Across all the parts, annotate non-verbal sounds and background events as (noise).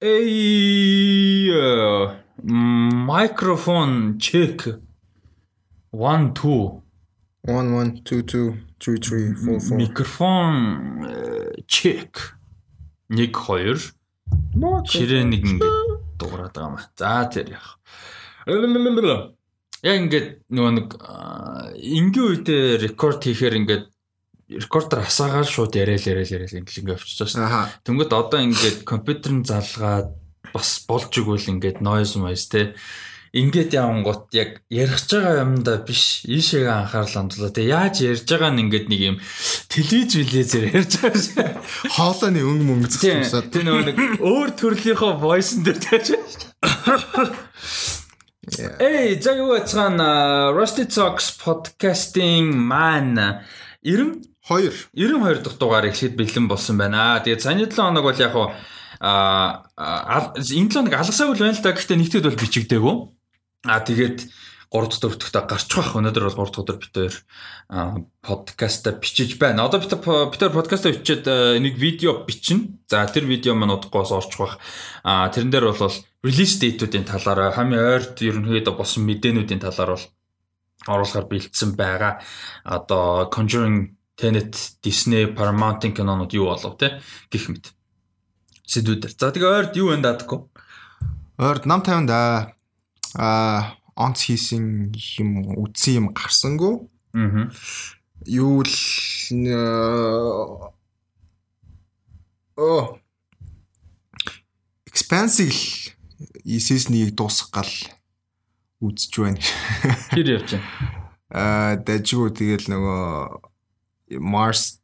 Эй микрофон чек. 1 2 1 1 2 2 3 3 4 4 микрофон чек. 1 2 ширээ нэг ингээд дуурайд байгаа юм. За тэр яах. Яг ингээд нөгөө нэг энгийн үедээ рекорд хийхээр ингээд рекордер хасаагаад шууд яриа л яриа л яриа л ингээд ингээд авчижсэн. Тэнгөт одоо ингээд компьютер нь залгаад бас болж игвэл ингээд noise noise те. Ингээд яван гот яг ярих байгаа юмда биш. Ийшээгээ анхаарал хандуулаа те. Яаж ярьж байгаа нь ингээд нэг юм телевиз билээзээр ярьж байгаа шээ. Хоолойны өнг мөнгө зүсчихсэн те нөгөө нэг өөр төрлийнхөө voice-н дээр тааж Эй, заяа уцхан Rusty Talks podcast-ийн маань Ирэм 2 92 дахь дугаар эхлээд бэлэн болсон байна. Тэгээд саяны 7 хоног бол яг хуу энэ 7 хоног алгасаагүй л байна л да. Гэхдээ нэгтгэд бол бичигдээгүй. Аа тэгээд 3 дахь өвтөгтөө гарч байх. Өнөөдөр бол 3 дахь өдөр битээр подкаста бичиж байна. Одоо битээр подкаста бичээд э, нэг видео бичнэ. За тэр видео маань удахгүй бас орчих байх. Аа тэрэн дээр бол релиз дейтүүдийн талаар хамгийн ойрт ерөнхийдөө болсон мэдээнүүдийн талаар бол оруулахар бэлдсэн байгаа. Одоо Conjuring Tenet, Disney, Paramount-ын кинонууд юу болов те гэх мэт. Сэдвүүдэр. За тэгээ ойрд юу вэ даадаггүй? Ойрд нам 50 да. Аа онц хийсэн юм үдсэн юм гарсангүй. Аа. Юу л Оо. Expansive season-ыг дуусгал үзэж байна. Хэр явж байна? (laughs) Аа дажгүй тэгэл нөгөө Mars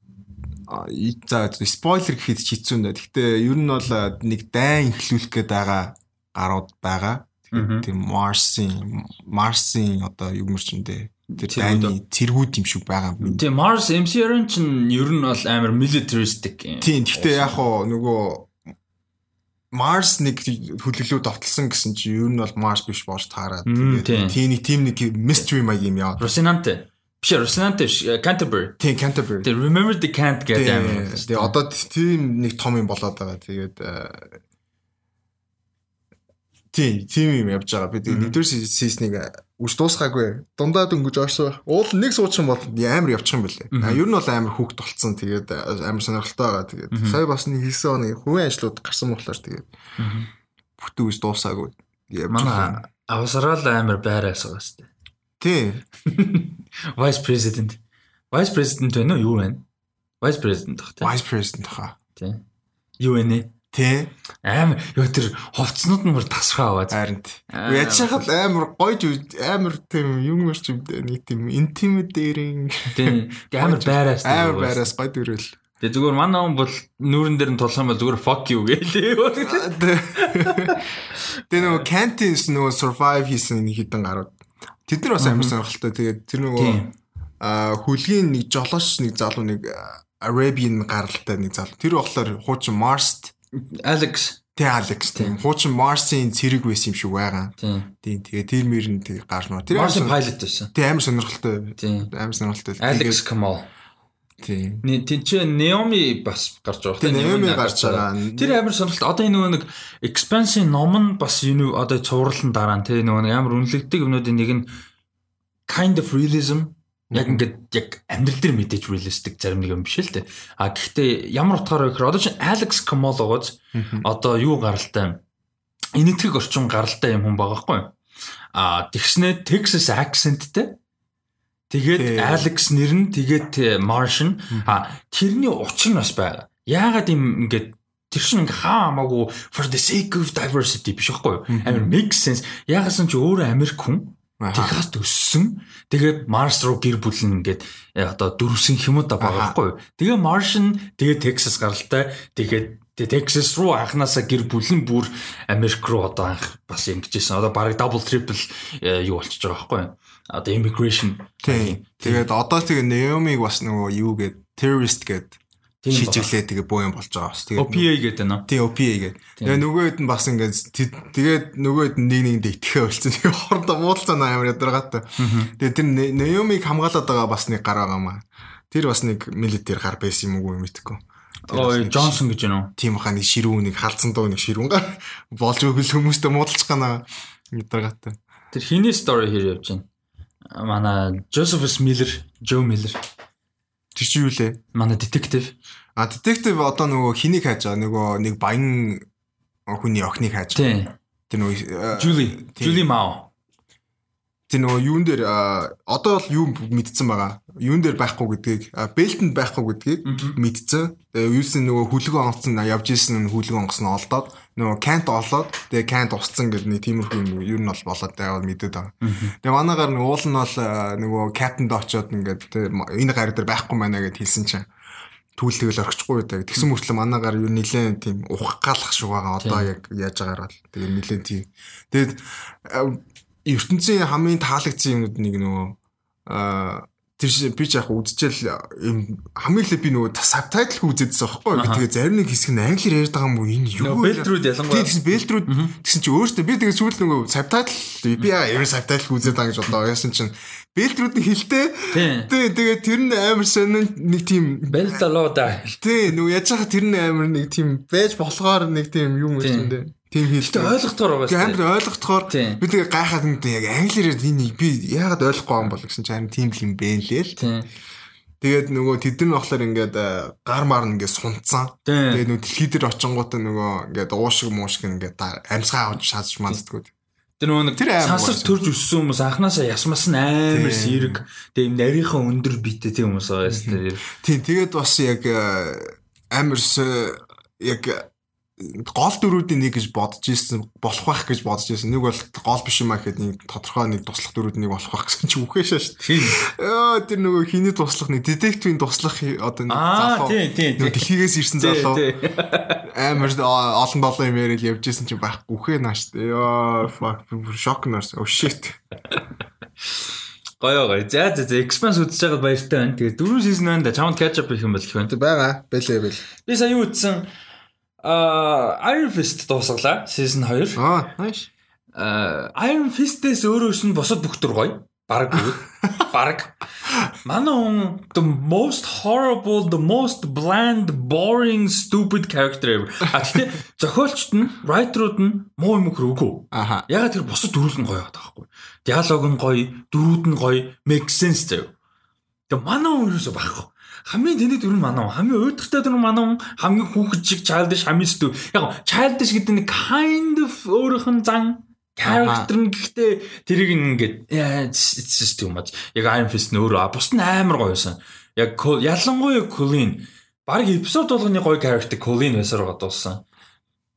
за спойлер гэхэд ч хэцүү нэ. Гэхдээ ер нь бол нэг дайн ихлүүлэх гээд байгаа гарууд байгаа. Тэгэхээр тийм Mars-ийн Mars-ийн одоо юу мөрчөндөө тэр дайны цэргүүд юм шиг байгаа юм. Тэгээ Mars MCR-ын чинь ер нь бол амар militaristic юм. Тийм гэхдээ яг хоо нөгөө Mars нэг хөлөглөө довтлсон гэсэн чи ер нь бол Mars биш болж таараад тийм. тийм нэг тийм нэг mystery маяг юм яа. Rosinante. Биш Rosinante биш, э, Canterbury. Тийм Canterbury. Тэгээ Remember the Can't гэдэг амар. Тэгээ одоо тийм нэг том юм болоод байгаа. Тэгээд э, тийм тийм юм явж байгаа. Би тэгээ нэгдүгээр сизнийг үс дуусгаагүй. Дундаа дөнгөж орсон. Уул нэг суучин бол амар явчих юм бэлээ. А ер нь бол амар хүүхд толцсон. Тэгээд э, амар сонирхолтой байгаа. Тэгээд сая бас нэг хийсэн оны хувийн ажлууд гарсан болохоор тэгээд бүтэн үс дуусаагүй. Манай авсарал амар байраас байгаа сте. Тийм. (laughs) Vice President. Vice President байна уу? Юу байна? Vice President гэх тийм. Vice President хаа. Тийм. Юу вэ нэ? Тийм. Амар ёо тэр хувцснууд нь бүр тасрахаа аваад. Харин. Яаж хахад амар гоё жүж- амар тийм юм мэрч юм. Нэг тийм Тийм. Тэгээ амар байраас. амар байраас гоё дөрөөл. Тэгээ зүгээр манай хүн бол нүүрэн дээр нь тулсан бол зүгээр fuck you гэлээ. Тэгээ нөгөө Cantis нөгөө survive хийсэн нэг хитэн гарууд. Тэд нар бас амар сонирхолтой. Тэгээд тэр нөгөө Тийм. аа хүлгийн нэг жолооч нэг залуу нэг Arabian гаралтай нэг залуу. Тэр болохоор хуучин Mars Alex. Тэ Алекс тийм. Хуучин Mars-ийн цэрэг байсан юм шиг байгаа. Тийм. Тийм. Тэгээ тэр мөр нь тэг гарч нөө. Тэр сон- pilot байсан. Тэ амар сонирхолтой. Тийм. Амар сонирхолтой. Alex Kamal. Тийм. Ни тэнцээ Naomi бас гарч байгаа. Тийм, Naomi гарч байгаа. Тэр амар сонирхолтой. Одоо энэ нөгөө нэг expansion ном нь бас юу одоо цувралн дараа нь тийм нөгөө нэг амар үнэлэгдэг юмнуудын нэг нь kind of realism яг ингээд яг амьдрал дээр мэдээж realistic зарим нэг юм биш л те. А гэхдээ ямар утгаараа гэхээр одоо чинь Alex гоц одоо юу гаралтай энэтхэг орчин гаралтай юм хүн байгаа хгүй. А тэгснэ Texas accentтэй. Тэгээд. Alex нэр нь тэгээд э, Martian. А тэрний учир нь бас байгаа. Яагаад юм ингээд тэр чинь ингээ хаа хамаагүй for the sake of diversity биш байхгүй юу? Амар make sense. Яагаас нь ч өөрөө Америк хүн. Техаст өссөн. Тэгээд Марс руу гэр бүл нь ингээд э, одоо дөрвсөн хэмэд байгаа байхгүй юу? Тэгээ Martian тэгээд Texas гаралтай. Тэгээд тэгээ Texas руу анханасаа гэр бүл нь бүр Америк руу одоо анх бас ингэжсэн. Одоо бараг double triple э, юу болчихж байгаа байхгүй юу? Одоо immigration. Тийм. Тэгээд одоо тэгээ Naomi-г бас нөгөө юу гээд terrorist гээд Тийм шийдвэрлээ тэгээ боо юм болж байгаа бас. Тэгээд OPA гэдэг нь. тий OPA гээд. Тэгээ нөгөөд нь бас ингээд тэ- тэгээд нөгөөд нь нэг нэгэндээ итгэхэ болчихсон. (laughs) Тэгээ хоорондоо муудалцаа амар ядаргаатай. Тэгээ тэр Naomi-г хамгаалаад байгаа бас нэг гар байгаа маа. Тэр бас нэг милитер гар байсан юм уу мэдэхгүй. Ой, Джонсон гэж байна уу? Тийм хаа нэг ширүүн нэг халдсан дуу нэг ширүүн гар (laughs) болж өгөл хүмүүстэй муудалж гана мэдэргатай. Тэр хиний story хэр явж байна? Манай Josephus Miller, Joe Miller. Тэр чи юу лээ? Манай детектив. А детектив одоо нөгөө хинийг хайж байгаа нөгөө нэг баян хүний охиныг хайж байгаа. Тэр нөгөө Julie, Julie Mao. Тэр нөгөө юун дээр одоо бол юу мэдсэн байгаа. Юун дээр байхгүй гэдгийг, бэлтэнд байхгүй гэдгийг мэдсэн. Юусэн нөгөө хүлгэн онгоцсон явж исэн хүлгэн онгоц нь олдоод нөгөө кант олоод тэгээ кант усцсан гэдэг нэг тиймэрхүү юу нь бол болоод байгаа мэдээд байгаа. Тэгээ манайгаар нөгөө уул нь бол нөгөө каптэнд очоод ингээд энэ гар дээр байхгүй байна гэж хэлсэн чинь түүл тэгэл орчихгүй даа. Тэгсэн мөртлөө манаагаар юу нилээн тийм ухгаалах шиг байгаа. Одоо яг яаж байгаагаар л тэгээ нилээн тийм. Тэгээд ертөнцийн хамгийн таалагдсан юмуд нэг нөгөө аа тэр би ч яг үдчихэл юм хамгийн их би нөгөө сабтайтл үзээдсэн байхгүй би тэгээ зарим нэг хэсэг нь англиар ярьж байгаа юм уу? Энэ юу бэлтрүүд ялангуяа. Тэгсэн бэлтрүүд тэгсэн чи өөртөө би тэгээ сүүл нөгөө сабтайтл би яа сабтайтл үзээд байгаа гэж бодлоо яасан чинь бэлтрүүд нь хилтэй. Тий. Тэгээ тэр нь амар сонин нэг тийм бэлталода тий нөгөө яаж хаа тэр нь амар нэг тийм байж болохоор нэг тийм юм юм дээ. Тийм хэлтэй ойлгохдоор байгаа. Амар ойлгохдоор би тэгээ гайхаад нэг яг англиэр энэ би яагаад ойлгохгүй юм бол гэсэн чинь тийм юм бэ лээ л. Тэгээд нөгөө тэд нар болохоор ингээд э, гар мар ингээд сунцсан. Тэгээд нөгөө дэлхий дээр очингуудаа нөгөө ингээд уушиг муушиг ингээд амьсгаа авч шааж манддггүй. Тэр нэг сансар төрж өссөн хүмүүс анханасаа ясмас нь амар сэрэг. Тэгээд юм нарийнхан өндөр битэй тийм хүмүүс байгаа юм. Тийм тэгээд бас яг э, амар яг гол дөрүүдийн нэг гэж бодож ирсэн болох байх гэж бодож ирсэн. Нэг бол гол биш юм аа гэхэд нэг тодорхой нэг туслах дөрүүд нэг болох байх гэсэн чи шүү дээ. Оо тэр нөгөө хиний туслах нэг детективийн туслах одоо нэг залуу. Нөгөө дэлхийгээс ирсэн залуу. Амар олон долоо юм яриад явж ирсэн чи байхгүй үхээ нааш. Йоо fuck шок нэрс. Oh shit. Гоё гоё. За за за Expanse үзэж байгаад баяртай байна. Тэгээ дөрөв сизон байна да. Чамд catch up хийх юм бол их байна. Бага. Бэлээ бэл. Би сая юу үзсэн? Аа Iron Fist дуусглаа season 2. Аа nice. Аа Iron Fist-ээс өөрөөс нь босод бүх төр гоё. Бараг бүгд. (laughs) Бараг. Манай хүн the most horrible, the most bland, boring, stupid character ever. А тэгтээ зохиолчт нь, writer-ууд нь муу юм хөрөөгөө. Аха. Ягаад тэр босод дөрүүл нь гоё байдаг байхгүй. Диалог нь гоё, дөрүүд нь гоё, make sense заяа. Тэгээ манай хүн юусоо байхгүй хамгийн тэний дүр нь манаа хамгийн уйдгартай дүр нь манаа хамгийн хүүхэд шиг childish хамгийн стүү яг childish гэдэг нэг kind of өөрийнх нь зан. Character нь гэхдээ тэрийг ингээд it's just too much. Яг Iron Fist нь өөрөө. Бус нь амар гоёсэн яг ялангуяа Colin баг эпизод болгоны гоё character Colin байсаар дууссан.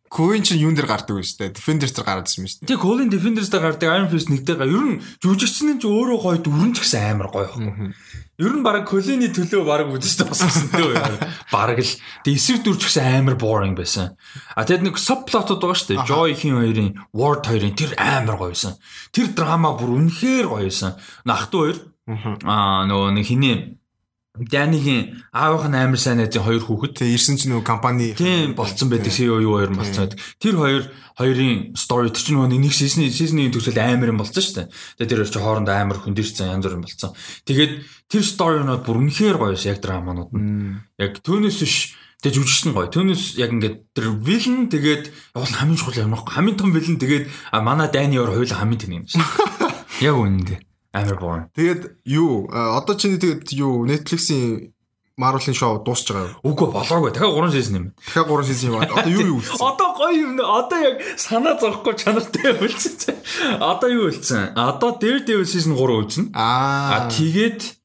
Coin чинь юун дээр гардаг вэ штэ? Defenders дээр гараад ирсэн юм штэ. Тэг Colin Defenders дээр гардаг. Iron Fist нэгтэй га. Ер нь жүжигчсэн нь ч өөрөө гоё дүрэн ч гэсэн амар гоё. Байхгүй. Ер нь баг Colin-ий төлөө баг үдэж тоосон дээ. Бараг л. Тэг эсрэг дүр ч гэсэн амар boring байсан. А тэгэд нэг subplot-ууд байгаа штэ. Joy хин хоёрын, Ward хоёрын тэр амар гоёсэн. Тэр драма бүр үнэхээр гоёсэн. Нахтуу хоёр. Аа нөгөө нэг хиний Данигийн аавынх нь амар сайн найзын хоёр хүүхэд. Тэгээ ирсэн чинь нөгөө компани болцсон байдаг CEO юу хоёр болцсон. Тэр хоёр хоёрын story тэр чинь нөгөө нэг season season-ийн төгсөл амар юм болцсон шүү дээ. Тэгээ тэр чи хоорондоо амар хөндөрсөн янз бүр юм болцсон. Тэгээд тэр story-нууд бүр үнэхээр гоё яг драманууд нь. Яг түүнээс биш Тэгээ жүжигчсэн гоё. Түүнээс яг ингээд тэр villain тэгээд яг хамгийн чухал юм аахгүй. Хамгийн том villain тэгээд манай Дани өөр хоёул хамгийн тэнэг юм шиг. (laughs) Яг үнэндээ. Boring. Тэгээд юу одоо чиний тэгээд юу Netflix-ийн Marvel-ийн шоу дуусч байгаа юу? Үгүй болоогүй. Дахиад 3 сизон юм. Дахиад 3 сизон юм. Одоо юу юу үлдсэн? Одоо гоё юм. Одоо яг санаа зовхгүй чанартай үлдсэн. Одоо юу үлдсэн? Одоо Daredevil season 3 үлдсэн. Аа. Тэгээд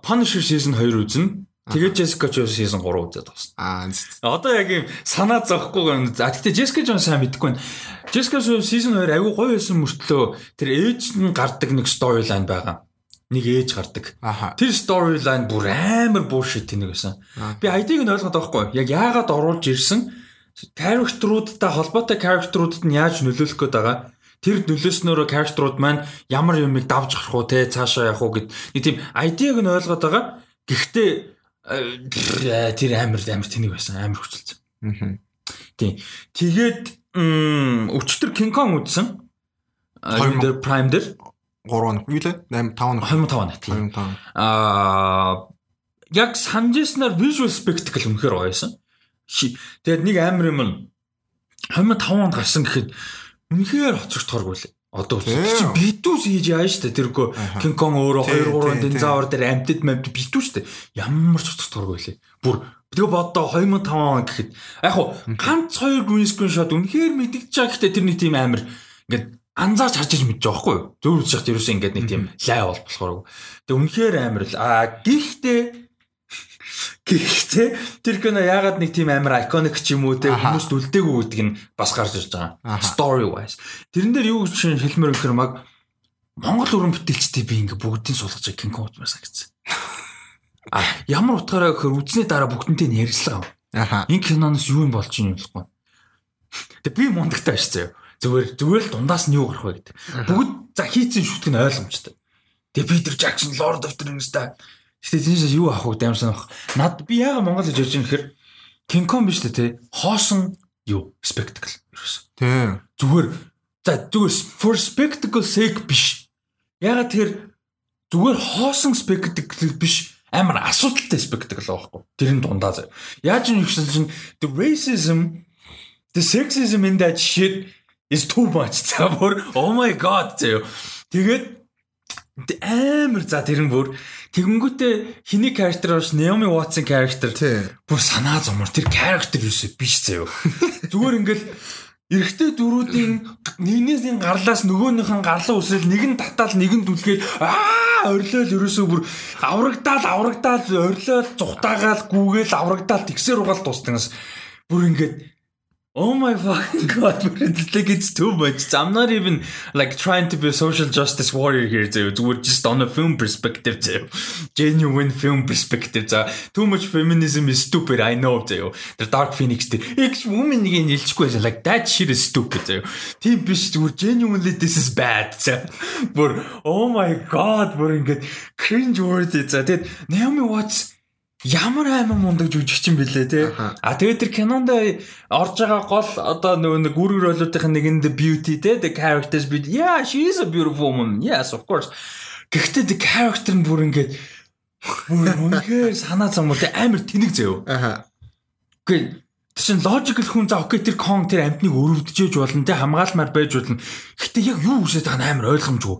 Punisher season 2 үлдсэн. Тэгээд Jessica Jones season 3 үзээд байна. Аа. Одоо яг юм санаа зовхгүй. За тэгтээ Jessica Jones сайн мэдгүй байна. Jessica Jones season 2 аягүй гоё байсан мөртлөө тэр ээж нь гардаг нэг storyline байгаа. Нэг ээж гардаг. Тэр storyline бүр амар bullshit тэнэг байсан. Би ID-г нь ойлгоод байгаа хгүй. Яг яагаад оруулж ирсэн character-уудтай холбоотой character-уудад нь яаж нөлөөлөх гээд байгаа тэр нөлөөснөөрөө character-ууд маань ямар юмыг давж гарах уу те цаашаа явах уу гэд нэг тийм ID-г нь ойлгоод байгаа. Гэхдээ тэр амар амар тэнэг байсан амар хүчилсэн. Аа. Тийм. Тэгээд өчтөр King Kong үзсэн. Дээр Prime дээр 3 хоног юу лээ? 8 5 хоног. 2005 он тийм. Аа яг санджснаар visual spectacle үнэхээр гоёсэн. Тэгээд нэг амар юм нь 2005 онд гарсан гэхэд үнэхээр хоцрогдохоргүй лээ. Одоо чи битүүс хийж яа штэ. Тэргөө King Kong өөрөө 2 3 динозавр дээр амтд мамд битүү штэ. Ямар ч цоцторгүй лээ. Бүр тэгээ бодоо 2005 он гэхэд. Яг хуу ганц хоёр green screen shot үнэхээр мэдгэж байгаа. Гэхдээ тэр нэг тийм амир ингээд анзаарч харж иж мэдэж байгаа байхгүй юу? Зөв үзэж ерөөсөө ингээд нэг тийм лай бол болохоор. Тэгээ үнэхээр амир л. А гэхдээ Гэхдээ тэр кино яагаад нэг тийм амар iconic ч юм уу те хүмүүст үлдээгүй гэдэг нь бас гарч ирж байгаа. Story wise. Тэрэн дээр юу гэж хэлмээр өгөхөр маг Монгол уран бүтээлчдээ би ингээ бүгдийг суулгаж King Kong утмаас гэсэн. А ямар утгаараа гэхээр үзнээ дараа бүгдэнтэй нь ярилцлаа. Аха. Энэ киноноос юу юм болж юм болохгүй. Тэг би мундагтай байж заяа. Зүгээр зүгээр л дундаас нь юу гарах вэ гэдэг. Бүгд за хийцэн шүтг нь ойлгомжтой. Тэг Питер Джексон Lord of the Rings-тай Гэтэ тийшээс юу авах вэ даймсан ах. Над би яага Монгол гэж ярьж байгаа King Kong биш үү те. Хоосон юу spectacle ерөөс. Тийм. Зүгээр за зүгээр for spectacle sake биш. Ягаад тэр зүгээр хоосон spectacle биш амар асуудалтай spectacle байхгүй. Тэрийн дундаа заяа. Яаж юм ихсэн чинь the racism the sexism in that shit is too much. (laughs) За бүр oh my god заяа. Тэгээд амар за тэр нь бүр тэгэнгүүтээ хиний character биш Naomi Watson character. Бүр санаа зомор. Тэр character юусэ биш заяо (laughs) зүгээр ингээл эрэгтэй дөрүүдийн нэгнээс гарлаас нөгөөнийх нь гарлаа үсрэл нэг нь татаал нэг нь дүлгээд аа орилол ерөөсөө бүр аврагдаал аврагдаал орилол зүхтаагаал гүүгээл аврагдаал тэгсээр угаал дуустангаас бүр ингээд Oh my fucking god, (laughs) like it's too much. I'm not even like trying to be a social justice warrior here too. We're just on a film perspective too. Genuine film perspective. За too much feminism is stupid. I know too. The Dark Phoenix тэр X woman-ыг нэлчихгүй байсан. Like that shit is stupid too. Тийм биш зүгээр genuinely this is bad. За бүр oh my god, бүр ингээд cringe worthy. За тэгэд Naomi Watts ямар аймаг мундаг жүжигчин бэлээ те. А тэгээд тэр кинонд орж байгаа гол одоо нөгөө нэг үүрэг ролуудын нэгэнд beauty те the characters be yeah she is a beautiful woman. Yes of course. Гэхдээ the character нь бүр ингээд үнэхээр санаа зовмор те амар тэнэг заяо. Аха. Гэхдээ Тэр чин логикл хүн за окей тэр кон тэр амтныг өрөвдөж болно те хамгаалмаар байж болно. Гэхдээ яг юу хүсэж байгаа нь амар ойлгомжгүй.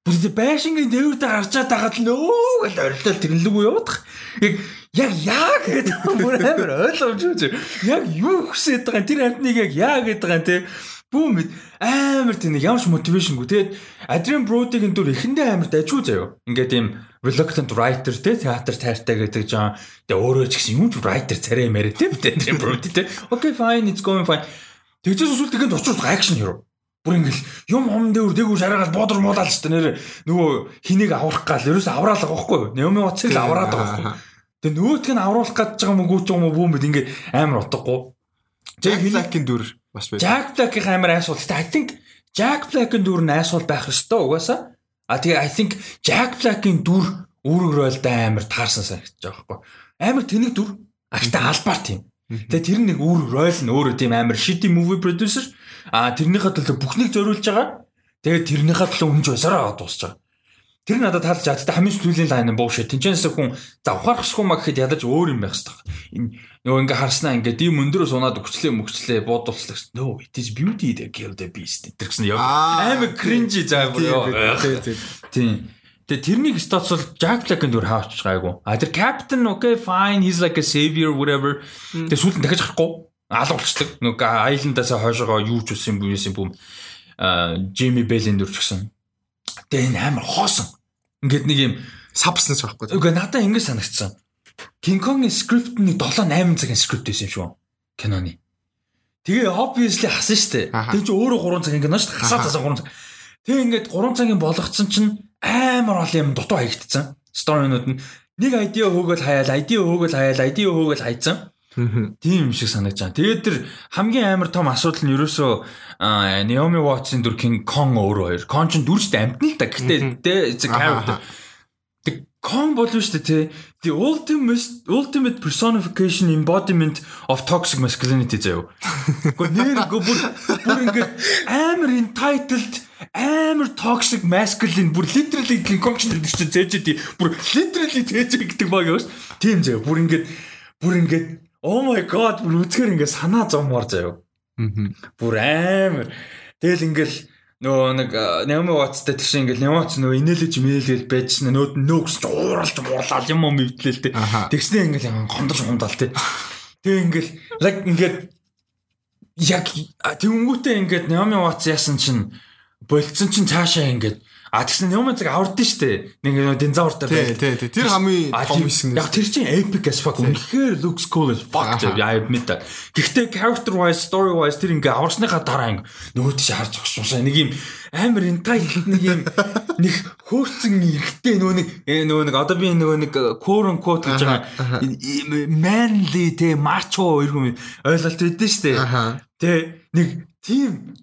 Бүр байшингийн дээврдээ гарчаад тагаад л нөө гэл орилол тэрнлэггүй явах. Яг яг яа гэдэг бүр амар ойлгомжгүй. Яг юу хүсэж байгаа тэр амтныг яг яа гэдэг байгаа те. Бүүм амар тийм ямар ч мотивашнгүй. Тэгээд Adrian Brody-гийн дүр эхэндээ амар дажгүй заяо. Ингээд тийм reluctant writer те театр тайртай гэдэг жаа. Тэгээ өөрөө ч гэсэн юм ч writer царай мэрэ те Adrian Brody те. Okay fine it's going fine. Тэгжээс сүлд тэгэнд очиж action hero. Бүр ингээл юм хом дээр дээгүүр шараагаад бодор муулаад ч нэр нөгөө хинийг аврах гал ерөөс авраалах байхгүй? Нёми уцыг л авраад байгаа байхгүй. Тэгээ нөгөөтг нь авруулах гэж байгаа мөнгө ч юм уу бүүмэд ингээ амар утгагүй. Jack Black-ийн дүр бас байж. Jack Black-ийн амар айсуул. Гэтэ I think Jack Black-ийн дүр нь айсуул байх ёстой угаасаа. А тэгээ I think Jack Black-ийн дүр үүрэг ролдоо амар таарсан санагдаж байгаа байхгүй. Амар тэнэг дүр. А гэтэ албаар тийм. Тэгээ тэр нэг үүрэг рол нь өөрөө тийм амар shitty movie producer А тэрнийхээ төлөө бүхнийг зориулж байгаа. Тэгээд тэрнийхээ төлөө өмж байсараа байгаа. Тэр надад таалж аа тэгтээ хамгийн сүүлийн лайн буушээ. Тинчэнээс хүн за ухаарахгүй маа гэхэд ядаж өөр юм байх хэрэгтэй. Нөгөө ингээ харснаа ингээ дим өндөрөөс унаад өгчлээ мөгчлээ буудуулцлаа. No it is beauty that kill the beast. Тэр гэсэн яг амар кринжи заа бүр ёо. Тийм. Тэгээ тэрнийг статус Jack Black-ын дүр хаач гайгүй. А тэр Captain okay fine he's like a savior whatever. Тэгээ сүүлд дахиж харахгүй алгуулцдаг. Нэг айландаас хойшоогоо юу ч үсэн юм юм бүүм. Аа Джейми Бэйлийн дүрч гсэн. Тэгээ энэ амар хоосон. Ингээд нэг юм сабснес байхгүй. Үгүй надаа ингэ санагдсан. King Kong-ийн скрипт нь 7 8 цагийн скрипт байсан юм шүү. Киноны. Тэгээ obviously хасан штэ. Тэгээ чи өөрөө 3 цагийн кино штэ. Хасаа тасаа 3 цаг. Тэгээ ингээд 3 цагийн болгоцсон чинь амар ол юм дутуу хаягдцсан. Сторинууд нь нэг айдиа хөөгөл хаяал, айдиа хөөгөл хаяал, айдиа хөөгөл хайцсан. Тийм юм шиг санагдаж байна. Тэгээд тэр хамгийн амар том асуудал нь ерөөсөө Naomi Watts-ын дүр King Kong өөрөө хоёр. Kong ч дүрчтэй амтна л да. Гэтэ тэ character. Тэг Kong бол шүү дээ тий. The ultimate ultimate personification embodiment of toxic masculinity заяа. Гэхдээ нэр бүр бүр ингээд амар entitled амар toxic masculine бүр literally King Kong ч гэдэг чинь зээж идэв. Бүр literally зээж гэдэг баг юу ш. Тийм заяа. Бүр ингээд бүр ингээд oh my god бүр үзгээр ингээд санаа зоммоор заяа. Аа. Бүр амар. Тэгэл ингээд нөгөө нэг Naomi Watts-тай тийш ингээл Watts нөгөө инээлж мэлгээл байжсэн нөөд нөөкс ч ууралж муулаад юм юм ивдлээ л тэ. Тэгснээ ингээл гомдож гомдал тэ. Тэгээ ингээл like ингээд яг тэнгүүтээ ингээд Naomi Watts яасан чинь болцсон чинь цаашаа ингээд А тэгсэн юм зэрэг авардсан шүү дээ. Нэг динзавр дээр. Тий, тий. Тэр хамгийн том хэсэг. Яг тэр чинь epic as fuck. Үнэхээр looks cool as fuck. I admit that. Гэхдээ character wise, story wise тэр ингээ аварсныхаа дараа ингээ нөгөө тийш харж огшуусаа нэг юм амар entitled нэг юм (laughs) нэг хөөрцөн эргэтэй нөгөө нэг э, нөгөө нэг одоо би нөгөө нэг quote unquote гэж байгаа manly те macho иргэн ойлголт өгдөн шүү дээ. Тэ нэг тийм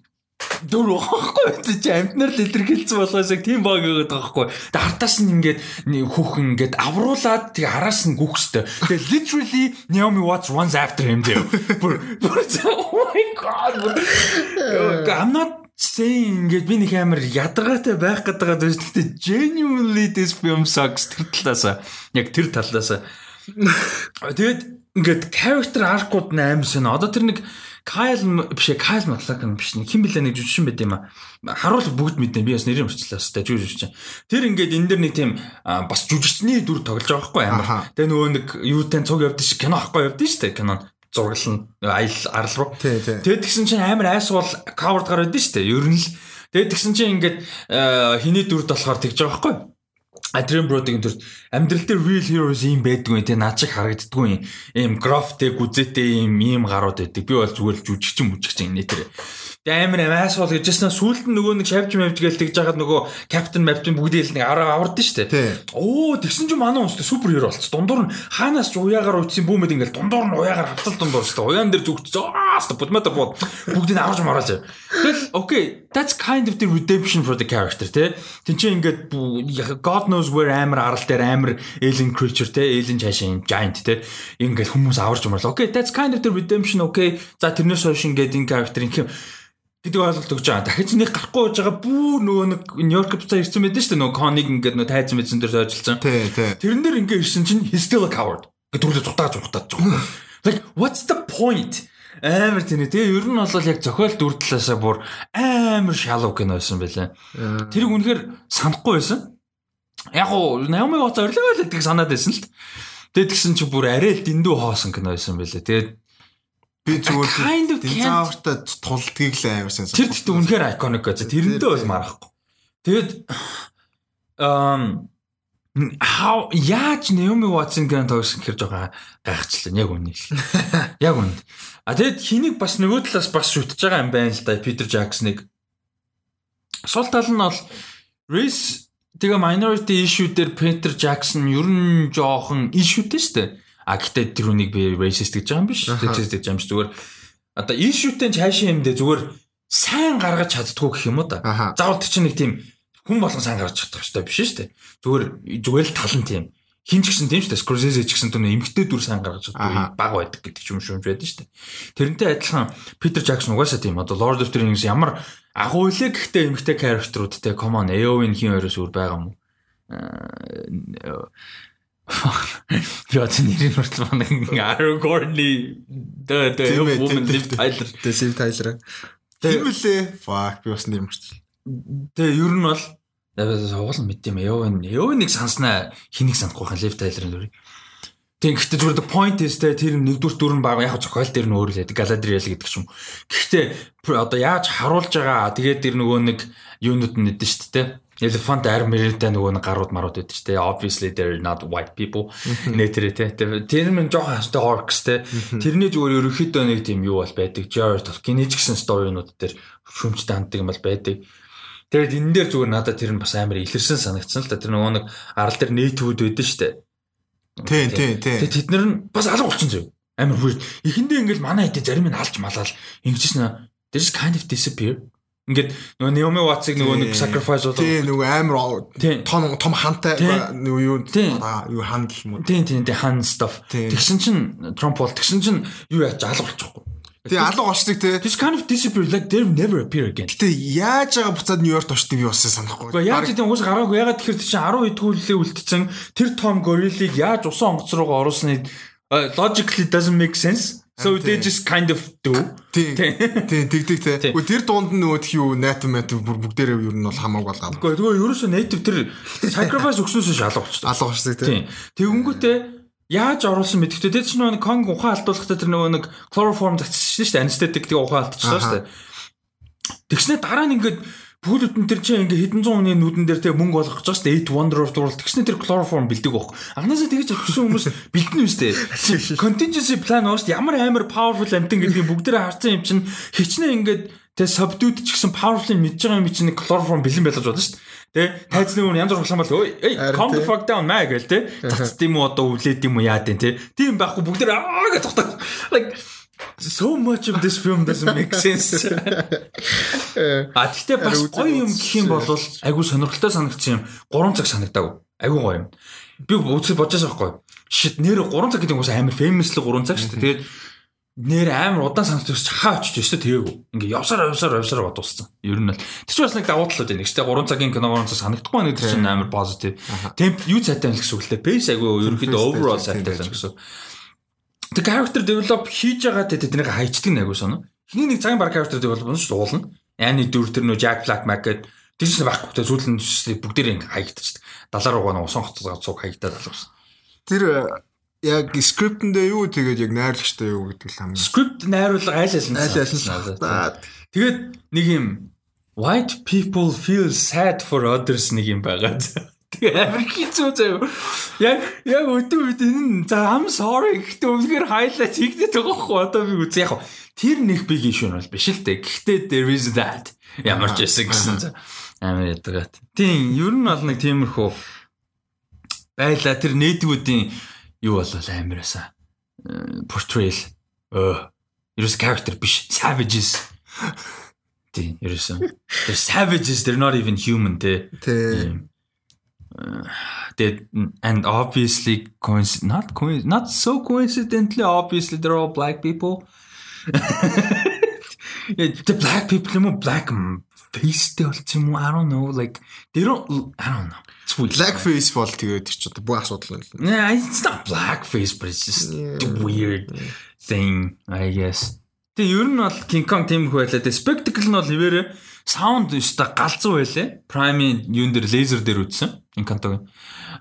дүр واخхгүй чи амтнаар л илэрхийлсэн болгоос яг тийм баг байгаа байхгүй. Тэгээ хартаас нь ингээд хөх ингээд авруулаад тэгээ араас нь гүхстэй. Тэгээ literally Naomi Watts runs after him дээ. Бүр бүр oh my god. I'm not saying ингээд би нэг амар ядаргаатай байх гэдэг байгаа дээ. Тэгтээ genuinely this film sucks тэр талаас яг тэр талаас. Тэгээд ингээд character arc-ууд нь аимсэн. Одоо тэр нэг Кайл биш Кайл Маклакан биш нэг хин блэ нэг жүжигчин байд юм а. Харуул бүгд мэднэ. Би бас нэрийг мөрчлээ хэвээр жүжигчин. Тэр ингээд энэ дэр нэг тийм бас жүжигчний дүр тоглож байгаа байхгүй амар. Тэгээ нөгөө нэг юутай цуг явдсан шиг кино ахгүй явдсан шүү дээ кинон зураглал аял арал руу. Тэгээд тэгсэн чинь амар айсуул каверд гараад дээ шүү дээ. Ер нь л тэгээд тэгсэн чинь ингээд хиний дүрд болохоор тэгж байгаа байхгүй Adrian Brody-гийн төр амьдрал дээр real heroes юм байдгүй те наад шиг харагддгүй юм графтэй гүзээтэй юм ийм гарууд байдаг. Би бол зүгээр л жүжигчин мүжигчин нэтэр. Тэгээ амар амаасуул гэж яснаа сүулт нь нөгөө нэг шавж мавж гээл тэгж жагаад нөгөө Captain Maptain бүгдийг л нэг араа авардаг штэ. Оо тэгсэн чинь манай хүмүүс супер хиро болц. Дундуур нь хаанаас ч уяагаар уйдсан бүүмэд ингээл дундуур нь уяагаар хавцал дундуур штэ. Уяан дээр зүгтж аа штэ будмата бод. Бүгдийг аварж марааж. Тэгэл okay that's kind of the redemption for the character те. Тинчээ ингээд God knows where амар арал дээр амар alien creature те alien чашаа юм giant те. Ингээд хүмүүс аварж мараал. Okay that's kind of the redemption okay. За тэрнээс хойш ингээд энэ character юм гэдэг ойлголт өгч байгаа. Дахиж нэг гарахгүй байж байгаа бүр нөгөө нэг Нью-Йорк буцаа ирсэн байдаг шүү дээ. Нөгөө Кониг ингээд нөгөө тайзан мэдсэн дээр. Тэрэн дээр ингээд ирсэн чинь still a coward. Гэдэг түрүүлээ зутаа зугатаад байгаа. (laughs) Like what's the point? Амар тийм ээ. Ер нь бол яг зохиол дүр талаасаа бүр амар шалуу кино байсан байлаа. Тэрийг үнэхээр санахгүй байсан. Яг уу Наоми Watts орлогоо л гэдэг санаад байсан л. Тэгээд тэгсэн чи бүр арай л дэндүү хоосон кино байсан байлаа. Тэгээд Би зүгээр динозавртай тулдгийг л аймарсан. Тэр гэхдээ үнэхээр iconic гэж. Тэрнтэй бол марахгүй. Тэгээд um how яаж Naomi Watson гэн тоглосон гэхэр жоо гайхчлаа яг үнэ л. (laughs) Яг үнэ. А тэгэд хэнийг бас нөгөө талаас бас шүтж байгаа юм байна л да Peter Jackson-ыг. Сул тал нь бол race тэгээ minority issue дээр Peter Jackson ер нь жоохон issue-тэй шүү дээ А гэхдээ тэр үнийг би racist гэж байгаа юм биш. Racist гэж юм биш зүгээр одоо issue-тэй цаашаа юм дэ зүгээр сайн гаргаж чаддгүй гэх юм уу да. Заавал тэр чинь нэг тийм хүн болгон сайн гаргаж чадах хэрэгтэй биш шүү дээ. Зүгээр зүгээр л талан тийм. Хин ч гэсэн тийм шүү дээ. Scorsese ч гэсэн түнэ эмгтэй дүр сайн гаргаж чаддаг баг байдаг гэдэг ч юм шүү байдаг шүү дээ. Тэрнтэй адилхан Peter Jackson угаасаа тийм одоо Lord of the Rings ямар агуу илээ гэхдээ эмгтэй character-уудтэй come on Eowyn хин хоёроос өөр байгаа юм уу? Би одоо нэрийг хүртэл манай Aragorn-ы the the woman Liv Tyler the Liv Tyler. Тийм үлээ. Fuck би бас нэр марч. Тэгээ ер нь бол суулан мэд юм. Ёо ёо нэг санснаа хэнийг санахгүй хаа Liv Tyler-ын дүрийг. Тэг гэхдээ зүгээр the point is тэ тэр нэгдүгээр дүр нь баг яг зохиол дээр нь өөр л байдаг Galadriel гэдэг ч юм. Гэхдээ одоо яаж харуулж байгаа тэгээд тэр нөгөө нэг юунууд нь нэдэн шүү дээ Elephant armor-тэй нөгөө нэг гарууд марууд байдаг ч тийм obviously they're not white people. Нэтэрэ тийм тэр мэн жоохон хастай orcs тийм тэрний зүгээр ерөөхдөө нэг тийм юу бол байдаг. Jared Tolkien гэсэн сторинууд дээр шүмжтэй ханддаг юм бол байдаг. Тэгээд энэ дээр зүгээр надад тэр нь бас амар илэрсэн санагдсан л та. Тэр нөгөө нэг арал дээр нэтвүүд байдаг шүү дээ тий тий тий. Тэгээд тэд нар нь бас алга болчихсон зөө амар weird. Эхэндээ ингээл манай хэдий зарим нь алж малаал ингэжсэн there's kind of disappear Ингээд нөгөө Naomi Watts-ыг нөгөө нэг sacrifice болоо. Тийм нөгөө амар том том хантай нөгөө юу юу хан гэх юм уу. Тийм тийм тийм хан stuff. Тэгсэн чинь Trump бол тэгсэн чинь юу яаж алга болчихгүй. Тэгээ алга олцдог те. This kind of disappear like they never appear again. Гэтэ яаж байгаа буцаад Нью-Йорк очтыг би бас санахгүй. Гэхдээ яаж гэдэг уус гараагүй. Ягаад тэгэхээр чинь 10 хэдгүүлээ үлдсэн тэр Том Гориллиг яаж усан онгоц руугаа оруулсныг logically doesn't make sense. So they just kind of do. Тийм. Тийм тэгдэг те. Гэхдээ тэр дунд нь нөгөө юу native native бүгдээрээ юу нь бол хамаагүй болгаа. Гэхдээ нөгөө ерөөсөө native тэр sacrifice өгснөөс шалга болчихсон. Алга болчихсон те. Тийм. Тэгэнгүүтээ яаж оруулсан мэдгэвтэй тэр чинь нөгөө Kong ухаан алдуулахдаа тэр нөгөө нэг chloroform татчихсан шүү дээ. Anesthetic тэгээ ухаан алдчихсан шүү дээ. Тэгснэ дараа нь ингээд Нь тэр чинь ингээ хэдэн зуун хүний нүдэн дээр тэг мөнгө олгох гэж дээ. 8 Wonder of the World. Тэгснэ тэр chloroform бэлдэг байхгүй. Анхнаасаа тэгэж авчихсан хүмүүс бэлдэн юм дээ. Contingency plan уус ямар амар powerful амтан гэдгийг бүгдээрээ харсан юм чинь хичнээн ингээд тэг subdued ч гэсэн powerful мэдж байгаа юм чинь chloroform бэлэн байлаж байна дээ. Тэ? Тайзны өмнө янз бүр хулсан бол ой calm the fuck down маа гэл тэ цацд юм уу одоо үлээд юм уу яа дээ тэ тийм байхгүй бүгдээр аа гэж тогтоо like so much of this film doesn't make sense. А тэгтээ бас гоё юм гэх юм бол айгу сонирхолтой санагдсан юм 3 цаг санагдаагүй. Айгу гоё юм. Би үзэл бодож байгаа байхгүй. Shit нэр 3 цаг гэдэг нь бас амар famous л 3 цаг шүү дээ. Тэгээд нэр амар удаан санагдаж хаа очиж өстө тэгээгүй. Ингээ явсаар явсаар явсаар бодуулсан. Ер нь л тэр чинь бас нэг давуу талууд байна. Гэхдээ 3 цагийн кино 3 цаг санагдахгүй нэг тэр чинь амар positive. Темп юу цайтай байх гэсэн үг лээ. Pace айгу ерөнхийдөө overall сайтай байх гэсэн. Тэг character develop хийж байгаа тэ тэднийг хайчдаг нэг соно. Хиний нэг цагийн баг character develop нь шүү уулна. Ани дүр тэр нөө Jack Black Market тэр чинь байхгүй тэ сүүлд нь бүгдээр ингэ хаягдчихдаг. Далаа руугаа нөө усан хотцоо цуг хаягдаад алгасан. Тэр яг скриптэндээ юу тэгээд яг найрлагчтай юу гэдэг л хамгийн. Скрипт найруулга айл айл нь айл айл нь. Тэгээд нэг юм white people feel sad for others нэг юм байгаа. Тэгээ амар хэцүү заяа. Яг яг өдөө үед энэ за I'm sorry гэхдээ үнэхээр хайлаа чигдээд байгаа хгүй одоо би үз яг тэр нэг big issue бол биш л дээ. Гэхдээ there is that ямар ч байсан гэсэн амар ядгаад. Тийм ер нь бол нэг тиймэрхүү байла тэр нээдгүүдийн юу болол амар байсан. Portrayal өө ерөөс character биш savages. Тийм ерөөсөн. They're savages they're not even human те. Тийм that and obviously coinc- not coinc- not so coincidentally obviously they're all black people. (laughs) The black people the mm, more black face the юм I don't know like they don't I don't know. It's weird. Blackface бол тэгээд тийч одоо бүх асуудал юм yeah it's not blackface but it's just yeah. weird thing I guess. Тэг ер нь бол King Kong team их байлаа the spectacle Not бол хэвээрээ саунд өста галзуу байлаа. Prime-ийн юун дээр лазер дээр үзсэн. Encanto-гийн.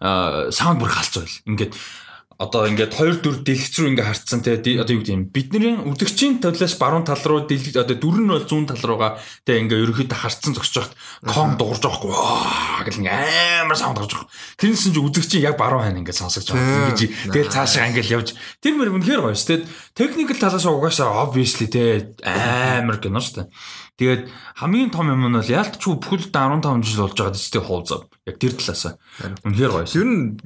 Аа саунд бүр галзуу байл. Ингээд одоо ингээд 2 4 дэлгэц рүү ингээ харцсан те одоо юу гэдэг юм бидний үдгчийн талаас баруун тал руу дэлгэц одоо дөрөв нь бол зүүн тал руугаа те ингээ ерөөхдөө харцсан зогсож байхад кон дуурж байхгүй гэл ингээ амар саунд гарч байгаа. Тэрнээс чи үдгчийн яг баруун хань ингээ сонсогч байгаа. Ингээ тэгэл цаашаа ингээл явж тэр мөр үнэхээр гоё шүү. Техникэл талаас угаасаа obviously те амар кино шүү. Тэгээд хамгийн том юм нь бол яалтчгүй бүхэлд 15 жил болж байгаа дэстэй хуулзав. Яг тэр талаас. Үнэхээр гоё. Ер нь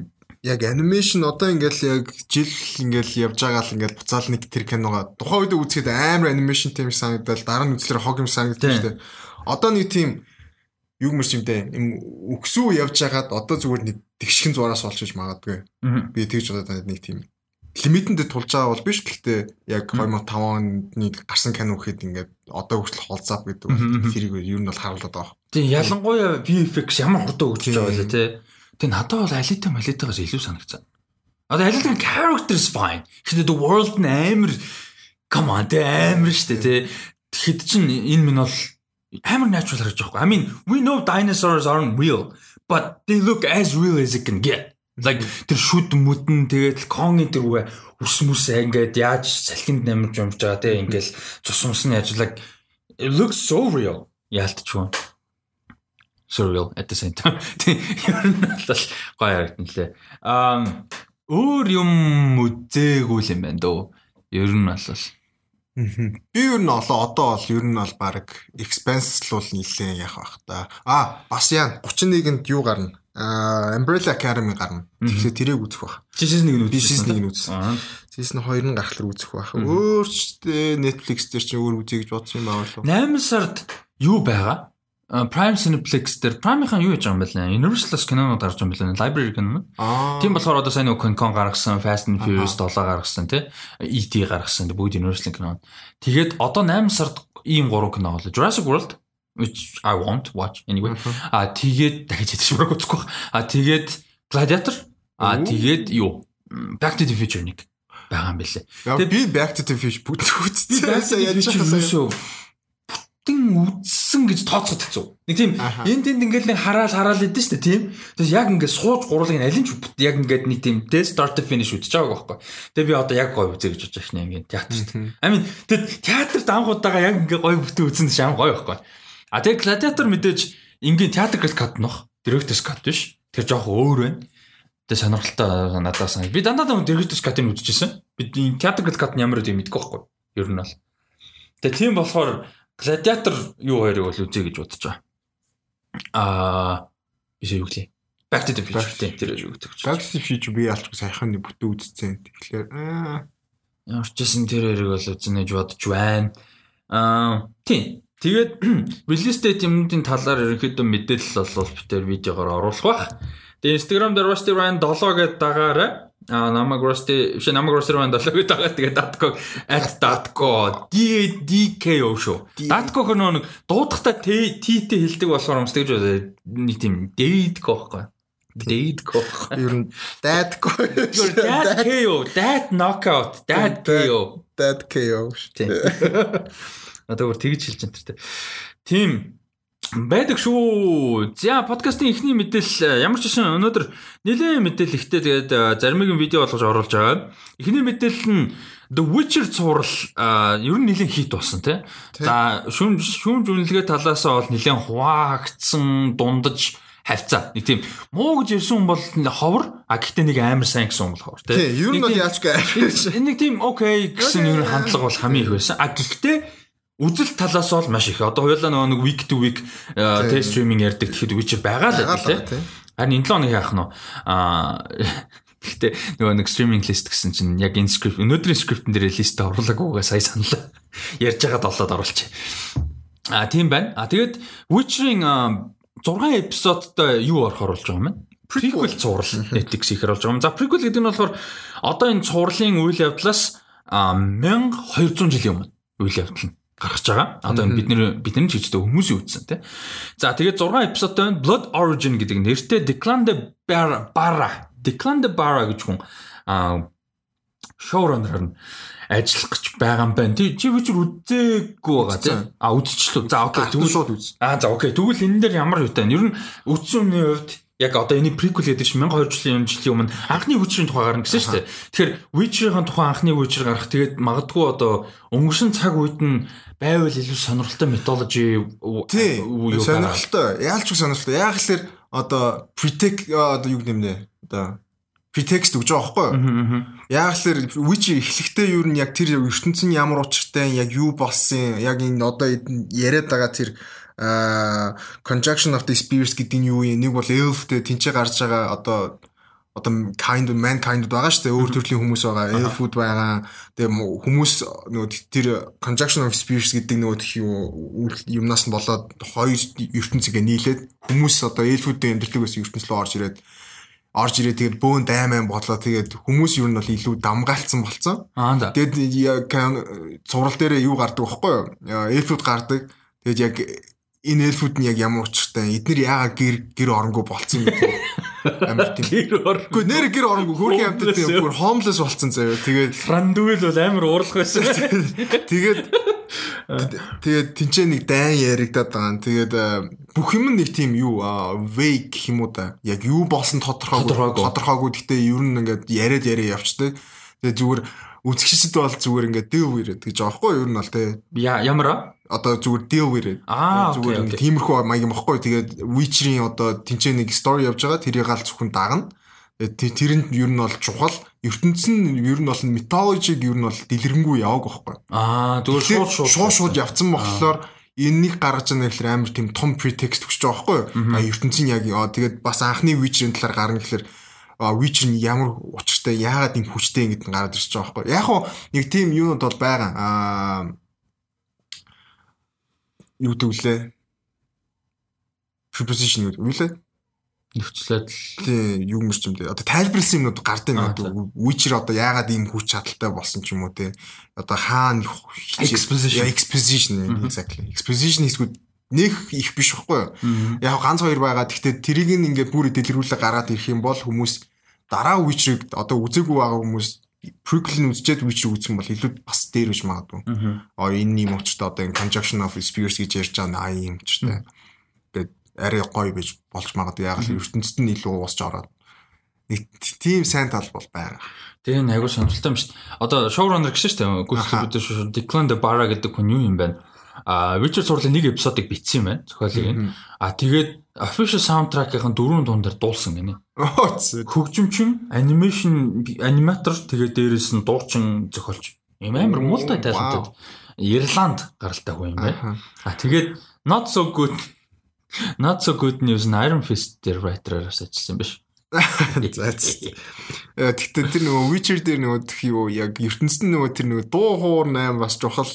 яг анимашн одоо ингээл яг жил ингээл явж байгаа л ингээл буцаал нэг тэр киногаа тухайн үед үзэхэд амар анимашн тийм санагдал дараа нь үзлэр хог юм санагддаг шүү дээ. Одоо нэг тийм юу мэрч юмтэй юм өгсөө явж хагаад одоо зүгээр нэг тэгшхэн зураас олж иж магадгүй. Би тэгж бодоод нэг тийм лимитэнд тулж байгаа бол биш гэхдээ яг 2005 оны гарсан кино гэхэд ингээд одоо хүртэл холцаап гэдэг тэрийг ер нь бол харуулдаг. Тийм ялангуяа VFX ямар хурдан өгч байгаа вэ те Тэгээ надад бол алита малитагаас илүү санагцсан. Одоо алита character is fine. Гэхдээ the world нь амар come on тэ амар штэ тэ. Тэгэхэд чин энэ минь бол амар natural харагдаж байгаа. I mean, we know dinosaurs aren't real, but they look as real as it can get. Like тэр шүд мүдэн тэгээд конгийн тэр ус мүсээ ингээд яаж салхинд намж юмж байгаа те ингээл цус умсны ажлаг it looks so real. Яалтчгүй surreal at the same time. (laughs) Ер нь бол гоё харагдана лээ. Аа өөр юм үзээгүй юм байна дөө. Ер нь бол Би ер нь олоо одоо бол ер нь бол баг expense л бол нилээ яах бах та. А бас яа 31-нд юу гарна? А Umbrella Academy гарна. Тэгэхээр тэрийг үзэх бах. Season 1 нь үзсэн. Season 1 нь үзсэн. Season 2 нь гарахлаар үзэх бах. Өөр ч Netflix дээр чинь өөр үзье гэж бодсон юм байна уу? 8 сард юу байгаа? Prime Cineplex дээр Prime-ийн юу яж байгаа юм бэ? Universal-аас кинонууд гарч байгаа юм лээ. Library кино. Тийм болохоор одоо сайн нэг King Kong гаргасан, Fast and Furious 7 гаргасан тий. ET гаргасан бүгд Universal кино. Тэгээд одоо 8 сард ийм 3 кино болоо. Jurassic World which I won't watch anyway. А тэгээд дахиж хэд шураг үзэхгүй. А тэгээд Gladiator. А тэгээд юу? Back to the Future нэг байгаа юм бэлээ. Тэгээд би Back to the Future бүгд үзсэн. Back to the Future бүтэн үдсэн гэж тооцоход хэцүү. Нэг тийм энэ тэнд ингээд нэг хараал хараал идэв шүү дээ тийм. Тэгээс яг ингээд сууж гурлыг нь алин ч яг ингээд нэг тийм dead start to finish үтж байгаа байхгүй. Тэгээ би одоо яг гоё үзье гэж бодож байна ингээд театрт. I mean тэр театрт анхудаага яг ингээд гоё бүтэн үзсэн чинь амар гоё байхгүй. А тэгээ гладиатор мэдээж ингээд театр гэл кат нөх. Директорс кат биш. Тэр жоох өөр байна. Тэгээ сонирхолтой надад сан. Би дандаа директорс катыг үзчихсэн. Би театр гэл кат нь ямар үгүй мэдэхгүй байхгүй. Ер нь бол. Тэгээ тийм болохоор Гладиатор юу хоёрыг бол үзье гэж бодож байгаа. Аа биш юу гэлээ. Back to the Future тийм тэр юу гэж. Back to the Future би алчгүй сайхан нэг бүтэн үзсэн. Тэгэхээр аа ямар ч гэсэн тэр хоёрыг бол үзнэ гэж бодож байна. Аа тийм. Тэгээд (clears throat) release date юмдын талаар ерөнхийдөө мэдээлэл бол битээр видеогоор оруулах бах. Тэгээд Instagram дээр Rusty Ryan 7 гэдээ дагаарай. А намайг Rusty биш Rusty Ryan 7 гэдэг байгаа. Тэгээд Datco @datco DDKO шүү. Datco хөнөө нэг дуудахтаа T-тэй хэлдэг болохоор юмс тэгж нэг тийм Datco байхгүй. Datco. Ер нь Datco. Datco, Dat knockout, Datco. Datco шүү. Одоо бүр тэгж хэлж энэ тэр. Тийм байдаг шүү. За подкастын эхний мэдээлэл ямар ч гэсэн өнөөдөр нэлээд мэдээлэл ихтэй тэгээд заримыг видео болгож оруулж байгаа. Эхний мэдээлэл нь The Witcher цуврал ер нь нэлээд хит болсон тий. За шүүм шүүмж үнэлгээ талаас нь бол нэлээд хуваагдсан дундаж хавцаа. Нэг тийм муу гэж ирсэн хүн бол ховор, а гэхдээ нэг амар сайн гэсэн хүн бол ховор тий. Ер нь бол яачгүй. (laughs) Нэг тийм окей гэсэн ер нь хандлага бол хамгийн их байсан. А гэхдээ Үзэл талаас бол маш их. Одоо хоёулаа нэг week to week тест стриминг ярьдаг тэгэхэд Witcher байгаа л дээ тий. Харин энэ 7 хоног яах нь аа Гэхдээ нөгөө нэг стриминг лист гэсэн чинь яг энэ скрипт өнөөдрийн скриптэн дээр листэ оруулаагүйгээ сая саналаа. (laughs) Ярьж байгаад олоод оруулчих. А тийм байна. А тэгээд Witcher-ийн 6 эпизодтой юу орох оруулж байгаа юм бэ? Prequel цуврал Netflix ихэр болж байгаа юм. За prequel гэдэг нь болохоор одоо энэ цувралын үйл явдлаас 1200 жилийн өмнө үйл явдал нь гаргаж байгаа. Одоо энэ бидний бидний ч гэжтэй хүмүүсийн үтсэн тий. За тэгээд 6 эпизодтой байна. Blood Origin гэдэг нэртэй Declan de Barra. Declan de Barra гэж хүн аа шоураннер нь ажиллах гэж байгаа юм байна. Тий чи вичэр үзээгүй байгаа тий. А үзчихлээ. За окей тэгвэл шууд үз. А за окей тэгвэл энэ дээр ямар юу тань. Ер нь үдсэн өмнө хувьд яг одоо энийг приквел гэдэг чинь 1200 жилийн жилийн өмнө анхны Witcher-ийн тухай гарна гэсэн шүү дээ. Тэгэхээр Witcher-ийн тухай анхны Witcher гарах тэгээд магадгүй одоо өнгөрсөн цаг үед нь байвал илүү сонирхолтой методологи юу сонирхолтой. Яалч сонирхолтой. Яг л одоо pretext одоо юу гэмнэ одоо pretext өгч байгаа байхгүй юу? Яг л Witcher эхлэхдээ юу нь яг тэр ертөнцийн ямар учиртай яг юу болсон яг энэ одоо яриад байгаа тэр conjunction of the spirits гэдэг нь юу юм? Нэг бол elfтэй тэнцээ гарч байгаа одоо одоо kind mankind байгаа шүү дээ. Өөр төрлийн хүмүүс байгаа. Elfwood байгаа. Тэгээ хүмүүс нөгөө тэр conjunction of spirits гэдэг нөгөө юмнаас нь болоод хоёр ертөнцөгээ нийлээд хүмүүс одоо elfwood-тэй амьдрдаг байсан ертөнц рүү орж ирээд орж ирээ тэгээд бөөн дайман бодлоо тэгээд хүмүүс юу нь бол илүү дамгаалцсан болцсон. Тэгээд цуврал дээр юу гардаг вэхгүй юу? Эльфүүд гардаг. Тэгээд яг энэ эльфүүд нь яг ямар учиртай? Эднэр яагаад гэр гэр оронгүй болцсон бэ амар тийм. Гэр оронгүй нэр гэр оронгүй хөрхийн амтд тийм бүр homeless болцсон заяа. Тэгээд франдүүл бол амар уурлах байсан. Тэгээд тэгээд тэнцээ нэг дайн яригадаад байгаа нь. Тэгээд бүх юм нэг тийм юу vague гэх юм уу да яг юу болсон тодорхойгүй тодорхойгүй. гэхдээ ер нь ингээд яриад яриа явчтай тэгээд зүгээр үзэгчдэд бол зүгээр ингээд дэв ирээд гэж байгаа хгүй юу ер нь бол тий ямар одоо зүгээр with it. Зүгээр ингээд тиймэрхүү маяг юм баггүй. Тэгээд Witcher-ийн одоо тэнцээ нэг story явж байгаа. Тэрийг гал зөвхөн дагна. Тэрэнд ер нь бол чухал. ертөнцийн нь ер нь бол mythology-г ер нь бол дэлгэрэнгүй яваг байхгүй. Аа зүгээр шууд шууд шууд явцсан болохоор энэнийг гаргаж байгаа гэхэлэр амар тийм том pretext өгч байгаа байхгүй. А ертөнцийн яг тэгээд бас анхны Witcher-ийн талаар гарна гэхэлэр Witcher нь ямар учиртай яагаад юм хүчтэй ингэдэг нь гараад ирж байгаа байхгүй. Яг хоо нэг тийм юунод бол байгаа. Аа юу гэвлээ preposition үү лээ? нөхцөлөд тий юу мэрч юм дээ. Одоо тайлбарлсан юмнууд гардыг одоо Witcher одоо яагаад ийм хүч чадалтай болсон ч юм уу те. Одоо хаана exposition exposition exactly. Exposition хийсгүүд нэг их биш байхгүй юу? Яг ганц хоёр байгаа. Гэхдээ тэрийг ингээд бүр дэлгэрүүлээ гаргаад ирэх юм бол хүмүүс дараа Witcher-ыг одоо үзээгүй байгаа хүмүүс prequel нь үзчихэд үзэх юм бол илүү бас дээр үж магадгүй. Аа энэ юм очтой одоо энэ conjunction of spheres гэж ярьж байгаа аа юм ч те арай гоё байж болж магадгүй яг л ертөнцид нь илүү уусч ороод нэг тийм сайн тал бол байгаа. Тэгээ нэг айгуу сонирхолтой юм шүү дээ. Одоо showrunner гэсэн шүү дээ. Гүсгүүд шүү. Declan de Barra гэдэг хүн юу юм бэ? А Richard сурлын нэг эпизодыг бичсэн юм байна. Зохиолыг. А тэгээд official soundtrack-ийн дөрөв дундаар дуулсан гинэ. Хөгжимчин, анимашн, аниматор тэгээд дээрэс нь дуучин зохиолч. Ийм амар мултай талантай. Ирланд гаралтай хүн юм байна. А тэгээд not so good Not so good news нь Iron Fist дээр writer-аас ажилласан биш. (laughs) За. Тэгтээ тэр нөгөө Witcher дээр нөгөө юу яг ертөнцийн нөгөө тэр нөгөө дуу хоор 8 бас чухал.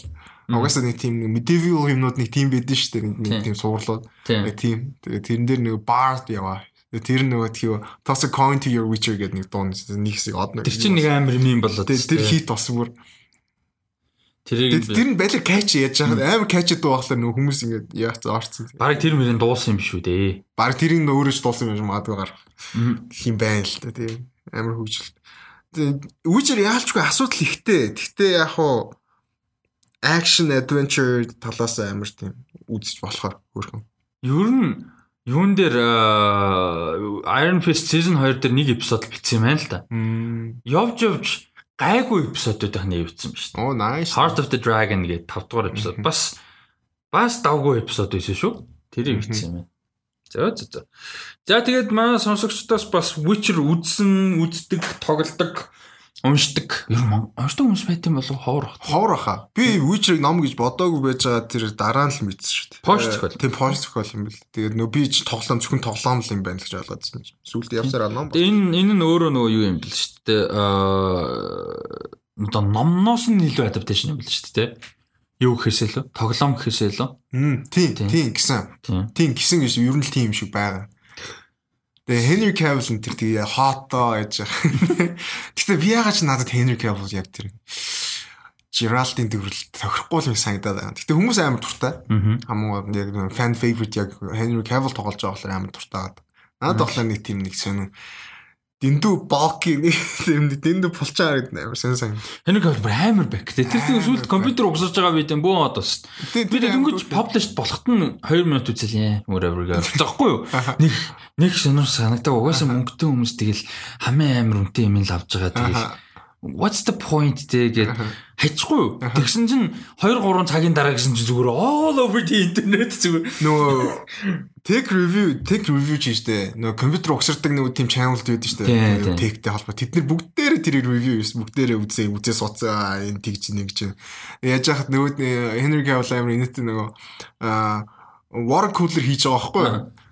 Угаасаа нэг тийм medieval юмнууд нэг тийм байдэн шүү дээ. Нэг тийм суурлууд. Нэг тийм. Тэгээ тэрэн дээр нөгөө bard яваа. Тэр нөгөө тхий toss a coin to your witcher гэдэг нэг дуун нэг хэсэг од нэг. Тэр чинь нэг амар юм болоод. Тэр хит бас бүр Тэрийг тэр нь балер кач яаж байгаа амар кач дуу байхлаа нөх хүмүүс ингээд яац орцсон. Бараг тэр мөрийн дуусан юм шүү дээ. Бараг тэрийг нь өөрөө ч дуусан юм магадгүй гар. Хим байна л та тийм амар хөгжил. Үүчээр яалчгүй асуудал ихтэй. Гэхдээ яг хуу action adventure талаас амар тийм үзэж болохоор хөөрхөн. Ер нь юун дээр Iron Fist season 2 дээр нэг эпизод бичсэн юм байна л да. Явж явж гайгүй эпизодуудыг нээвсэн ба шүү. Оо nice. Heart of the Dragon гэдэг 5 дугаар эпизод бас бас давгүй эпизод байсан шүү. Тэрийг бичсэн юм байна. За за за. За тэгээд манай сонсогчдоос бас Witcher үзсэн, үздэг, тоглодог уншдаг. Ер нь уншдаг хүмүүс байт юм болов ховор бах. Ховор баха. Би Witcher-ыг ном гэж бодоогүй байж байгаа тэр дараа нь л мэдсэн шүү дээ. Post зохиол. Тийм post зохиол юм бэл. Тэгээд нөө би ч тоглоом зөвхөн тоглоом л юм байна гэж ойлгоодсэн чинь. Сүүлд явсараа ном. Энэ энэ нь өөрөө нөгөө юу юм бэл шүү дээ. Аа одоо номноос нь илүү adaptation юм бэл шүү дээ. Юу гэхээсээ л тоглоом гэхээсээ л. Тийм тийм гэсэн. Тийм гэсэн гэж ер нь л тийм юм шиг байгаа. Тэгээ Henry Cavill энэ тэр тэгээ хоотоо гэж. Гэтэ би ягаад ч надад Henry Cavill яг тэр Geraldine төгрөл тохирохгүй л санагдаад байна. Гэтэ хүмүүс амар дуртай. Хамгийн яг fan favorite яг Henry Cavill тоглож байгаа болохоор амар дуртай байгаа. Надад болохоор нэг тийм нэг сонир дэндүү баки нэг юм дэндүү булчаа гэдэг амар сэн сан. Henry Cavill амар бэк. Тэр тийм сүлд компьютер угсаж байгаа бид бөө одоос. Би дөнгөж published болохт нь 2 минут үзэлээ. Whatever гэж. Захгүй юу? Нэг нэг сонир санагдаг. Угаасаа мөнгөтэй хүмүүс тэгэл хамын амар үнэтэй юм л авж байгаа. Тэгэл what's the point тэгээд хайчихгүй юу. Тэгсэн чинь 2 3 цагийн дараа гэсэн чинь зүгээр all over the internet зүгээр. Нөгөө tech review tech review ч штэ нөгөө компьютер угсардаг нөгөө team channel байдаг штэ techтэй холбоо. Тэд нар бүгдээрээ тэр review юус бүгдээрээ үзээ үзээ суцаа энэ тэгж нэг чинь яаж яхад нөгөө Henry Cavill амар инээдтэй нөгөө water cooler хийж байгаа байхгүй юу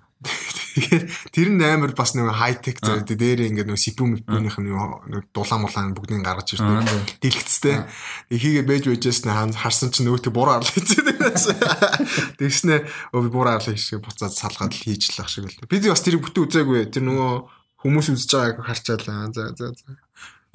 Тэгэхээр тэр нь амар бас нэг хай тек зөө дээр ингээд нэг CPU мөпнийх нь нэг дулаан мулаан бүгдийг гаргаж ирсэн. Дэлгэцтэй. Ихийгээ байж байжээс нь харсан чинь нөгөөтө буруу арлаа хийчихсэн. Тэгснэ өө буруу арлаа хийшээ буцаад салгаад л хийж л ах шиг л. Би бас тэрийг бүтэн үзээгүй. Тэр нөгөө хүмүүс үзэж байгааг харчаалаа. За за за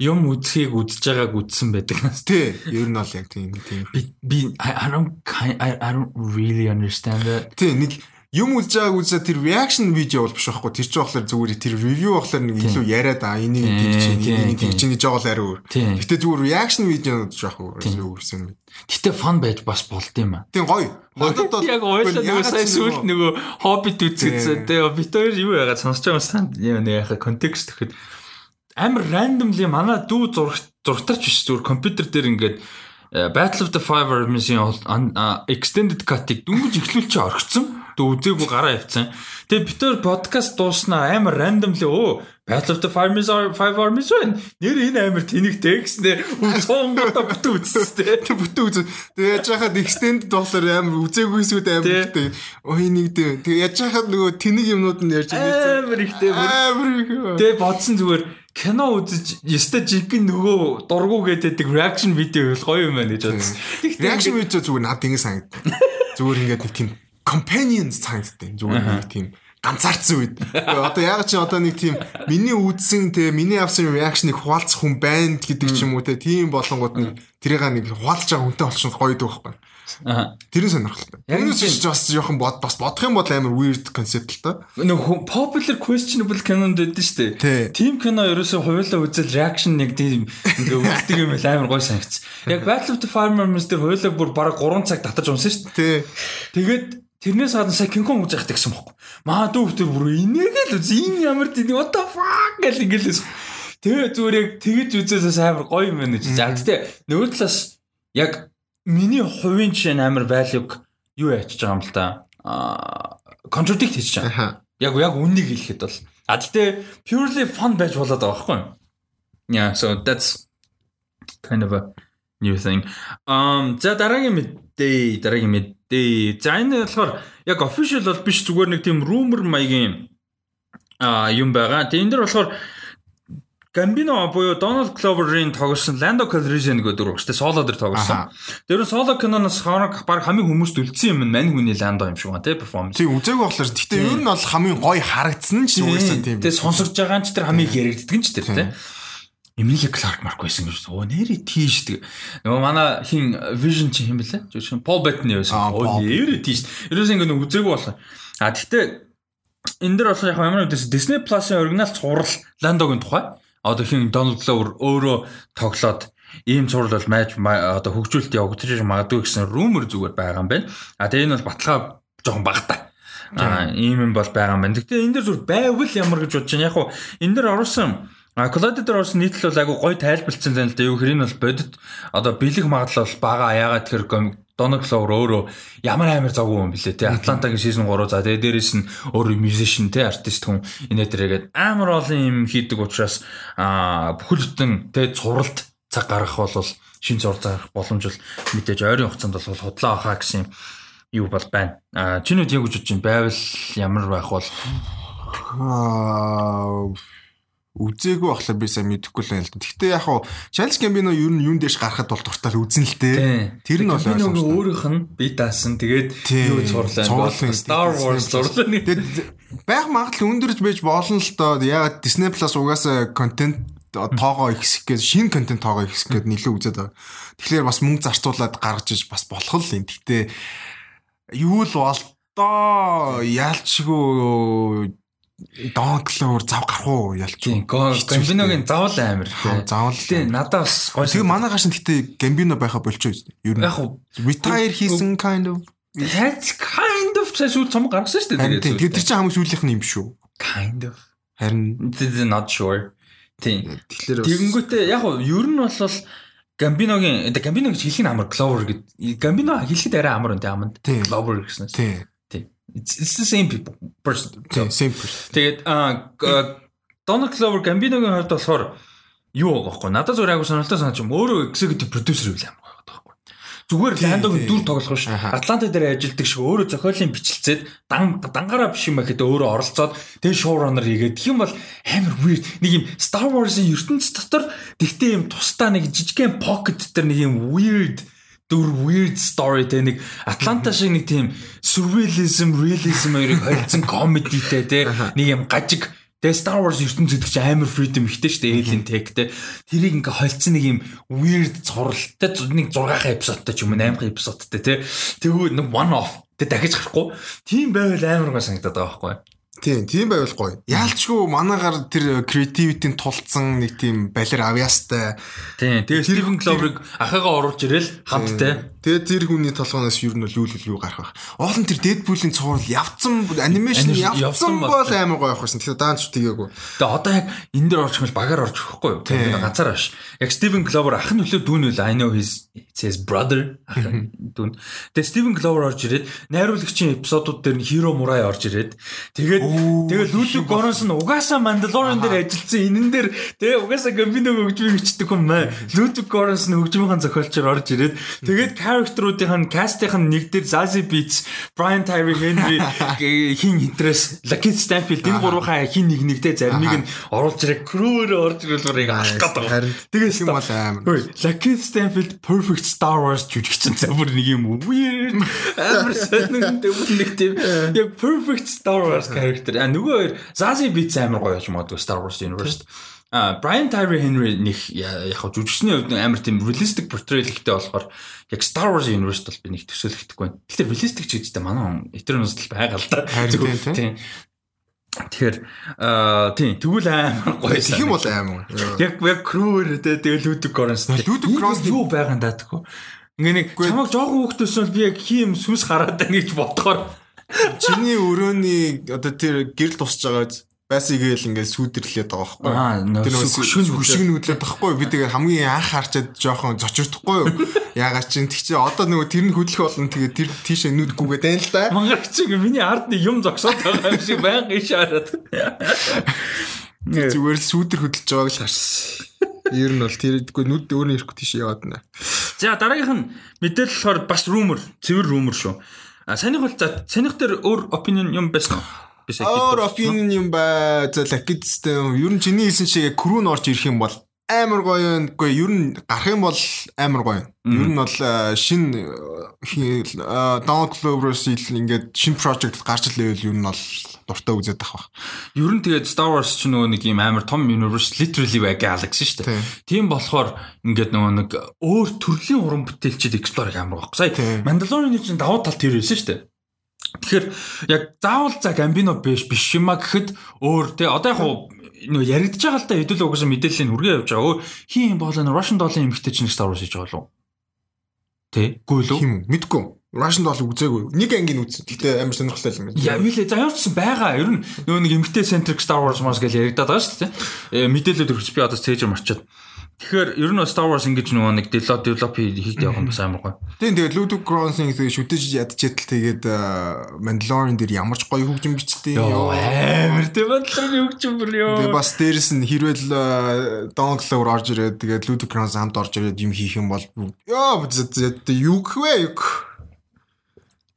юм үзхийг үзэж байгааг үзсэн байдаг. Тий, ер нь бол яг тийм тийм. Би би I don't I don't really understand that. Тий, нэг юм үзэж байгааг үзээ тэр reaction видео бол биш байхгүй тэр чинь болохоор зүгээр тэр review болохоор нэг илүү яриад аа энийг тэгж энийг тэгж гэж байгаа л ари өөр. Гэтэ зүгээр reaction видео үзэж байх уу өөрсөн. Гэтэ фан байж бас болд юм аа. Тийм гоё. Надад бол яг ойлоо нөгөө сая сүлд нөгөө хоббит үзчихсэн. Тэгээ бит хоёр юу яагаад сонсож байгаа юм нэг яхаа контекст гэхэд амар randomly манай дүү зураг зургатарч биш зүгээр компьютер дээр ингээд э, Battle of the Five Armies-ийн extended cut-ыг дүнгийн эхлүүлчих орхисон Тэг үзээгүй гараа явцсан. Тэгээ битэр подкаст дууснаа амар randomly оо Battle of the Five Armies Five Armies байна. Нэр энэ амар тэнэгтэй гэснээр сонготой бүтэн үзсэн. Тэг бүтэн үзсэн. Тэгээ яаж хахад extend болохоор амар үзээгүйсүүд амар ихтэй. Ой нэг дээ. Тэгээ яаж хахад нөгөө тэнэг юмнууд нь ярьж байсан. Амар ихтэй. Амар их. Тэгээ бодсон зүгээр кино үзэж ёстой жинхэнэ нөгөө дургу гэдэг reaction видео бол гоё юм байна гэж бодсон. Reaction видео зүгээр надад ингэ санагдав. Зүгээр ингээд нэг тийм companions санагддаг. Зүгээр нэг тийм ганцаарцсан үед. Одоо яг чи одоо нэг тийм миний үдсэн те миний авсан реакшныг хуваалцах хүн байна гэдэг ч юм уу те тийм болонгууд нэг тэрийг нэг хуваалцж байгаа хүнтэй болчихсон гоё дүү байхгүй. Аа. Тэр нь сонирхолтой. Юунаас ч бас жоохон бод бас бодох юм бол амар weird concept л та. Нэг popular questionable canon гэдэг шүү дээ. Тим кино ерөөсөө хуйлаа үзэл reaction нэг тийм ингээ (laughs) үздэг юм л амар гоё санагц. Яг Battle of the Farmers дээр хуйлаа бүр бараг 3 цаг татаж унсан шүү дээ. Тэгээд Тэрнээс гадна сая кинкон үзэх гэсэн бохоо. Маа дүү тэр бүр инээгээл үз энэ ямар тийм what the fuck гэл ингээл Тэгээ зүгээр яг тэгэж үзээс амар гоё юм байна гэж. За тэгтээ нөгөө талаас яг миний хувийн жишээ амар value-г юу ячиж байгаа юм л та. Аа contradict хийж байгаа. Яг яг үннийг хэлэхэд бол. А тэгтээ purely fun байж болоод байгаа байхгүй юу? Yeah, so that's kind of a new thing. Um за дараагийн мэдээ, дараагийн мэдээ Дээ. За энэ болохоор яг official бол биш зүгээр нэг тийм rumor маягийн а юм байгаа. Тэгээ энэ дэр болохоор Гамбино буюу Donald Glover-ийн тоглосон Lando Calrissian гэдэг шүү дээ. Соло дээр тоглосон. Тэр нь соло киноноос хоног баг хамгийн хүмүүст үлдсэн юм мань хүний Lando юм шиг байна тий перформанс. Тий үзээгүй болохоор гэхдээ ер нь бол хамгийн гоё харагдсан ч үгүйсэн тийм. Тэгээ сонсогж байгаа нь ч тэр хамгийн яригддаг нь ч тэр тий. Эмили Кларк Марк байсан гэж оо нэрээ тийш тэг. Нөгөө манай хин Vision чи хин бэлээ? Жишээ Paul Bettany байсан. Оо нэрээ тийш. Ерөөс ингэ нэг үзээгүй болох. А тэгтээ энэ дэр болох яг ямар нэгдээс Disney Plus-ын оригинал цуврал Lando-гийн тухай. Одоо хин Donald Glover өөрөө тоглоод ийм цуврал бол майж одоо хөгжүүлэлт явагдаж магадгүй гэсэн rumor зүгээр байгаа юм байна. А тэгээ энэ бол баталгаа жоохон багтаа. А ийм юм бол байгаа юм байна. Тэгтээ энэ дэр зүгээр байвал ямар гэж бодож байна. Яг хуу энэ дэр оруулсан А Cloud дээр бас нийтлэл бол айгу гоё тайлбарлсан зэн л дээ. Юу хэрэг нь бол бодит одоо бэлэг магадлал бол бага яагаад тэр Donald Glover өөрөө ямар амар завгүй юм бэлээ те Атлантагийн season 3 за тэгээ дээрэс нь өөр musician те артист хүн инээ тэргээд амар олон юм хийдэг учраас а бүхэл бүтэн те цувралт цаг гаргах бол шин зур зарах боломж бол мэдээж ойрын хугацаанд бол худлаа авахаа гэсэн юу бол байна. А чинүүд яг үжиж чинь байвал ямар байх бол аа үзээгүй болохоор би сайн мэдэхгүй л байна л да. Гэхдээ яг хуу Charles Gambino ер нь юун дэш гарахад бол дуртай үзэн л тээ. Тэр нь бол ойлгомжтой. өөрийнх нь би даасан. Тэгээд юу зурлаа. Star Wars зурлаа. Тэгээд байх магадлал өндөрж байж болно л доо. Яг Disney Plus угаасаа контент тоогоо ихсэх гэж шинэ контент тоогоо ихсэх гэж нэлээд үзээд байгаа. Тэгэхээр бас мөнгө зарцуулаад гаргаж иж бас болох л юм. Гэхдээ юу л бол доо ялчгүй Донклоор зав гарах уу ялч уу. Гамбиногийн завл амир. Завл. Гэтэ надад бас гоё. Тэгээ манай гаш нь гэтэ Гамбино байха болчихоо юм. Ер нь. Яг уу retire хийсэн kind of That's kind of сүүл цом гаргасан шүү дээ. Тэгээд тэр чинь хамгийн сүүлийнх нь юм шүү. Kind of. Харин not sure. Тийм. Тэгэхээр тэгэнгүүтээ яг уу ер нь бол Гамбиногийн Гамбино гэж хэлэх нь амар Clover гэд. Гамбино хэлэхэд арай амар үнтэй аманд. Clover гэснээр. Тийм. It's, it's the same people person. Same person. Тэгээд Donald Glover Gambino-гийн хувьд болохоор юу байгаа байхгүй? Надад зүгээр айгу сонирхолтой санаж юм өөрөө executive producer үл амар байгаа байхгүй зүгээр Lando-гийн дүр тоглох ш Атланта дээр ажилладаг шиг өөрөө зохиолын бичлцээд дан дангаараа биш юм гэхэд өөрөө оролцоод тэгээ showrunner хийгээд. Тийм бол амар weird. Нэг юм Star Wars-ын ертөнцийн дотор тэгтээ юм тусдаа нэг жижигхэн pocket дээр нэг юм weird дүр weird story те нэг Атланта шиг нэг тийм surrealism realism хоёрыг холцсон комедитэй те нэг юм гажиг Тэгээ Star Wars ертөнцийн гэдэг чинь амар freedom ихтэй шүү дээ alien tech те. Тэрийг ингээ холцсон нэг юм weird цувралтай нэг 6 эпизодтай ч юм уу 8 эпизодтай те. Тэгвэл нэг one off тэг дахиж гарахгүй. Тийм байвал амар гоо санагдаад байгаа байхгүй. Тийм, тийм байвал гоё. Яалчгүй манаагаар тэр creativity-ийн тулцсан нэг тийм балер авьяастай. Тийм, тэгээ Стивен Кловрыг ахыгаа оруулж ирэл хамттай. Тэгээд тэр хүний толгоноос ер нь л үйл юу гарах байх. Олон тэр Дэдпулийн цуврал явцсан анимашн явцсан бол амар гоё явах байсан. Тэгэхээр даанч тгээгүй. Тэгээ одоо яг энэ дээр орчих юм багаар орчих واخгүй юу? Тэгээд ганцаар авш. Яг Стивен Гловер ах нь нөлөө дүүн үл I know his says brother ах дүүн. Тэгээд Стивен Гловер орж ирээд найруулагчийн эпизодууд дээр нь хиро мурай орж ирээд тэгээд тэгээд Лүлүк Горонс нь угаасаа Mandalorian дээр ажилласан энэ нэр тэгээд угаасаа Гамбиног хөгжмийг өчтдөг юм аа. Лүлүк Горонс нь хөгжмийн зохиолчор орж ирээд тэгээд character-уудын cast-ийн нэг дээр Zazie Beetz, Brian Tyree Henry (laughs) хин интерес, Lucky Stanfield энэ гурвынхаа хин нэг нэгтэй заримыг нь оруулж ирээ crew-ээр орж ирүүлвэрийг алах гэдэг. Тэгээс юм бол амар. Lucky Stanfield perfect Star Wars жүжигчин замбар нэг юм weird амар сонин нэг тийм яг perfect Star Wars character. А нөгөө хоёр Zazie Beetz амар гоё юм аа Star Wars universe. А Brian Tyree Henry нэг яг жүжигчний хувьд амар тийм realistic portrayal ихтэй болохоор яг Star Wars universe бол би нэг төсөөлөгдөхгүй байна. Гэхдээ realistic ч гэдэгтэй манай Eternals л байгаа л да. Тийм. Тэгэхээр аа тийм тэгвэл амар гоё. Тэг юм бол амар. Яг яг crew-ээр тэгээ Ludwig Göransson. Ludwig Göransson юу байгаа юм даа тэгэхгүй. Ингээ нэг чамаг жоохон хүүхдөөс бол би яг хийм сүнс хараад байна гэж бодохоор чиний өрөөний одоо тэр гэрэл тусч байгаа байсан игээл ингээд сүйдэрлээд байгаа байхгүй. Тэр хөшиг хөшиг нүүдлээд байхгүй. Би тэгээ хамгийн анх харчаад жоохон зочирдохгүй юу. (laughs) Ягаад чинь тэг чи одоо нөгөө тэр нь хөдлөх болно тэгээ тэр тийшээ нүүдгүйгээд байна л да. Мангарч чи миний ард нэг юм зогсоод байгаа юм шиг байнга иш хараад. Зүгээр л сүйдэр хөдлөж байгааг л харсан. Ер нь бол тэрдгүй нүд өөрөө ирэхгүй тийш яваад байна. За дараагийнх нь мэдээлэл болохоор бас rumor, цэвэр rumor шүү. А санийх бол за санийх дээр өөр opinion юм байсан уу? Би сая Өөр opinion юм ба за лакидстэй ер нь чиний хэлсэн шиг крүүн орж ирэх юм бол амар гоё юм. Гэхдээ ер нь гарах юм бол амар гоё. Ер нь бол шин Donald Glover-с ингээд шин project гарч ирлээ ер нь бол дуртай үзээд ах баг. Ер нь тэгээд Star Wars ч нөгөө нэг юм амар том universe literally by galaxy шүү дээ. Тийм болохоор ингээд нөгөө нэг өөр төрлийн уран бүтээлчд explore амар байхгүй. Сая Mandalorian-ы чинь давуу тал тэр байсан шүү дээ. Тэгэхээр яг заавал за Гамбино биш биш юма гэхэд өөр те одоо яг нөө яригдж байгаа л та хэдүүлээ угсаа мэдээллийн хүргээ явж байгаа. Өө хин боолоо Russian Doll-ын эмгтэй чинь Star Wars хийж байгаа болов. Тэ? Ггүй лөө. Хим үү? Мэдгүй. Russian Doll үзээгүй. Нэг ангийн үзсэн. Гэтэ амар сонирхолтой юм байна. Яа вилээ. За явуулсан байгаа. Ер нь нөө нэг эмгтэй centric Star Wars мас гэж яригадаад байгаа шүү дээ. Э, мэдээлэлд өргөж би одоо цээжээр марчаад. Тэгэхээр ер нь Star Wars ингэж нөгөө нэг develop хийгдэх явах нь бас амар гоё. Тийм тэгээд Ludwig Göransson тэгээд шүтэж ядчихдээ тэгээд Mandalorian дээр ямар ч гоё хөгжим бичтэй ёо амар тийм Mandalorian хөгжим бүр ёо. Тэгээд бас дээрэс нь хэрвэл Donald Glover орж ирээд тэгээд Ludwig Göransson хамт орж ирээд юм хийх юм бол ёо юу гэвэ юу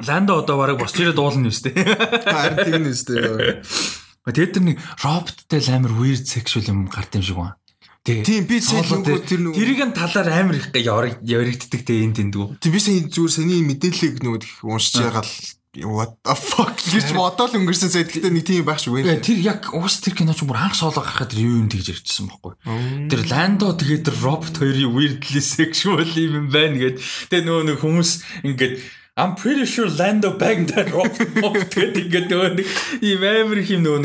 Ландо одоо бараг босч ирээд дуулна юм шүү дээ. (laughs) Харин тийм нь шүү дээ. Тэгээд тэр нэг роботтэй амар weird sexual юм гарт юм шиг байна. Тийм би нөгөө тэр нөгөө тэрийг нь талаар амар их яригддаг те энд тэндгүү. Тийм би сайн зүгээр саний мэдээллийг нөгөө уншиж байгаа л what the fuck гэж бодоод өнгөрсөн сая гэхдээ нэг тийм байх байна. Тэр яг уус тэр кино ч бүр анх соолоо гарахад тэр юу юм тэгж ярьжсэн байхгүй. Тэр Ландо тэгээд робот хоёрын weirdly sexual юм байна гэд. Тэгээ нөгөө нэг хүмүүс ингээд I'm pretty sure Lando banged that rock гэдэг ингээд нөгөө нэг ийм амар их юм нөгөө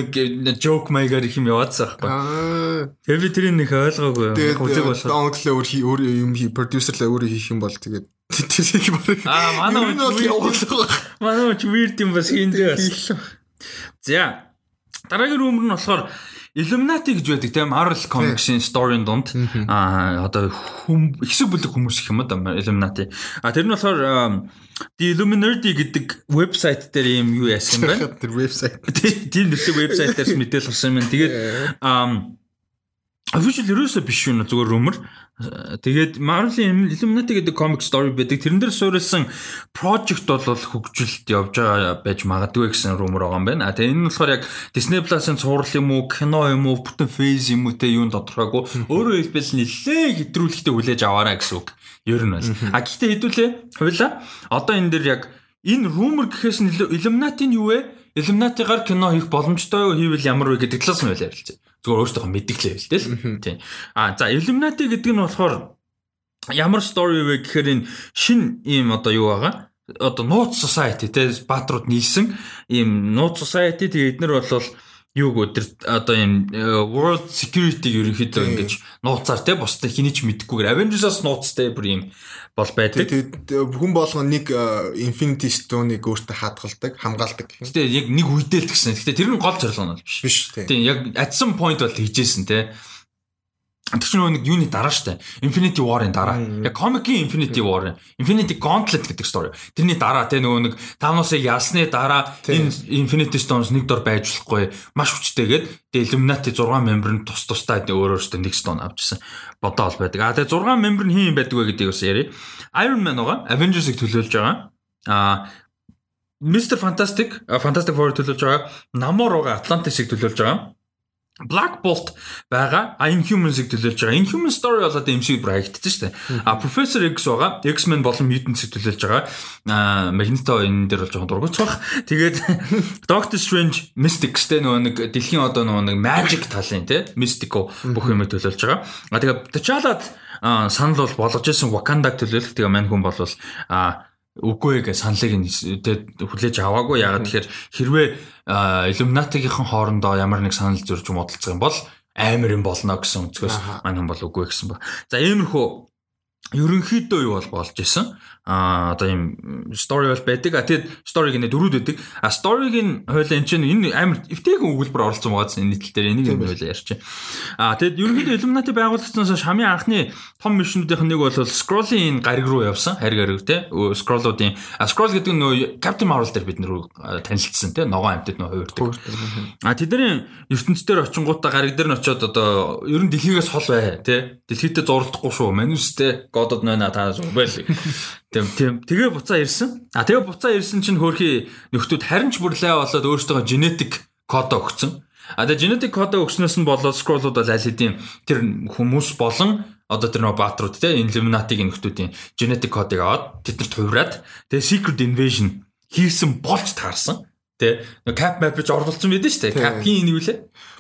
нэг joke маягаар их юм яваадсан байхгүй. Тэгээ би тэрийг нэг ойлгоогүй. Үзэг болохоор онглоо өөр өөр юм хий продюсерлаа өөрөө хийх юм бол тэгээд тэрийг барыг Аа манай (laughs) манай ч weird юм бас хийндээ бас. За дараагийн rumor нь болохоор Illuminati гэж байдаг тийм Marvel Comics-ийн story-ын дунд аа одоо хэсэг бүлэг хүмүүс их юм да Illuminati. А тэр нь болохоор The Illuminati гэдэг вебсайт дээр юм юу яасан бэ? Тэр вебсайт. Тийм нэртэй вебсайт дээрс мэдээлэл гарсан юм. Тэгээд official ерөөсөө биш юм зүгээр rumor. Тэгээд Marvel-ийн Illuminati гэдэг comic story байдаг. Тэрэн дээр суурилсан project бол хөгжилд явж байгаа байж магадгүй гэсэн rumor байгаа юм байна. А тэгээд энэ нь болохоор яг Disney Plus-ын цуврал юм уу, кино юм уу, бүтэн phase юм уу те юунд тодорхойгүй. Өөрөөр хэлбэл нэлээд хэтрүүлэгтэй хүлээж аваарай гэсэн үг. Ер нь бол. А гэхдээ хэдүүлээ хуйла. Одоо энэ дэр яг энэ rumor гэхээс нь Illuminati нь юу вэ? Illuminati-гаар кино хийх боломжтой хийвэл ямар вэ гэдэг талаас нь ярилцъя зүгээр өөртөө мэдгэлээ л дээ л. Тийм. А за Illuminati гэдэг нь болохоор ямар story вэ гэхээр энэ шин ийм одоо юу байгаа? Одоо нууц society те бааtruуд нийлсэн ийм нууц society тэгээ эднэр болвол юу гоо тэр одоо юм э, world security ерөнхийдөө ингэж нууцаар те бусдыг хэний ч мэдэхгүйгээр Avengers-аас нууцтай бүр юм бол байдаг. Хүн болгон нэг э, Infinity Stone-ыг өөртөө хадгалдаг, хамгаалдаг. Гэтэ яг нэг үедээ л тэгсэн. Гэтэ тэр нь гол зорилго нь биш. Биш тийм. Яг at some point бол хийжсэн те. Тэр чинь нэг юуны дараа штэ. Infinity War-ын дараа. Яг комикийн Infinity War, Infinity Gauntlet гэдэг story. Тэрний дараа те нөгөө нэг Thanos-ыг ялсны дараа энэ Infinity Stones нэг дор байж болохгүй маш хүчтэйгээд тэгээ Illuminati 6 member нь тус тустай өөр өөртөө нэг stone авчихсан. Бодоо бол байдаг. А тэгээ 6 member нь хин байдаг вэ гэдгийг бас яри. Iron Man байгаа. Avengers-ыг төлөөлж байгаа. А Mr Fantastic, Fantastic Four төлөөлж байгаа. Namor байгаа. Atlantis-ыг төлөөлж байгаа. Black Bolt байгаа. А Inhumans-ыг төлөөлж байгаа. Inhuman story болоод MCU бүр хаягдчихсан шүү дээ. А Professor X байгаа. X-Men болон Mutants-ыг төлөөлж байгаа. А Magneto энэ дээр бол жоохон дургуцах. Тэгээд (laughs) Doctor Strange Mystics те нөгөө нэг дэлхийн одоо нөгөө нэг magic талын те Mystico бүх юм төлөөлж байгаа. А тэгээд T'Challa санал бол болгож исэн Wakanda-г төлөөлөх. Тэгээ мань хүн бол а үгүй гэж саналыг нь хүлээж аваагүй. Ягаад тэгэхээр хэрвээ Illuminati-гийнхан хоорондоо ямар нэг санал зөрж модалцсан юм бол амар юм болно гэсэн өнцгөөс маань бол үгүй гэсэн ба. За иймэрхүү ерөнхийдөө юу бол болж исэн а одоо юм story бол байдаг. А тэгэд story гинэ дөрүүд байдаг. А story-гийн хойлоо энэ чинь энэ амар эвтэйгэн өгүүлбэр оролцсон байгаа гэсэн нийтлэл дээр энийг юм хойлоо ярьчих. А тэгэд ерөнхийдөө Illuminati байгуулагдсанаас хамгийн анхны том мишнүүдийнх нь нэг бол Scroll-ийн гариг руу явсан. Хариг гариг те. Scroll-уудын Scroll гэдэг нь нөө Captain Marvel дээр бид нэр танилцсан те. Ногоон амьтад нөө хуурдаг. А тэдний ертөнцийн очингуудаа гариг дээр нь очиод одоо ер нь дэлхийгээс хол бай те. Дэлхийдээ зурлахгүй шүү. Манустэй Godод нойна та байл. (laughs) Тийм тийм тэгээ буцаа ирсэн. А тэгээ буцаа ирсэн чинь хөөрхий нөхдүүд харин ч бүрлээ болоод өөрсдөө genetic код өгсөн. А тэгээ genetic код өгснөөс нь болоод scroll-ууд бол аль хэдийн тэр хүмүүс болон одоо тэр нөө баатрууд те Illuminati-гийн нөхдүүдийн genetic кодыг аваад тэднэрт хувраад тэгээ secret invasion хийсэн болж таарсан. Тэ cap map гэж орлуулсан байдаг шүү дээ. Cap-ийн энэ юу лээ?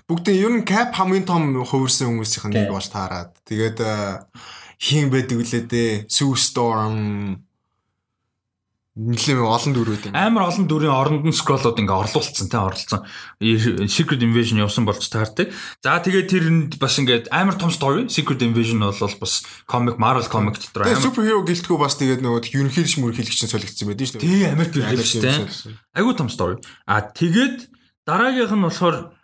Бүгдээ ер нь cap хамгийн том хувирсан хүмүүсийн нэг болж таарад. Тэгээд хийн байдаг үлээ дээ. Sue Storm нэлээд олон дүрүүд юм. Амар олон дүрийн оронд нь скроллууд ингээ орлуулсан тий орлцсон. Secret Invasion явсан болж таардаг. За тэгээд тэр нь бас ингээд амар том story. Secret Invasion бол бас comic Marvel comic дотор амар. Superhero гэлтгүү бас тэгээд нөгөө ерөнхийлж мөрхийлэгч нь солигдсон байдаг шүү дээ. Тий амар гэрэлж тий. Айгуу том story. А тэгээд дараагийнх нь болохоор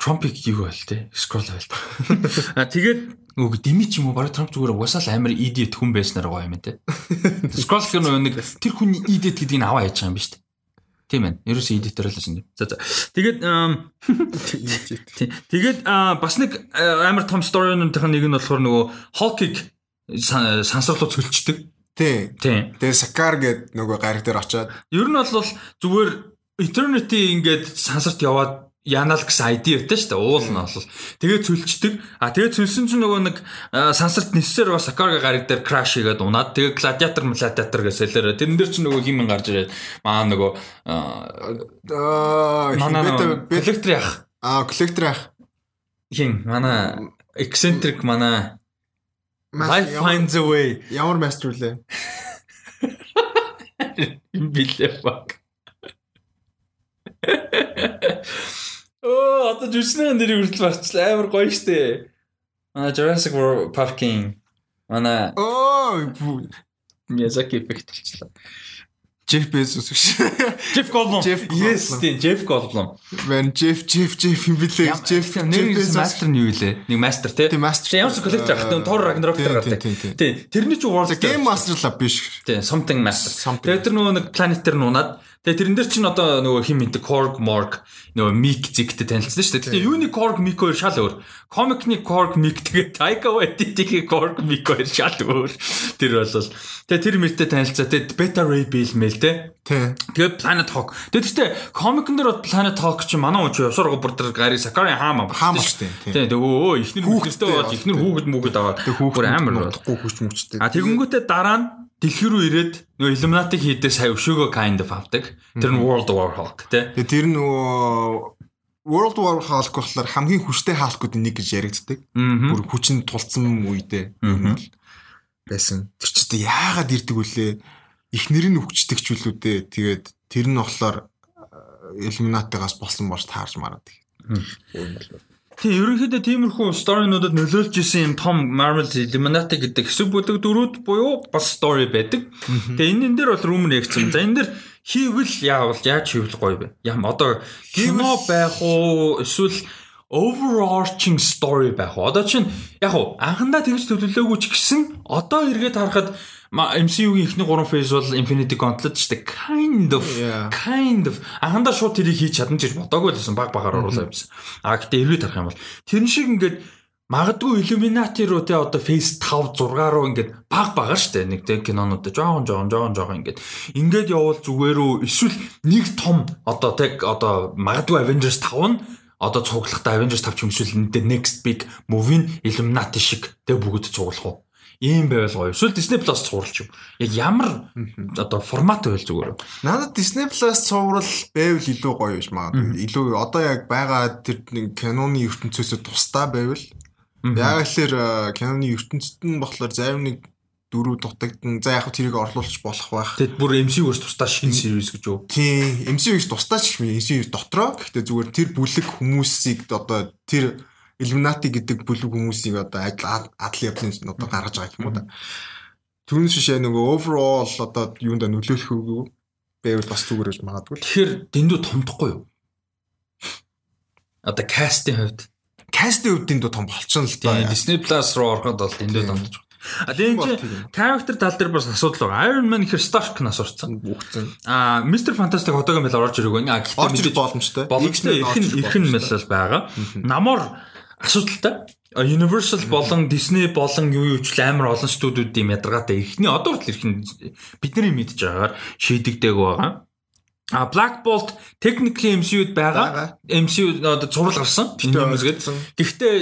Trump-ийг юу байл те scroll байл. (laughs) А тэгээд Нөгөө дими ч юм уу бараг Трамп зүгээр угсаал амар идет хүн байснаар гоё юм те. (laughs) Scroll гэх нэг тэр хүний идет гэдгийг аваа яаж байгаа юм биш үү? Тийм ээ. Ерөөсөө идетер л байсан. За за. Тэгээд (laughs) тэгээд бас нэг амар том сторинуудын нэг нь болохоор нөгөө Hulk-ыг сансарлуу цөлчдөг. Тий. Тий. Тэгээ Sakar гээд нөгөө гариг дээр очиод. Ер нь бол зүгээр Eternity ингээд сансарт яваад Янал гэсэн ID өгдөө шүү дээ. Уул нь бол. Тэгээ цөлчдөг. А тэгээ цөлсөн чинь нөгөө нэг сансарт ниссээр бас Сакарга гариг дээр краш хийгээд унаад тэгээ гладиатор гладиатор гэсэлэр тэрэн дээр чинь нөгөө химэн гарч ирээд маа нөгөө аа коллектор яах. Аа коллектор яах. Хин манай eccentric манай Life finds a way. Ямар мастер үлээ? (laughs) Билээ баг. (laughs) Оо одоо жүжигчний нэрийг хүртэл марчлаа. Амар гоё штэ. Манай Jurassic World Park-ийн манай оо Miyazaki effect болчихлоо. Jeff Bezos гэж. Jeff Goldblum. Yes, тийм Jeff Goldblum. Man Jeff Jeff Jeff юм билээ. Jeff нэр master нь юу вэ? Нэг master тий. Тийм master. Ямар ч коллектор ахтай Thor Ragnarok гардаг. Тий. Тэрний ч World Game Master Lab биш. Тий, something master. Тэр нөгөө нэг planet дээр нунаад Тэгээ тэрэн дээр чинь одоо нөгөө хим мэддэг Korg Morg нөгөө Mick зигтэй танилцсан шүү дээ. Тэгээ юуны Korg Mick хоёр шал өөр. Comic-ны Korg Mick тэгээ Taika Waititi-гийн (laughs) Korg Mick хоёр шал өөр. Тэр бол тэгээ тэр мэртэй танилцаа. Тэгээ Beta Ray Bill мэл те. Тэгээ Planet Hawk. Тэгээ тэгтээ comic-н дээр Planet Hawk чи манай уу явсарга бүр тэр гари Sakari хаама хаама шүү дээ. Тэгээ өө ихнэр хүүхэдтэй бол ихнэр хүүхэд мүгэд аваад хүүхэд амар бодохгүй хүч мүчтэй. А тэгэнгүүтээ дараа нь дэлхий рүү ирээд нөгөө Illuminati хийдээ сая өшөөгөө kind of авдаг. Тэр нь World War Hulk тий. Тэр нөгөө World War Hulk болохоор хамгийн хүчтэй Hulk-уудын нэг гэж яригддаг. Бүр хүчин тулцсан үедээ байсан. Тэр ч яагаад ирдэг вүлээ? Ихнэр нь өвчтөг ч үлүүдээ. Тэгээд тэр нь болохоор Illuminati-гаас болсон болж таарж мараад. Тийм ерөнхийдөө тиймэрхүү сторинуудад нөлөөлж исэн юм том Marvel Illuminati гэдэг хэсэг бүлэг дөрүүд буюу бас story байдаг. Тэгээ энэ энэ дээр бол rumor ягцсан. За энэ дээр хийвэл яавал яаж хийвэл гоё вэ? Ям одоо кино байх уу эсвэл overarching story байх. Одоо чинь яг уу анхандаа тэгж төлөвлөөгүй ч гэсэн одоо эргээд харахад MCU-гийн ихний 3 phase бол Infinity Gauntlet шүү дээ. Kind of kind of. Анхандаа шууд тэрийг хийж чадна гэж бодоагүй байсан. Баг багаар оруулаа юмсан. А гэтээ эргээд харах юм бол. Тэрэн шиг ингээд магадгүй Illuminati руу те одоо Phase 5 6 руу ингээд баг багаар штэ нэг те кинонууд жоохон жоохон жоохон жоохон ингээд. Ингээд явуул зүгээр үү эсвэл нэг том одоо тэг одоо магадгүй Avengers 5 нь одоо цуглахтаа Avengers 5 ч юм эсвэл энэ next big movie нь Illuminati шиг тэг бүгд цуглах уу ийм байвал гоё. Эсвэл Disney Plus цувралч юм. Яг ямар одоо формат байвал зүгээр. Надад Disney Plus цуврал байвал илүү гоё биш магадгүй. Илүү одоо яг байгаа тэр киноны ертөнцөөсөө тусдаа байвал яг л киноны ертөнцид нь болохоор зарим нэг дөрөв дутагдсан. За яг тэрийг орлуулж болох байх. Тэгэд бүр MCU-гоос тусдаа шинэ series гэж юу? Тийм, MCU-с тусдаа ч MCU дотроо. Гэхдээ зүгээр тэр бүлэг хүмүүсийг одоо тэр Illuminati гэдэг бүлэг хүмүүсийг одоо адал явдлын одоо гаргаж байгаа юм уу да. Түүнээс шишээ нөгөө overall одоо юунд нөлөөлөх үгүй байвал бас зүгээр гэж магадгүй. Тэгэхээр дэндүү томдохгүй юу? Одоо кастийн хувьд кастийн хувьд дэндүү том болчихно л да. Disney Plus руу ороход бол дэндүү томдож байна. А чи character тал дээр бас асуудал байгаа. Iron Man ихэр Stark нас орцсон. Үхсэн. А Mr Fantastic одоогийн мэл орж ирэх байна. А гэхдээ мэдээж боломжтой. Боломжтой эрхэн эрхэн мэл байгаа. Намор асуудалтай. Universal болон Disney болон юу юуч амар олон студиудын ядаргаатай ихний одоо хүртэл ирэх нь бидний мэдж байгаагаар шийдэгдэг байгаа. А Black Bolt technically MCU-д байгаа. MCU одоо зураг гарсан. Гэхдээ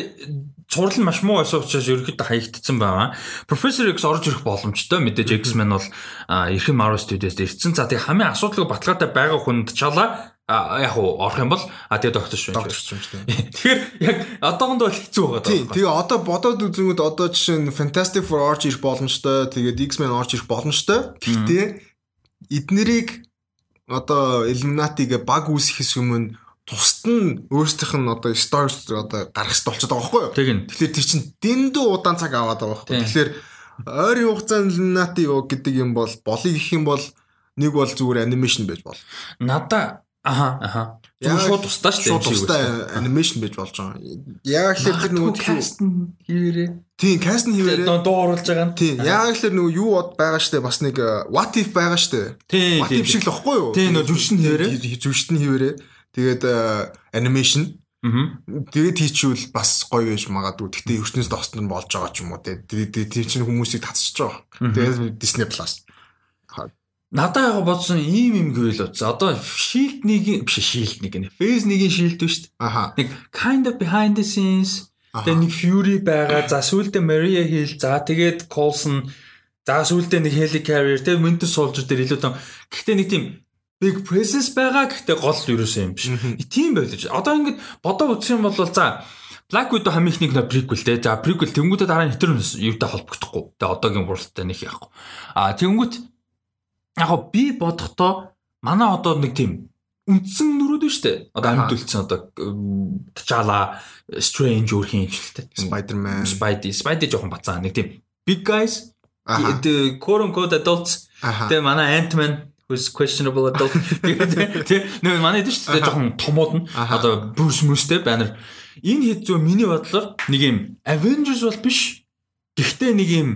цуврал нь маш муу байсан учраас ерөөхдөө хаягдсан байгаа. Professor X орж ирэх боломжтой. Мэдээж X-Men бол эрхэм Marvel Studios дээр ирсэн. За тэгээ хамгийн асуудалгүй баталгаатай байгаа хүнд чалаа А яг уу орох юм бол а тэгээ докторч байна. Докторч шүү. Тэгэхээр яг одоохонд бол хэцүү байгаа даа. Тийм. Тэгээ одоо бодоод үзэнгүүт одоо жишээ нь Fantastic Four орж ирэх боломжтой. Тэгээд X-Men орж ирэх боломжтой. Гэхдээ эднэрийг одоо Illuminati-гээ баг үүсгэхээс өмнө тусад нь өөрсдийнх нь одоо stories одоо гаргах хэрэгтэй болчиход байгаа байхгүй юу? Тэгэхээр тэр чинь дэндүү удаан цаг аваад байгаа байхгүй юу? Тэгэхээр ойрын хугацаанд Illuminati гэдэг юм бол болыг гэх юм бол нэг бол зүгээр анимашн байж бол. Надаа Аха аха. Яг шууд тусдаа шүү дээ. Шууд тусдаа анимашн байж болж байгаа. Яг л тэр нөгөө каст хийвэрээ. Тийм, каст нь хийвэрээ. Дуу оруулж байгаа нь. Тийм, яг л тэр нөгөө юу бод байгаа шүү дээ. Бас нэг э, what if байгаа шүү дээ. Тийм. What if шиг л баггүй юу? Тийм, нөгөө жүжигчэн хийвэрээ. Жүжигчэн хийвэрээ. Тэгээд анимашн. Аа. Тэгээд тийчвэл бас гоё байж магадгүй. Гэтэ ертөнцид тосн нь болж байгаа ч юм уу те. Тэр чинь хүмүүсийг татчихж байгаа. Тэгээд Disney Plus Надаа яг бодсон ийм юм гэвэл утса. Одоо Shield нэг биш Shield нэг нэ. Phase нэг Shield биш шүү дээ. Нэг kind of behind the scenes тэгээ нэг Fury байгаа. За сүүлдээ Maria Hill, за тэгээд Coulson, за сүүлдээ нэг Heli Carrier, тэгээ Winter Soldier дээр илүү том. Гэхдээ нэг тийм big presence байгаа гэхдээ гол юусэн юм биш. Тийм байлж. Одоо ингэж бодоо үзэх юм бол за Black Widow хамгийн ихний нэг prequel те. За prequel тэнгуүтэ дараа нь хитэр юутай холбогдохгүй. Тэгээ одоогийн буралтай нэг яахгүй. А тэнгуүт яг би бодохдоо манай одоо нэг тийм үндсэн нүрүүд нь штэ. Одоо амьд үлдсэн одоо T'Challa, Strange өөрхийн хэмжлэлтэй. Spider-Man, Spidey, Spidey жоохон бацаа нэг тийм big guys. The quote unquote adults. Тэгээ манай Ant-Man who's questionable adult. (laughs) Тэгээ нэг манай дэвш тэ жоохон томууд нь одоо Bruce Moose-тэй банер. Энэ хэд зөө миний бодлоор нэг юм Avengers бол биш. Гэхдээ нэг юм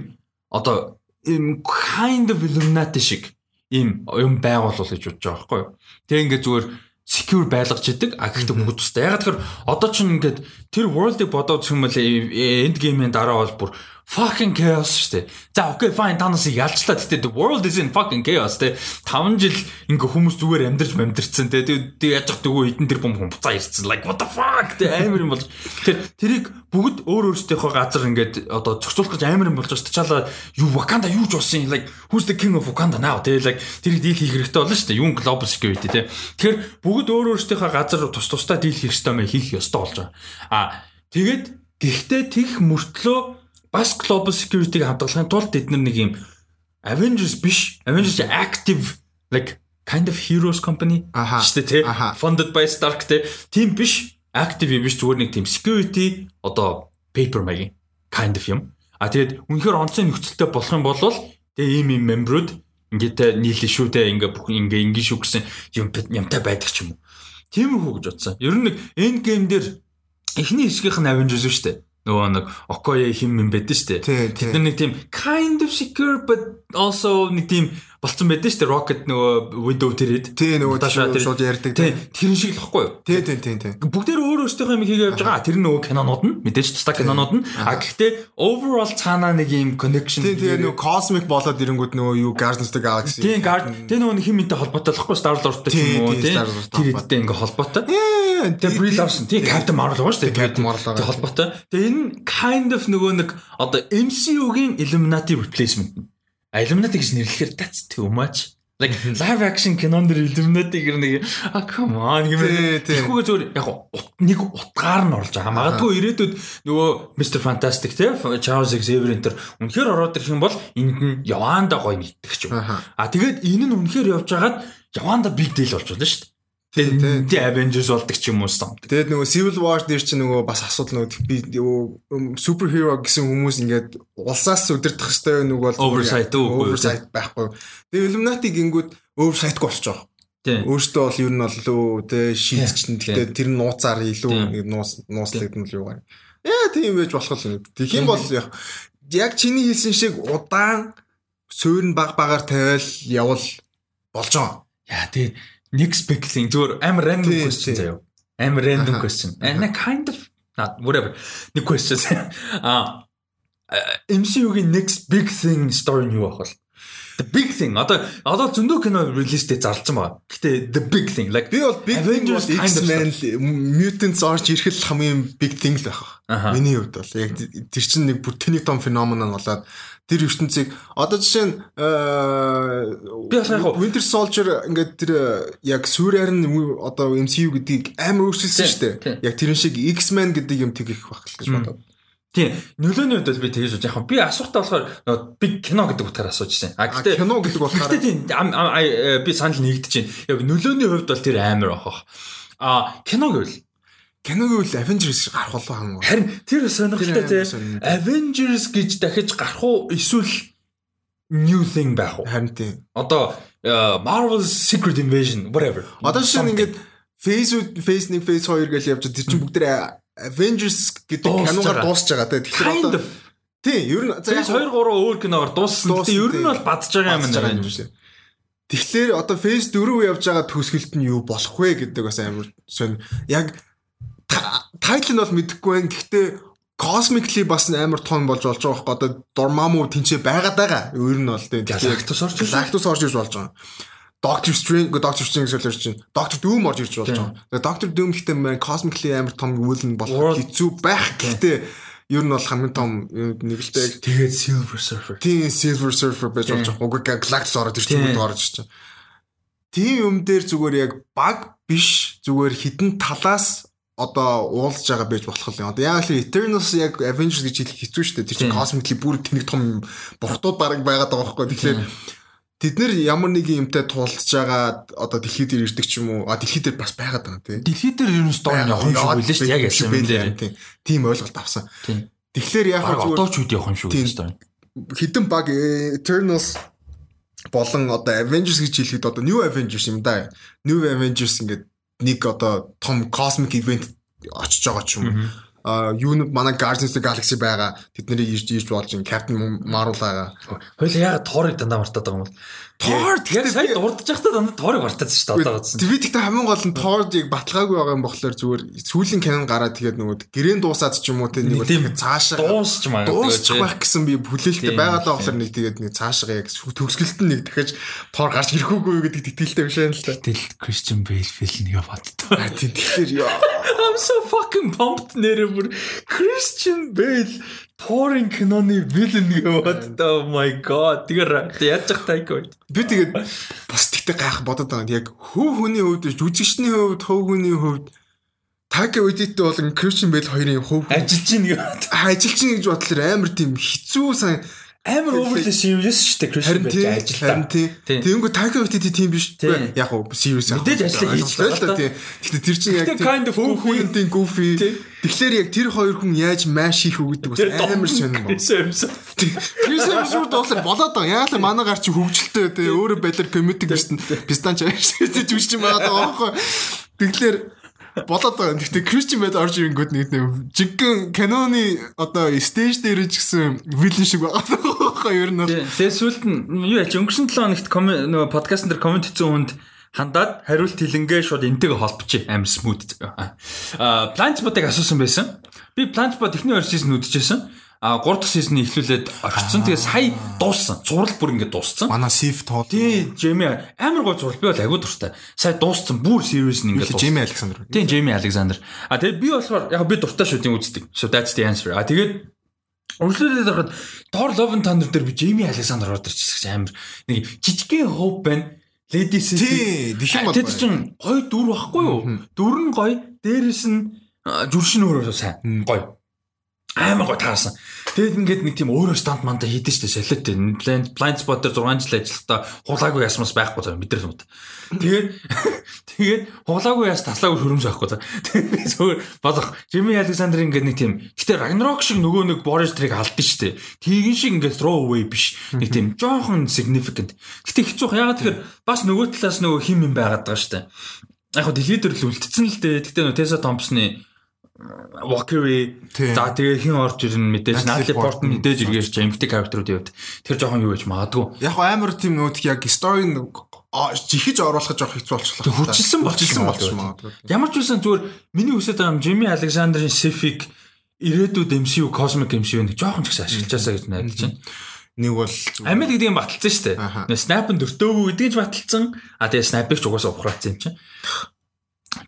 одоо kind of Illuminati шиг ийм юм байгуулвал гэж бодож байгаа байхгүй юу. Тэгээ ингээд зүгээр secure байлгаж идэг. А гэхдээ бүгд тустай. Ягаад тэгэхээр одоо ч ингээд тэр world-ыг бодоод юм бол end game-ийн дараа бол бүр fucking chaos штэ. За окей fine та нас ялчлаа. Гэтэ the world is in fucking chaos тэ. 5 жил ингээ хүмүүс зүгээр амьдарч амьдэрсэн тэ. Тэг яаж яах дэгөө эдэн тэр бом буцаа ирсэн. Like what the fuck тэ амар юм болж. Тэр тэрийг бүгд өөр өөрсдийнхөө газар ингээд одоо зохицуулах гэж амар юм болж байгаа. Тачаала юу Wakanda юу ч болсон. Like who's the king of Wakanda now тэ. Like тэрийг дийл хийх хэрэгтэй болно штэ. Юун global security тэ. Тэгэхээр бүгд өөр өөрсдийнхөө газар тус тусдаа дийл хийх хэрэгтэй мэй хийх ёстой болж байгаа. А тэгээд гэхдээ тех мөртлөө бас global security-г хамгаалахын тулд эдгээр нэг юм Avengers биш Avengers active like kind of heroes company. Шүү дээ тий. funded by Stark тий. Тийм биш active биш зүгээр нэг тийм security одоо paper маягийн kind of юм. А тэгээд үнэхээр онцгой нөхцөлтэй болох юм бол тэгээ ийм ийм мембрууд ингээд нийлэн шүү дээ ингээ бүх ингээ ингээ шүү гэсэн юм юмтай байдаг ч юм уу. Тийм үү гэж бодсон. Ер нь нэг end game дээр эхний хэсгийнх нь Avengers шүү дээ. Нөгөө нэг Okoye хим юм дээ. Тий, Тэд тий. нар нэг тийм kind of secure but also нэг тийм болцсон байдсан шүү дээ. Rocket нөгөө Widow тэрэд. Тий нөгөө шууд ярьдаг. Тий, тэрэн шиг л ихгүй юу? Тий, тий, тий, тий. бүгдээр өөр өөрсдийнхөө юм хийгээ явж байгаа. Тэр нөгөө кинонууд нь мэдээж тусдаа кинонууд нь. А гэхдээ overall цаанаа нэг юм connection. Тий, тэгээ нөгөө cosmic болоод ирэнгүүт нөгөө юу Guardians of the Galaxy. Тийм guard тэр нөгөө хим мэдээ холбоотой л ихгүй Star Тий, юм уу тий, тий. Тэр хэдтэй ингээ холбоотой. Ээ, Тэгээ Brie Larson тий Captain Marvel байгаа шүү дээ. Captain Marvel байгаа. Холбоотой. Тэгээ энэ kind of нөгөө нэг одоо MCU-гийн Illuminati replacement. А Illuminati гэж нэрлэхээр that's too much. Like (laughs) live action кинон дэр Illuminati гэр нэг а come on гэмээр тэгэхгүй зүгээр яг нэг утгаар нь орж байгаа. Магадгүй ирээдүйд нөгөө Mr Fantastic тий Charles Xavier энэ төр үнэхээр ороод ирэх юм бол энд нь Яванда гоё нэгтгэж юм. Аха. А тэгээд энэ нь үнэхээр явж хагаад Яванда big deal болж болно шүү дээ. Тий, тий. Тэгээд Avengers болдог ч юм уу сам. Тэгээд нөгөө Civil War дээр чинь нөгөө бас асуудал нөгөө би нөгөө суперхиро гэсэн хүмүүс ингээд улсаас удирдах хэвээр нөгөө бол Oversight юу? oversight байхгүй. Тэгээд Illuminati гингүүд oversight-гүй болчих жоох. Тийм. Өөртөө бол ер нь бол лөө тэ шийдчихэн. Тийм. Гэтэ тэр нууцаар илүү Тийм. нэг нуус нууслагдана л юугаар. Яа тийм байж болох л юм. Тэгэх юм бол яг чиний хэлсэн шиг удаан суурь нь баг багаар тавиал явал болж байгаа. Яа тий next big thing зүгээр амар random question заяа. Амар random question. And a kind of not whatever. Нэг question. (laughs) А MCU-гийн next big thing story нь юу байх вэ? The big thing. Одоо одоо зөндөө кино релизтэй зарлцсан байна. Гэтэ the big thing like Би бол big Avengers Avengers kind of X-Men Mutants орж ирэх л хамгийн big thing л байх. Миний хувьд бол яг тэр чинь нэг бүр тэний том феномен болоод тэр ертөнцийг одоо жишээ нь э, Би бас яг Winter Soldier ингээд тэр э, яг сүүрээр нь одоо MCU гэдгийг амар өөрчилсөн шүү дээ. Яг тэрэн шиг X-Men гэдэг юм тэгэх байх л гэж бодоод. Тийм. Нөлөөний хувьд би тэгэж бодож яг би асуухтаа болохоор нөгөө big кино гэдэг утгаар асууж байна. А гэтээ кино гэдэг болохоор Гэтэ тийм э, би санал нэгдэж байна. Яг нөлөөний хувьд бол тэр амар бахах. А кино гэвэл киногийн үйл Avengers гарах болоо хамаа. харин тэр сонирхолтой те. Avengers гэж дахиж гарах уу эсвэл new thing байх уу? Харин тийм. Одоо э, Marvel's Secret Invasion whatever. Одоо нь ингээд Phase Phase 1 Phase 2 гэж явж байгаа. Тэр чинь бүгд Avengers гэдэг киногаар байгаа. дуусж байгаа. Тэгэхээр kind одоо of тий ер нь за Тэгээс 2 3 өөр киноор дууссан. Гэтэ ер нь бол бадж байгаа юм байгаа юм байна. шиг. Тэгэхээр одоо Phase 4 явж байгаа төсгөлт нь юу болох вэ гэдэг бас амар сонь. Яг тайтл нь бол мэдэхгүй байна. Гэхдээ cosmically бас амар том болж болж байгаа байхгүй одоо Dormammu тэнцээ байгаад байгаа. Ер нь бол тий. Galactus орж ирж Galactus орж ирж болж байгаа. Doctor Strange, Doctor Strange гэж чинь. Doctor Doom орж ирж болж байгаа. Тэгээ Doctor Doom гэхдээ cosmically амар том үйл нь болох хэцүү байх. Гэхдээ ер нь бол хамгийн том нэг л дээ. Тэгээд Silver Surfer. Тийм Silver Surfer байж болж байгаа. Уг Galactus ороод ирж Тийм. байгаа орж ирж байгаа. Тийм юм дээр зүгээр яг баг биш зүгээр хідэн талаас одоо уулзж байгаа байж болох юм. Одоо яг л Eternals яг Avengers гэж хэлэх хэцүү шүү дээ. Тэр чинь cosmically бүр тэнэг том бурхтууд бараг байгаад байгаа байхгүй. Тэгэхээр тэд нэр ямар нэг юмтай тулдж байгаа одоо дэлхийд дээр ирдэг ч юм уу. А дэлхийд дээр бас байгаад байгаа тийм. Дэлхийд дээр ер нь story явах юм шиг байлээ шүү дээ. Яг яасан юм дээр. Тийм. Тийм ойлголт авсан. Тэгэхээр яг зүгээр одоо ч үгүй явах юм байлээ story. хідэн баг э, Eternals болон одоо Avengers гэж хэлэхэд одоо New Avengers юм да. New Avengers ингээд нэг одоо том cosmic event очиж байгаа ч юм уу. А юу нэг манай Guardians of the Galaxy байгаа. Тэд нарыг ирж ирж болж ин Captain Marvel байгаа. Хоёул ягаад тоорыг дандаа мартаад байгаа юм бол. Тоор яг гэхдээ сая дурдж байхдаа дандаа тоорыг мартаад шүү дээ одоо гадсан. Би тэгтээ хамгийн гол нь яг баталгаагүй байгаа юм болохоор зүгээр сүүлийн кинон гараад тэгээд нөгөө гэрэн дуусаад ч юм уу те нэг бол цаашаа Дуусч магадгүй. дуусчих байх гэсэн би хүлээлттэй байгаад байгаа болохоор нэг тэгээд нэг цаашаа яг төгсгөлт нь нэг дахиж Thor гарч ирэхүүгүй гэдэг тэтгэлтэй биш юм л та. Тэл Christian Bale film нэг (laughs) тийм тэгэхээр яа. I'm so fucking pumped нэрэ бүр Christian Bale Touring киноны villain боддоо. (laughs) Oh my god. Тэгэхээр яаж зах тайгүй. Би тэгээд бас тэгтээ гайх бодод байгаа. Яг хөв хүний хувьд жүжигчний хувьд хөв хүний хувьд Така Waititi болон Christian Bale хоёрын хөв Ажиллаж ийн гэдэг. ажилч гэж бодлоор амар тийм хэцүү сайн Амар overly serious шүү дээ Christian Bale тийм тийм Тийм. тэгэнгүү Така Waititi тийм биш. Тийм. Яг уу serious яг. Мэдээж ажлаа хийж л байгаа да тийм. Гэхдээ тэр чинь яг kind of goofy. хүүхдийн goofy. Тийм. Тэгэхээр яг тэр хоёр хүн яаж маш хийх үү гэдэг бас амар сонирм байна. Крис Хемсворт болохоор болоод байгаа. Яг л манай гар чи хөвгөлтэй тий өөрөө балер комедик гэсэн пистан чааш жүжигч юм байгаа байхгүй. Тэгэхээр болоод байгаа. Гэхдээ Christian Bale орж ирэнгүүт нэг нэг жиггэн киноны одоо стейж дээр ч гэсэн вилэн шиг байгаа байхгүй ер нь. Тэгээ сүүлд нь юу яач өнгөрсөн 7 хоногт нөгөө подкаст дээр комент хийсэн хүнд хандаад хариулт хэлэнгээ шууд энтэйгээ холбочих амар смут. Аа Blind Spot-ыг асуусан байсан. Би Spot эхний 2 сизон үзчихсэн. А 3 дахь сизны эхлүүлээд орчихсон. Тэгээ сая дууссан. Зураг бүр ингэ дууссан. Манай Сив тоо. Тий, Джейми амар гой зураг би бол агүй дуртай. Сая дууссан. Бүр serious нь ингэ дууссан. Джейми Александр. Тий, Джейми Александр. А тэгээ би болохоор яг би дуртай шүтийн үздэг. So that's the answer. А тэгээд Өргөлөөлөд харахад Thor Love and Thunder дээр би Джейми Александр ороод ирчихсэн амар нэг жижигхэн хоп байна. Lady City. Тий, дэх юм бол. Тэр чин гой дүр байхгүй юу? Дүр нь гой, дээрэс нь жүршин өөрөө сайн. Гой амар гоо таарсан. Тэгээд ингээд нэг тийм өөрөө стант манда хийдэж штэ солиотой. Blind blind spot дээр 6 жил ажиллахдаа хулаагүй ясмас байхгүй заа мэдрэл юм. Тэгээд тэгээд (laughs) хулаагүй яс таслаагүй хөрөмж байхгүй заа. (laughs) Тэгээд зөвөр бодох. Jimmy Alexander ингээд нэг тийм гэтээ Ragnarok шиг нөгөө нэг Boris Tree-г алдсан штэ. Тэгин шиг ингээд throw away биш. Нэг тийм жоохон significant. Гэтээ хэцүүх ягаад тэгэхээр бас нөгөө талаас нөгөө хим юм байгаад байгаа штэ. Яг хөө дэлхийд л үлдсэн л дээ. Гэтээ нөгөө Tessa Thompson-ы Walker-ы за тэгээ хин орж ирнэ мэдээж Natalie Portman мэдээж иргээж ч эмгтэй character-ууд явд. Тэр жоохон юу гэж магадгүй. Яг амар тийм нүүд яг story жихэж оруулах жоох хэцүү болчихлоо. Хүчилсэн болчихсон болж магадгүй. Ямар ч үсэн зүгээр миний үсэд байгаа юм Jimmy Alexander-ын Civic ирээдүйд MCU Cosmic MCU нэг жоохон ч гэсэн ашиглажаасаа гэж найдаж байна. Нэг бол Амьд гэдэг юм баталсан шүү дээ. Snap-ын дөртөөгөө гэдгийг ч баталсан. А тэгээ Snap-ыг ч угаасаа ухраацсан юм чинь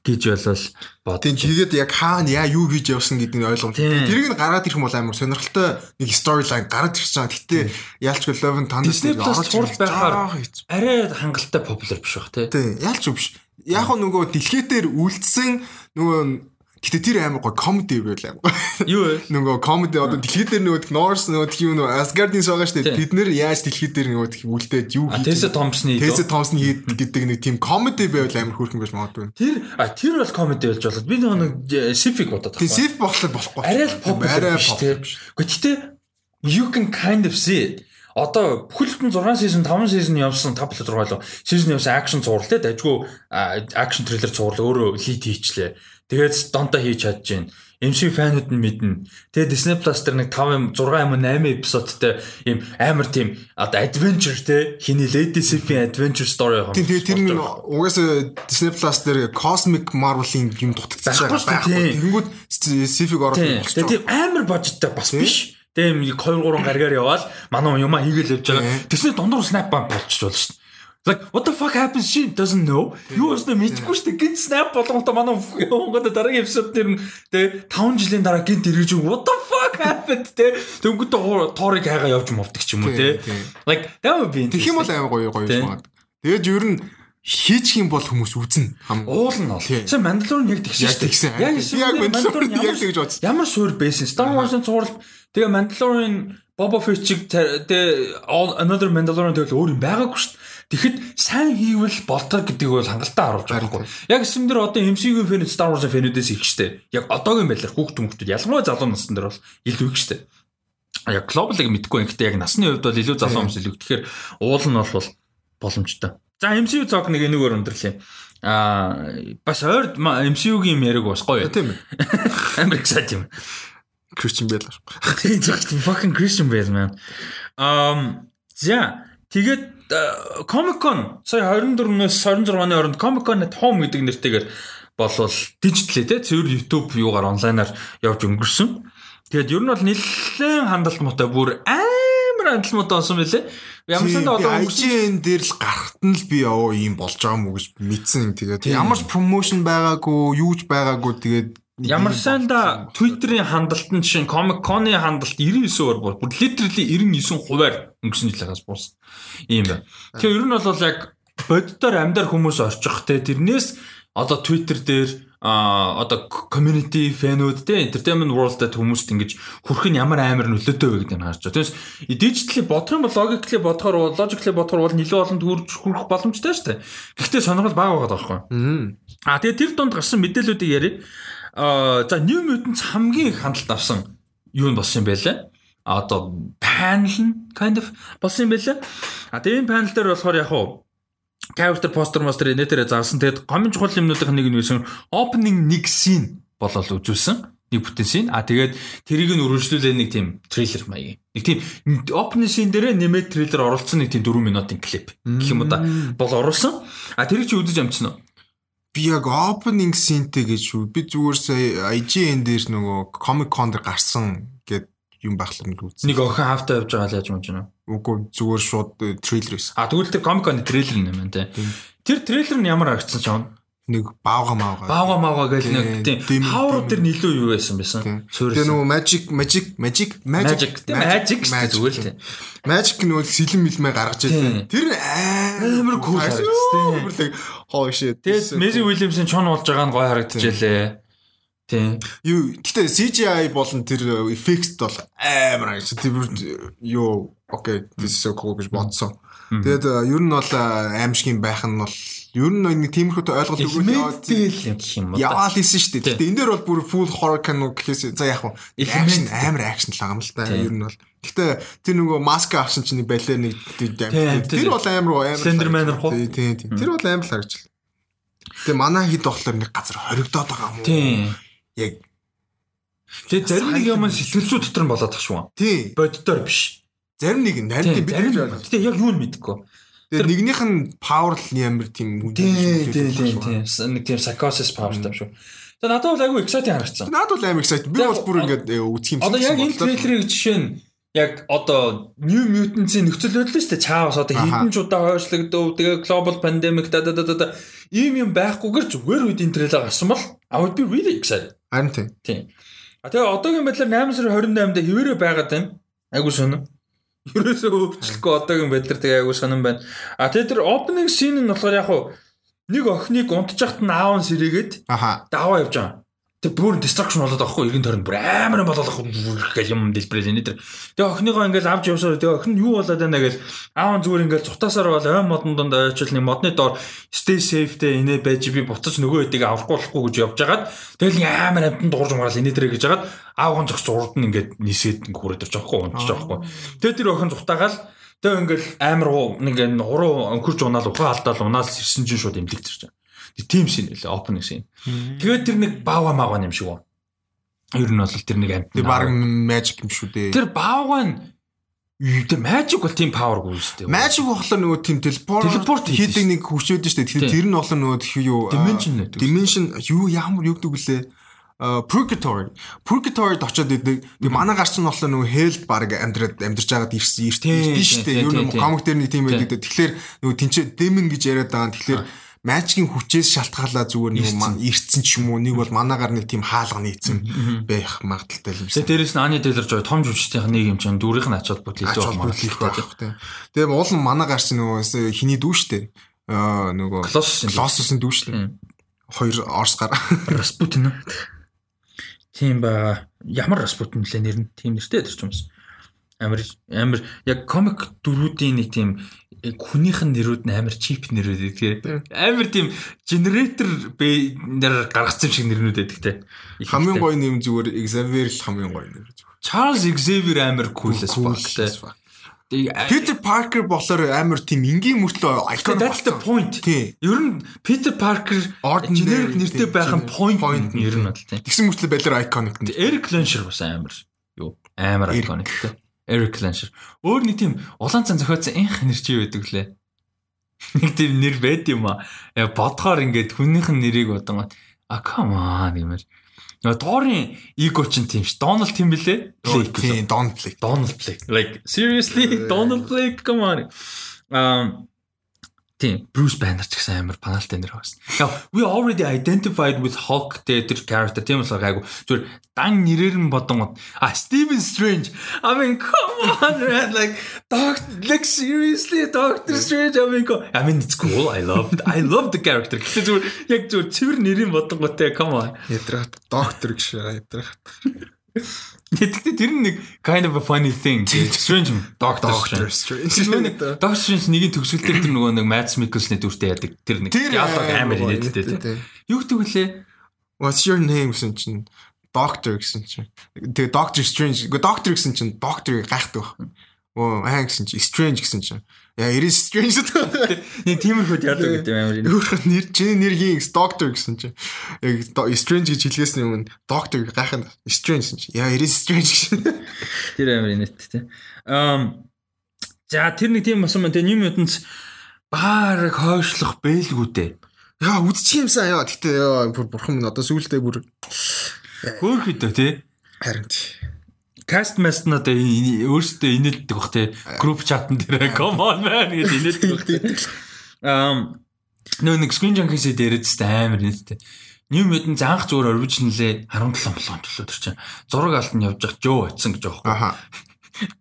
гэж болол бод. Тийм тэгээд яг хаана яа юу хийж явсан гэдэг нь ойлгомжтой. Тэрийг нь гаргаад ирэх юм бол амар сонирхолтой нэг storyline гараад ирж байгаа. Гэтэ and Thunder дээр орж сурал байхаар арай хангалттай popular биш бах тий. Тийм яалч биш. Яг нөгөө дэлхийдээр үлдсэн нөгөө Гэтэ тэр амар гоё комеди байл амар. Юу вэ? Нөгөө комеди одоо дэлхийд дээр нөгөө Norse нөгөө тийм нөгөө Asgard-ийн суугаа штэ. Бид нэр яаж дэлхийд дээр нөгөө үлдээд юу хийж Tessa Thompson-ы Tessa Thompson гэдэг нэг тийм комеди байвал амар хөөрхөн байж магадгүй. Тэр а тэр бол комеди байж болоод би нөгөө Sif-ийг бодоод байна. Sif болохоор болохгүй. Арай л pop арай pop. Гэхдээ you can kind of see it одоо бүхэлдэн 6 сизон 5 сизон явсан 5 6 лөө сизон явсан акшн зурлаа дайггүй акшн трейлер зурлаа өөрөө лид хийчлээ Тэгээд донтоо хийж чадж байна. MC фанууд нь мэднэ. Тэгээд Disney Plus дээр нэг 5 6 юм 8 эпизодтэй юм амар тийм одоо adventure те хиний Lady Sif-ийн adventure story юм. Тэгээд тэр нь угаасаа Disney Plus дээр Cosmic Marvel-ийн юм дутагдчихж байгаа. Тэнгүүд Sif-ийг ороод болчихсон. Тэгээд амар бажеттай бас биш. Тэгээд 2 3 гаргаар яваал манай юм хийгээл явж байгаа. Тэсний дундуур snap бамп болчих болно шүү дээ. Like what the fuck happens she doesn't know. Юу өснө мэдгүй шүү дээ. Гин snap болгонтой манай Монгол дараагийн эпизод дээр тэ 5 жилийн дараа гинт ирж what the fuck happened тэ төнгөтэй тоорыг хайгаа явж мовдөг ч юм уу тэ. Like that would be Тэгэх юм бол амар гоё гоё юм байна. Тэгээд ер нь хийчих юм бол хүмүүс үзнэ. Уул нь бол. Сайн Mandalorian яг тэгсэн шүү дээ. Яг яг Mandalorian яг тэгж бодсон. Ямар суурь байсан. Star Wars-ын зураг тэгээ Mandalorian Boba Fett-ийг тэгээ Another Mandalorian тэгэл өөр юм байгаагүй шүү дээ. Тэгэхэд сайн хийвэл болдог гэдгийг бол хангалттай харуулж байгаа байхгүй. Яг эсэм дээр одоо MCU-ийн фэн Star Wars-ын фэнүүдээс их штэ. Яг одоогийн байдлаар хүүхд хүмүүстүүд ялангуяа залуу насны дээр бол илүү их штэ. Яг глобалыг мэдгүй юм. Гэхдээ яг насны хувьд бол илүү залуу хүмүүс илүү. Тэгэхээр уул нь бол боломжтой. За MCU цог нэг энэгээр өндөрлөө. Аа бас ойр MCU-гийн юм яриг бас гоё. Тийм ээ. Амар excited юм. Christian Bale. (laughs) Тийм fucking Christian Bale man. Um за тэгээд Comic Con сая 24-өөс 26-ны хооронд Comic Con at Home гэдэг нэртэйгээр болвол дижитал тий цэвэр YouTube юугаар онлайнаар явж өнгөрсөн. Тэгээд ер нь бол нэлээд хандлт муутай бүр амар хандлт муутай болсон байлээ. Ямар санда одоо өнгөрсөн дээр л гарахт нь л би оо ийм болж байгаа юм уу гэж мэдсэн. Тэгээд ямар ч промошн байгаагүй, юуж байгаагүй тэгээд Ямар санда Twitter-ийн хандлт нь чинь Comic Con-ы хандлт 99%-аар бүр literally 99%-аар өнгөрсөн жилээс буус. Ийм байна. Тэгэхээр ер нь бол яг боддоор амьдар хүмүүс орчих те тэрнээс одоо Twitter дээр а одоо community фэнүүд те entertainment world дээр хүмүүст ингэж хүрх нь ямар амар нөлөөтэй вэ гэдэг нь харж байгаа. Тэгээс digitally бодох юм бол logically бодохоор logically бодохоор бол нэлээд олон төрж хүрэх боломжтой шүү дээ. Гэхдээ сонирхол бага байгаа байхгүй. Аа тэгээ тэр дунд гарсан мэдээллүүдийг ярив. За New Mutants хамгийн их хандлт авсан юу нь болсон юм бэ лээ? А одоо panel нь kind of болсон юм лээ? А тэгээ энэ panel дээр болохоор яг уу character poster master нэтэрэ заасан. Тэгээд гомын чухал юмнуудын нэг нь юусэн opening нэг scene болол үзүүлсэн. Нэг бүтэн scene. А тэгээд тэрийг нь үргэлжлүүлээ нэг тийм трейлер маягийн. Нэг тийм opening scene дээрээ нэмээд трейлер оруулсан нэг тийм 4 минутын клип гэх юм уу да бол оруулсан. А тэрийг чи үзэж амжсан уу? Би яг opening scene-тэй гэж. Би зүгээр сая IGN дээр нөгөө Comic Con дээр гарсан гэд юм байхлаа нэг үзсэн. Нэг охин хавтаа явж байгаа л яаж мөн чинь. Үгүй зүгээр шууд трейлер байсан. А тэгвэл тэр Comic Con трейлер юм байна те. Тэр трейлер нь ямар харагдсан ч юм нэг баага маага. Баага маага гэл нэг тийм хавар дээр нэлөө юу байсан байсан. Тэгээ нөгөө magic magic magic magic magic зүгээр л тийм. Magic нөгөө сэлэн мэлмэ гаргаж ирсэн. Тэр амар кул харагдсан. Хоо шээ. Тэгээд Messi Williams-ын чон болж байгаа нь гой харагдчихжээ. Тийм. Юу гэтээ CGI болон тэр effect бол амар гэж тэр юу окей this is so cool гэж бодсон. Тэгээд ер нь бол аимшиг байх нь бол ер нь нэг тиймэрхүү ойлголт уу. Яагаад ийсэн шүү дээ. Гэтээ энэ дээр бол бүр full horror кино гэхээс за яг нь action амар action л байгаа юм л та. Ер нь бол Гэтэ тэр нөгөө маск авсан чинь балер нэг тэр бол амар амар Slenderman руу. Тийм тийм. Тэр бол амар л харагдчихлаа. Тэгээ манай хэд болохоор нэг газар хоригдоод байгаа юм уу? Тийм яг Тэгээ зарим нэг юм сэтгэлзүү дотор нь болоод тах шүү. Тий. Боддоор биш. Зарим нэг нарийн бид зарим тэгээ яг юу нь мэдэхгүй. Тэгээ нэгнийх нь power л ямар тийм үгүй. Тий, тий, тий. Нэг тийм psychosis power тав шүү. Тэгээ надад бол айгүй exciting харагдсан. Надад бол амар exciting. Би бол бүр ингээд үзэх юм шиг. Одоо яг энэ трейлерыг жишээ нь яг одоо New Mutants-ийн нөхцөл байдал шүү дээ. Чаавс одоо хэдэн ч удаа хойшлогдов. Тэгээ global pandemic да да да да ийм юм байхгүйгээр зүгээр үед энэ трейлер гарсан бол I would be really excited. Харин тийм. Тийм. А тэгээ одоогийн байдлаар 8 сарын 28-нд хэвээрээ байгаад байна. Айгу сонин. Ерөөсөө өөрчлөхгүй одоогийн байдлаар тэгээ айгу сонин байна. А тэгээ тэр opening scene нь болохоор яг нэг охиныг унтчихт нь аав нь сэрээгээд даваа явж байгаа. Тэг бүр destruction болоод байгаа хгүй эргэн тойронд бүр амар болоод гэх юм дэлбэрэл энэ тэр. Тэгээ охиныгоо ингээл авч явсаар тэгээ охин юу болоод байна гэж аав зүгээр ингээл цутаасаар бол ой модон донд ойчл нэг модны доор stay safe тэ инээ байж би буцаж нөгөө хэдийг аврахгүй болохгүй гэж явж хагаад тэгэл амар амтан дуурж маргаал инээ тэрэ гэж хагаад аавын зогс урд нь ингээд нисээд хүрээд ирж байгаа хгүй унтж байгаа хгүй. Тэгээ тэр охин цутаагаал тэгээ ингээл амар нэг уруу өнхөрж унаал ухаан алдаал унаал ирсэн чинь шууд имлэгдэрч байгаа. Тим шин нэлээ opening шин. Тэгээд тэр нэг баава маава юм шиг үү. Ер нь бол тэр нэг амт. Тэр баг magic юм шүү дээ. Тэр баавга нь Тэр magic бол тийм powerгүй шүү дээ. Magic болохоор нөгөө тийм teleport хийдэг нэг хүч өөдөө шүү дээ. Тэгэхээр тэр нь болохоор нөгөө юу dimension гэдэг. Dimension юу ямар юу гэдэг вүлээ? purgatory purgatory-д очиод идэг. Тэг манай гарч нь болохоор нөгөө hell баг амьдраад амьдарч байгаад ирсэн ирсэн шүү дээ. Юу нэг комик дээр нэг тийм байдаг. Тэгэхээр нөгөө тэнцээ demon гэж яриад байгаа. Тэгэхээр Magic-ийн хүчээс шалтгаалаа зүгээр нэг ирцэн ч юм уу нэг бол манаагаар нэг тийм хаалга нийцэн байх магадaltaй юм шиг. Дээрэс нь Ани Тейлор жоо том жүжигчдийн нэг юм чинь дүүрийнх нь ачаад бүтлээ байх магадaltaй. Тэгээ уул нь манаагаар чинь нөгөө хиний дүү штэ. Аа нөгөө Колоссын дүү штэ. Хоёр Орс гар. Распутин. Тийм ба ямар Распутин лээ нэр нь тийм нэртэй тэр ч юмс. Амар амар яг комик дөрүүдийн нэг тийм хүнийх нь нэрүүд нь амар чип нэрүүд гэдэг. Амар тийм генератор нэр гаргацсан шиг нэрнүүд байдаг те. Хамгийн гоё нэм зүгээр Xavier л хамгийн гоё нэр. Charles Xavier амар cool as fuck те. Peter Parker болохоор амар тийм энгийн мөртлөө icon that's the point. Ер нь Peter Parker generic нэртэй байх нь point ер нь бол тийм. Тэгсэн мөртлөө балер iconic. Eric Lencher бас амар юу амар iconic те. Eric Lansher. Өөр нэг тийм улаан цан зохиоцсон энх нэр чи байдаг лээ. (laughs) Нэг тийм нэр байд юм аа. Яа бодхоор ингээд хүнийх нь нэрийг бодонгот а come on гэмээр. Нөгөө доорын эго ч тийм ш. Donald тийм билээ. Тийм, Donald Blake. Donald Blake. Like seriously (laughs) Donald Blake come on. Um Тийм, Bruce Banner ч гэсэн амар паналтай нэр байсан. Now, we already identified with Hulk тэр character тийм болохоор гайгүй. Зүгээр дан нэрээр нь бодон а Stephen Strange. I mean, come on, man. Like Doctor like seriously Doctor Strange. I mean, I mean it's cool. I love I love the character. Гэтэ зүгээр яг зүгээр цэвэр нэрийн бодон готой come on. Ядрах доктор гэж ядрах. Тэгэхдээ тэр нэг kind of a funny thing. Strange Doctor Strange. Doctor Strange нэгийн төгсгөл дээр тэр нөгөө нэг Mads Mikkelsen-ийн дүртэй яадаг. Тэр нэг диалог амар хэлээдтэй. Юу гэдэг вүлээ? What's your name гэсэн чинь Doctor гэсэн чинь. Тэгээ Doctor Strange. Гэхдээ Doctor гэсэн чинь Doctor гайхдаг баг. оо аа гэсэн чи strange гэсэн чи яа it is strange. Нэг тиймэрхүүд яадаг гэдэг амар энэ. Өөрөөр нэр чиний нэр хийн doctor гэсэн чи яг strange гэж хэлгээсний өмнө doctor гайхах strange гэсэн чи. Яа it is strange гэсэн тэр амар инэт тий um за тэр нэг тийм басан мэн тийм мэдэнц баарыг хойшлох бэлгүү дээ. Яа үдчих юмсан яа гэтээ яа бурхан минь одоо сүултээ бүр. Хөөхөдөө тий харин тий каст маснаа өөрсдөө инээлдэг бах те групп чатан дээр come on man гэж инээлдэг бах те ам нөө нэг screen junkies дээрээ тест амар нэттэй New Mutant анх зүгээр original-ээ 17 болон төлөө тэр чинь зураг алтан явж явах Joe очсон гэж байгаа аха.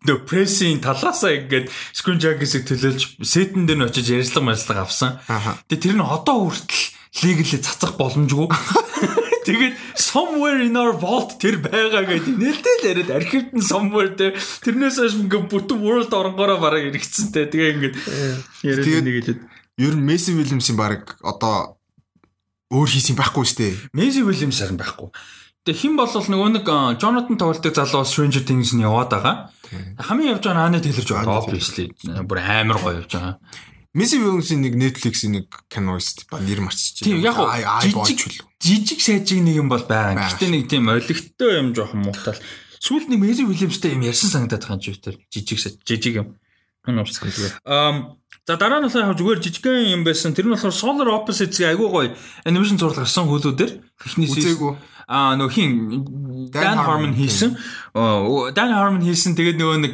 Нөө прессийн талаасаа ингээд screen junkies-ийг төлөөлж сетэн дээр нь очиж ярьслага марслага авсан. Тэгээ тэр нь одоо хүртэл лиглээ цацах боломжгүй. (laughs) Тэгээд somewhere in our vault тэр байгаа гэдэг нэлээд л яриад архивт нь somewhere тэр тэрнээс хойш ингээ бүтэн world оронгороо бараг иргэцэнтэй. Тэгээ ингээд яриад нэг хэлээд ер нь Месси Вильямсийн баг одоо өөр хийсэн байхгүй шүү дээ. Месси Вильямс харин байхгүй. Тэгээ хэн болвол нөгөө нэг Jonathan тоглолтыг залуу Stranger Things- нь яваад байгаа. Хамгийн явж байгаа Аны Тейлорж байгаа obviously бүр амар гоё явж байгаа. Месси Вильямсийн нэг Netflix-ийн нэг кино шүү дээ. Нэр марччих. Тийм яг жижиг жижиг сайжиг нэг юм бол байгаа. Гэхдээ нэг тийм олигтой юм жоохон муутал. Сүүлд нэг Месси Вильямстай юм ярьсан санагдаад байгаа юм чи жижиг жижиг юм. Аа За дараа нь болохоор зүгээр жижигхэн юм байсан. Тэр нь болохоор Solar Opposites-ийн айгуу гоё анимашн зурлаг гарсан хөлүүдээр эхний үзээгүй Аа нөх хин Dan Harmon хийсэн. Dan Harmon хийсэн тэгээд нөгөө нэг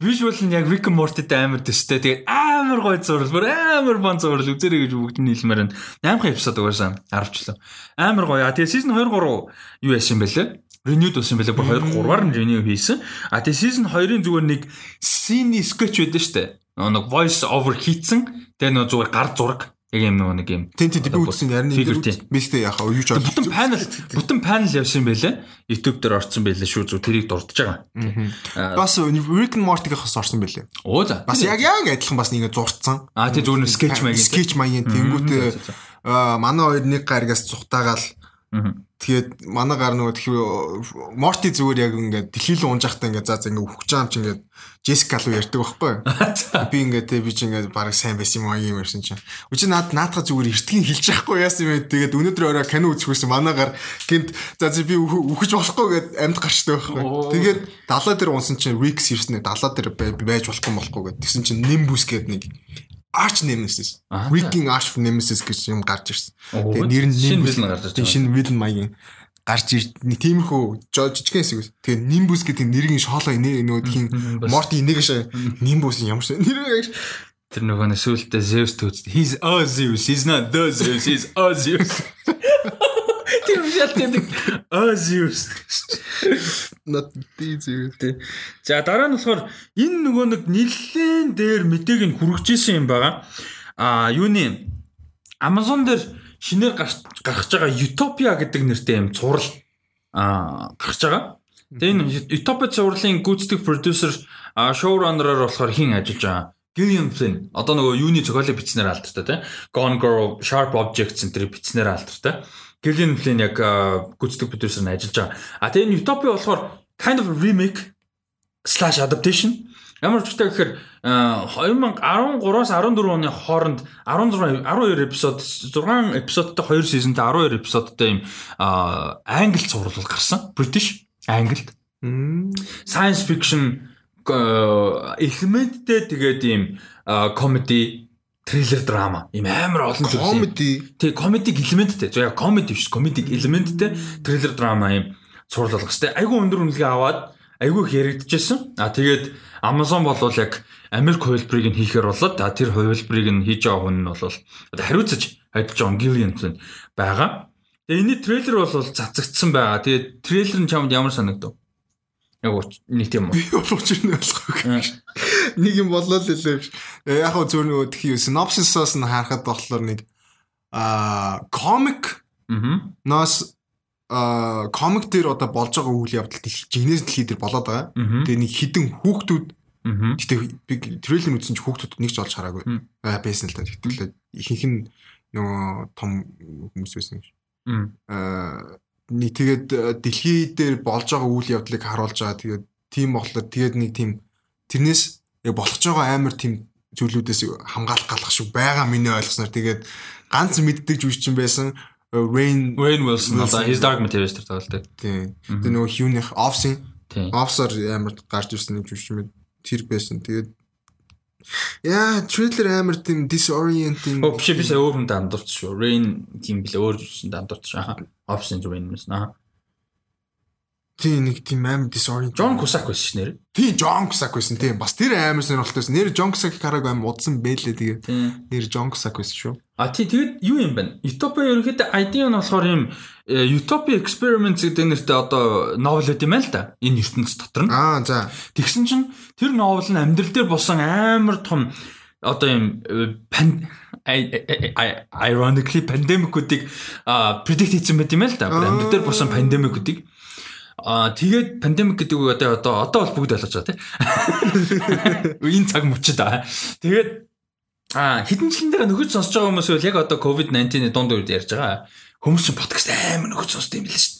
visual нь яг Rick and Morty-тэй амар төстэй. Тэгээд амар гоё зураг, бүр амар бан зураг үзэрэй гэж бүгд нь хэлмээр нь 8 эпизод угаасаа 10 члөө. Амар гоё. А тэгээд season 2 3 юу яасан бэлээ? renewed болсон байлаа. Бүр 2 3-аар нь renew хийсэн. А тэгээ season 2-ын зүгээр нэг scene sketch байдаг штэ. Нэг voice over хийцэн. Тэгээ нөгөө зүгээр гар зураг Яг юм нөгөө нэг юм. Тин тин би үзсэн ярины мистэй яхаа юу ч бүтэн панел бүтэн панел явсан байлээ. YouTube дээр орсон байлээ шүү зү тэрийг дурдж байгаа. Бас Rick and Morty-г хас орсон байлээ. Оо за. Бас яг яг адилхан бас нэг зурцсан. Аа тий зүгээр скетч маягийн. Скетч маягийн тэнгүүтээ манай хоёр нэг гаригаас цухтаагаал Тэгээд манай гар нөгөө тэгэхээр Морти зүгээр яг ингээд дэлхийлэн унж захтаа ингээд за за ингээд үхэж байгаа юм чи ингээд Джессика руу ярьдаг байхгүй юу? (laughs) Би ингээд те би чи ингээд баг сайн байсан юм аа юм ярьсан чинь. Үчи наад наадха зүгээр эртгийн хэлж яахгүй яасан юм бэ? Тэгээд өнөөдөр орой кино үзэхгүйсэн манай гар гинт за за би үхэж болохгүй гэд амьд гарчтай байхгүй. Тэгээд далаа дээр унсан чинь Rix ирсэн далаа дээр байж болохгүй болохгүй гэд. Тэгсэн чинь Nimbus гэд нэг Arch Nemesis. Wrecking Arch Nemesis гэж юм гарч ирсэн. Тэгээ нэр нь villain гарч ирсэн. Шинэ villain маягийн гарч ир нэг тиймэрхүү жижигхэн хэсэг. Тэгээ Nimbus гэдэг нэрийн шоолоо нөгөө тхийн Morty нэгэж Nimbus ямар ч нэр Тэр нөгөө нэсүүлдэ Zeus төөц. He's Zeus. He's not the Zeus. He's Zeus. (laughs) Тэр үжил тэнэг Zeus. Not Zeus. За дараа нь болохоор энэ нөгөө нэг нэлээд дээр мэдээг нь хүргэжсэн юм байгаа. А юуны Amazon дээр шинээр гарч байгаа Utopia гэдэг нэртэй юм цуврал а гарч байгаа. Тэгээ энэ Utopia цувралын гүйцэтгэх продюсер шоураннераар болохоор хин ажиллаж байгаа. Gillian Flynn одоо нөгөө юуны зохиолыг бичснээр алдартай тийм Gone Girl, Sharp Objects энэ бичснээр алдартай. Gillian Flynn яг гүйцэтгэх продюсер нь ажиллаж байгаа. А тэгээ Utopia болохоор kind of remake slash adaptation Ямар ч үгтэй гэхээр 2013-аас 14 оны хооронд 16 12 эпизод 6 эпизодтой 2 сизонтой 12 эпизодтой юм англи цуврал гарсан. British англид. Science fiction элементтэй тэгээд ийм comedy триллер драма ийм амар олон төрлийн comedy тий comedy элементтэй зөв яг comedy биш comedy элементтэй триллер драма ийм цуврал болгох хэвээр айгүй өндөр үнэлгээ аваад айгүй их яригдчихсэн. А тэгээд Amazon бол яг Америк хувилбарыг нь хийхээр болоод та тэр хувилбарыг нь хийж байгаа хүн нь бол хариуцаж ажиллаж байгаа Gillian байгаа. Тэгээ энэний трейлер бол цацагдсан байгаа. Тэгээд трейлер нь чамд ямар санагдав? Яг нэг тийм үү? Би бол учир нь болохгүй. Нэг юм болоо л лээ. Э, яг хөө зөв нөгөө тхий synopsis-ос нь харахад болохоор нэг аа Аа. Нас а комик дээр одоо болж байгаа үйл явдал жигнэс дэлхий дээр болоод байгаа. Тэгээ нэг хідэн хүүхдүүд гэтээ би трейлер үзсэн чи хүүхдүүд нэг ч олж хараагүй. Аа байсан л да. Гэтэл ихэнх нь нөгөө том хүмүүс байсан гэж. Аа нэг тэгээд дэлхий дээр болж байгаа үйл явдлыг харуулж байгаа. Тэгээд тийм болохоор тэгээд нэг тийм тэрнээс яг болгож байгаа амар тийм зүйлүүдээс хамгаалах галах шиг байгаа миний ойлгосноор тэгээд ганц мэддэг жүжигчин байсан Rain Rain Wilson одоо His Dark Materials дээр тоглолтой. Тийм. Тэгээд нөгөө Hugh-ийн Office Officer амар гарч ирсэн нэг жүжигчин мэд тэр байсан. Тэгээд Яа, трейлер амар тийм disorienting. Оо биш би сая өөр хүнд андуурч шүү. Rain бил өөр жүжигчэнд андуурч. Аха. Office Rain мэсэн. Аха. Тийм нэг тийм амар disorienting. John Cusack байсан ш нэр. Тийм John Cusack байсан тийм. Бас тэр амар сонирхолтой байсан. Нэр John Cusack хараг амар удсан бэлээ тэгээ. Нэр John Cusack байсан шүү. А тий тэгэд юу юм бэ? Utopia ерөнхийдөө ID нь болохоор юм Utopia Experiments гэдэг нэртэй одоо новел үт юм аа л да. Энэ ертөнц дотор нь. Аа за. Тэгсэн чинь тэр новел нь амьдрал дээр болсон амар том одоо юм ironically пандемикуудыг predict хийсэн байт юм аа л да. Амьдрал дээр болсон пандемикуудыг Аа тэгээд пандемик гэдэг үг одоо одоо одоо бол бүгд ойлгож байгаа тийм. Энэ цаг мөчд аа. Тэгээд аа хідэн жилийн дараа нөхөж сонсож байгаа хүмүүс бол яг одоо COVID-19-ийн дунд үед ярьж байгаа. Хүмүүс чинь подкаст амар нөхөж сонсдог юм билээ шүү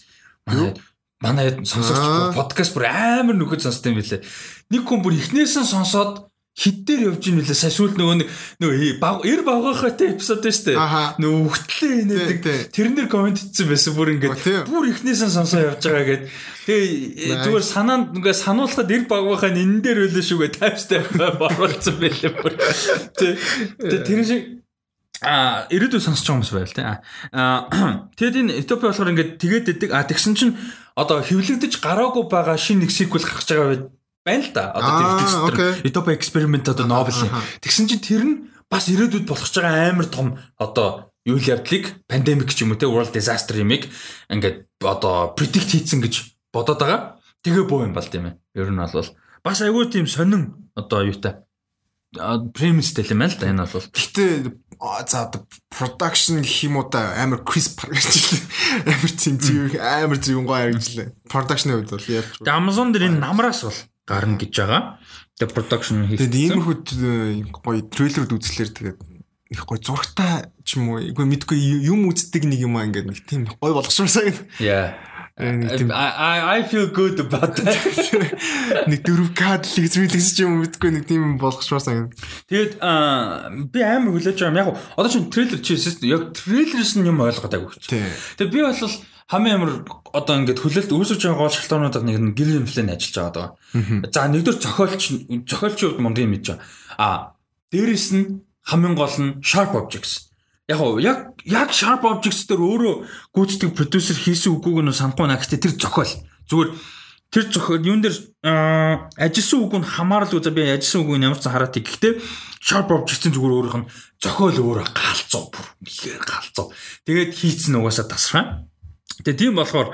дээ. Манай манай сонсогч подкаст бүр амар нөхөж сонсдог юм билээ. Нэг хүн бүр эхнээс нь сонсоод хиддээр явж ийн үлээ сая сүүлд нөгөө нөгөө баг эр багахатай эпизод шүү дээ. Нөгөө өгтлээ инээдэг. Тэрнэр комент хийсэн байсан бүр ингээд бүр ихнээсээ сонсоо явж байгаа гэд. Тэгээ зүгээр санаанд ингээ сануулхад эр багахаа энэ дээр үлээ шүүгээ тайвстай оруулсан байлээ бүр. Тэгээ тэр шиг а ирээдүйн сонсож байгаа хүмүүс байл те. А (clears throat) тэгэд энэ Ethiopia болохоор ингээд тэгээд идэг. А тэгсэн чинь одоо хөвлөгдөж гараагүй байгаа шинэ нэг sequel гарч байгаа байна л да. Одоо тэр Utopia Experiment одоо Nobel. Тэгсэн чинь тэр нь бас ирээдүйд болох ч байгаа амар том одоо юу явдлыг пандемик ч юм уу те world disaster юмыг ингээд одоо predict хийцэн гэж бодоод байгаа. Тэгээ боо юм балт юм ээ. Ер нь бол бас айгүй тийм сонин одоо юутай премистэй юм байна л да энэ бол. Гэтэ за одоо production гэх юм уу да амар crisp гэж амар тийм зүг амар зүг гоо харагдлаа. Production-ийн хувьд бол яаж. Тэгээ Amazon дээр энэ намраас бол гарна гэж байгаа. Тэгээ production хийх. Тэгээд иймэрхүү гоё трейлерүүд үзлээр тэгээд их гоё зургтай ч юм уу. Үгүй мэдгүй юм үздэг нэг юм аа ингээд нэг тийм гоё болгочихсоо гэдэг. Yeah. I I feel good about that. (laughs) Нэг 4K хэлцүүлэгс ч юм мэдгүй нэг тийм болгочихсоо. Тэгээд би амар хүлээж байгаа юм. Яг одоо чинь трейлер чи яг трейлерс нь юм ойлгоод байгаа гэж. Тэгээд би бол хамгийн амар одоо ингээд хүлээлт үүсэж байгаа гол шалтгаануудад нэг нь гэрэл инфлэн ажиллаж байгаа даа. За нэгдүгээр зохиолч зохиолчийн хувьд мундаг мэдж байгаа. А дээрэс нь хамгийн гол нь sharp objects. Яг яг яг sharp objects дээр өөрөө гүйцэтгэх продюсер хийсэн үгүйг нь санахгүй наа гэхдээ тэр зохиол. Зүгээр тэр зохиол юун дээр ажилласан үг нь хамааралгүй за би ажилласан үгийг ямар ч хараад тий. Гэхдээ sharp objects-ийн зүгээр өөрийнх нь зохиол өөрөө галзуу бүр ихээр галзуу. Тэгээд хийцэн угаасаа тасраа. Тэгээ тийм болохоор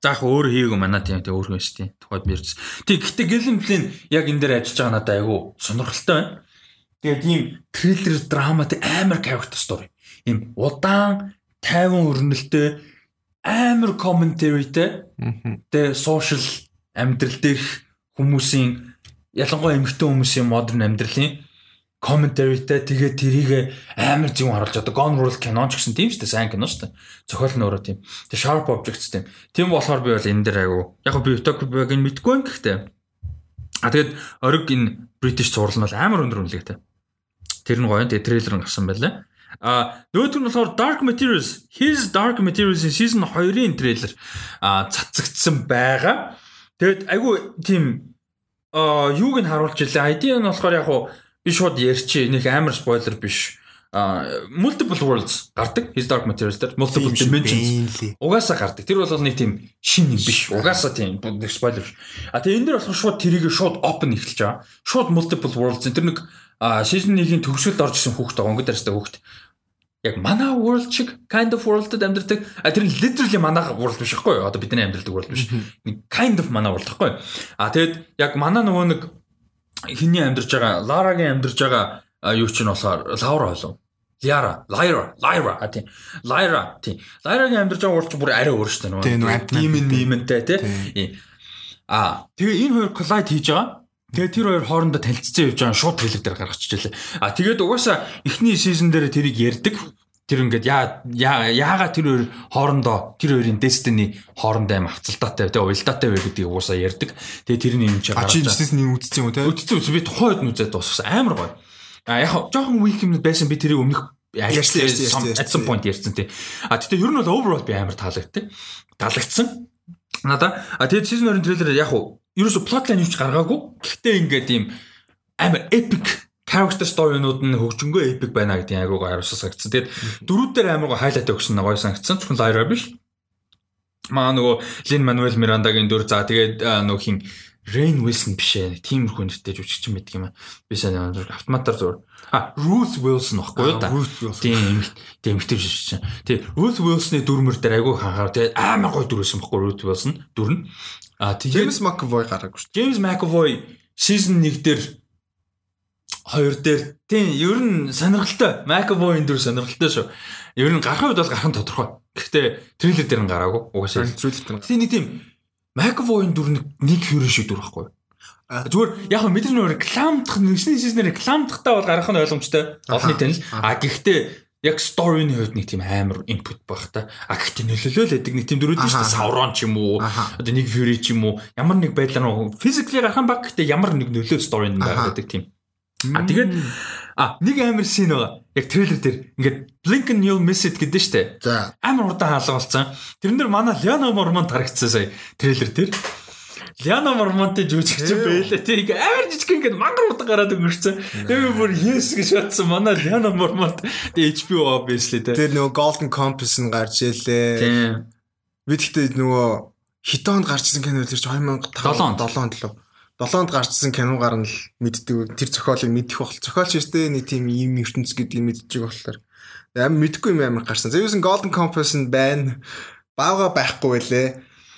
заах өөр хийгээгүй манай тийм тэгээ өөрөө шүү дээ. Тухайд ярьж. Тэг гэхдээ Гэлэмплин яг энэ дээр ажиллаж байгаа надад айгүй сонирхолтой байна. Тэгээ тийм триллер драма тэг амар character story. Им удаан тайван өрнөлттэй амар commentaryтэй. Тэгээ social амьдрал дээрх хүмүүсийн ялангуяа эмэгтэй хүмүүсийн модерн амьдралын комментаритай тэгээ тэрийг амар зөв харуулж одоо Gone World кинон ч гэсэн тийм шүү дээ сайн кино шүү дээ. Зохиол нь өөрөө тийм. Тэгээ sharp objects тийм. Тийм болохоор би бол энэ дээр айгу яг би Utopia-г мэдгүй юм гэхдээ а тэгээд ориг энэ British зурлал нь бол амар өндөр үнэлгээтэй. Тэр нь гоё. Тэгээ трейлер нь гарсан байлаа. А нөгөөх нь болохоор Dark Materials His Dark Materials season 2-ын трейлер а цацагдсан байгаа. Тэгэд айгу тийм а юуг нь харуулж илээ. ID нь болохоор яг хуу би шууд ярьчих нэг амар спойлер биш. А multiple worlds гардаг His Dark Materials дээр multiple dimensions угаасаа гардаг. Тэр бол нэг тийм шин юм биш. Угаасаа тийм нэг спойлер. А тэгээ энэ дэр болохоор шууд тэрийг шууд open эхэлж байгаа. Шууд multiple worlds тэр нэг season 1-ийн төгсгөлд орж исэн хүүхд. Өнгөд арьстай хүүхд. Яг манай world шиг kind of world-д амьдардаг. А тэр literally манай world биш байхгүй юу? Одоо бидний амьдардаг world биш. Нэг kind of манай world байхгүй юу? А тэгээд яг манай нөгөө нэг хиний амьдарч байгаа Ларагийн амьдарч байгаа юу ч нь болохоор Лаура болов. Ляра, Лайра, Лайра а тийм. Лайра тийм. Лайрагийн амьдарч байгаа урч бүр арай өөр шүү дээ нөгөө. Тийм юм иймэнтэй тий. А тэгээ энэ хоёр коллайд хийж байгаа. Тэгээ тэр хоёр хоорондоо танилцсан явж байгаа шууд трейлер дээр гаргачихжээ. А тэгээд угаасаа эхний сизон дээр тэрийг ярьдаг. Тэр ингээд яа яага тэр хоёр хоорондоо тэр хоёрын Destiny хоорондоо аим авцалтаатай тэгээ уялдаатай вэ гэдгийг уусаа ярьдаг. Тэгээ тэрний юм чи гараад. А чи Destiny юм уу те? Үзсэн үзсэн би тухайн үед үзээд дууссан. Амар гоё. А яг жоохон weak юм байсан би тэрийг өмнөх ярьсан some point ярьсан тий. А тэгтээ ер нь бол overall би амар таалагдтыг. Таалагдсан. Надаа а тэгээд season 2-ын трейлер яг уу ерөөсө plotline юу ч гаргаагүй. Гэхдээ ингээд ийм амар epic character story-нууд нь хөгжингөө epic байна гэдэг айгуу хариуцсан санагдсан. Тэгээд дөрүүд дээр амар гоо хайлайт өгсөн гоё санагдсан. Зөвхөн Lyra биш. Маа нөгөө Lin Manuel Miranda-гийн дүр за тэгээд нөгөө хин Rain Wilson биш ээ. Тиймэрхүү нэртэй жүжигч юм байдаг юм аа. Би сайн автоматар зур. А Ruth Wilson баггүй юу та. Тийм тийм эмэгтэй жүжигч. Тий Ruth Wilson-ы дүрмэр дээр айгуу ханхаар тэгээд амар гоё дүрсэн баггүй Ruth Wilson дүр нь. А тэгээд James McAvoy гараагүй шүү. James McAvoy season 1 дээр хоёр дээр тийм ер нь сонирхолтой McAvoy-ын дүр сонирхолтой шүү. Ер нь гарах үед бол гарах нь тодорхой. Гэхдээ трейлер дээр нь гараагүй. Угаасаа трейлер дээр. Тийм нэг тийм McAvoy-ын дүр нэг фьюри шиг дүр байхгүй. Зүгээр яг мэдэр нөр рекламдах нэгсний сизнэр рекламдахтаа бол гарах нь ойлгомжтой. Олонний танил. А гэхдээ яг сторийн хувьд нэг тийм амар инпут баг та. А гэхдээ нөлөөлөл өгдөг нэг тийм дөрүүд шүү дээ. Саврон ч юм уу, одоо нэг Fury ч юм уу, ямар нэг байдлаар физикли гарах баг гэхдээ ямар нэг нөлөө сторийн байгаа гэдэг тийм. А тэгээд а нэг амар шин байгаа. Яг трейлер дээр ингээд Blink and You'll Miss It гэдэг штэ. За. Амар удаан хаалга болсон. Тэрэн дээр манай Liana Mormont харагдсан сая трейлер дээр. Liana Mormont-ийн жүжигч байлаа. Тэг амар жижиг ингээд мангар удаан гараад өнгөрцөн. Тэгээ бүр yes гэж бодсон. Манай Liana Mormont HBO obviously тэ. Тэр нөгөө Golden Compass нь гарч ийлээ. Тийм. Бид гэхдээ нөгөө хитонд гарчсан кино тэр 2005 7 7 7-нд гарчсан киногаар нь л мэддэг. Тэр зохиолыг мэдэх бохол. Зохиолч өстэй нэг тийм юм ертөнц гэдгийг мэдчихэж болохоор амар мэдгүй юм амар гарсан. Юусэн Golden Compass нь байна. Баага байхгүй байлээ.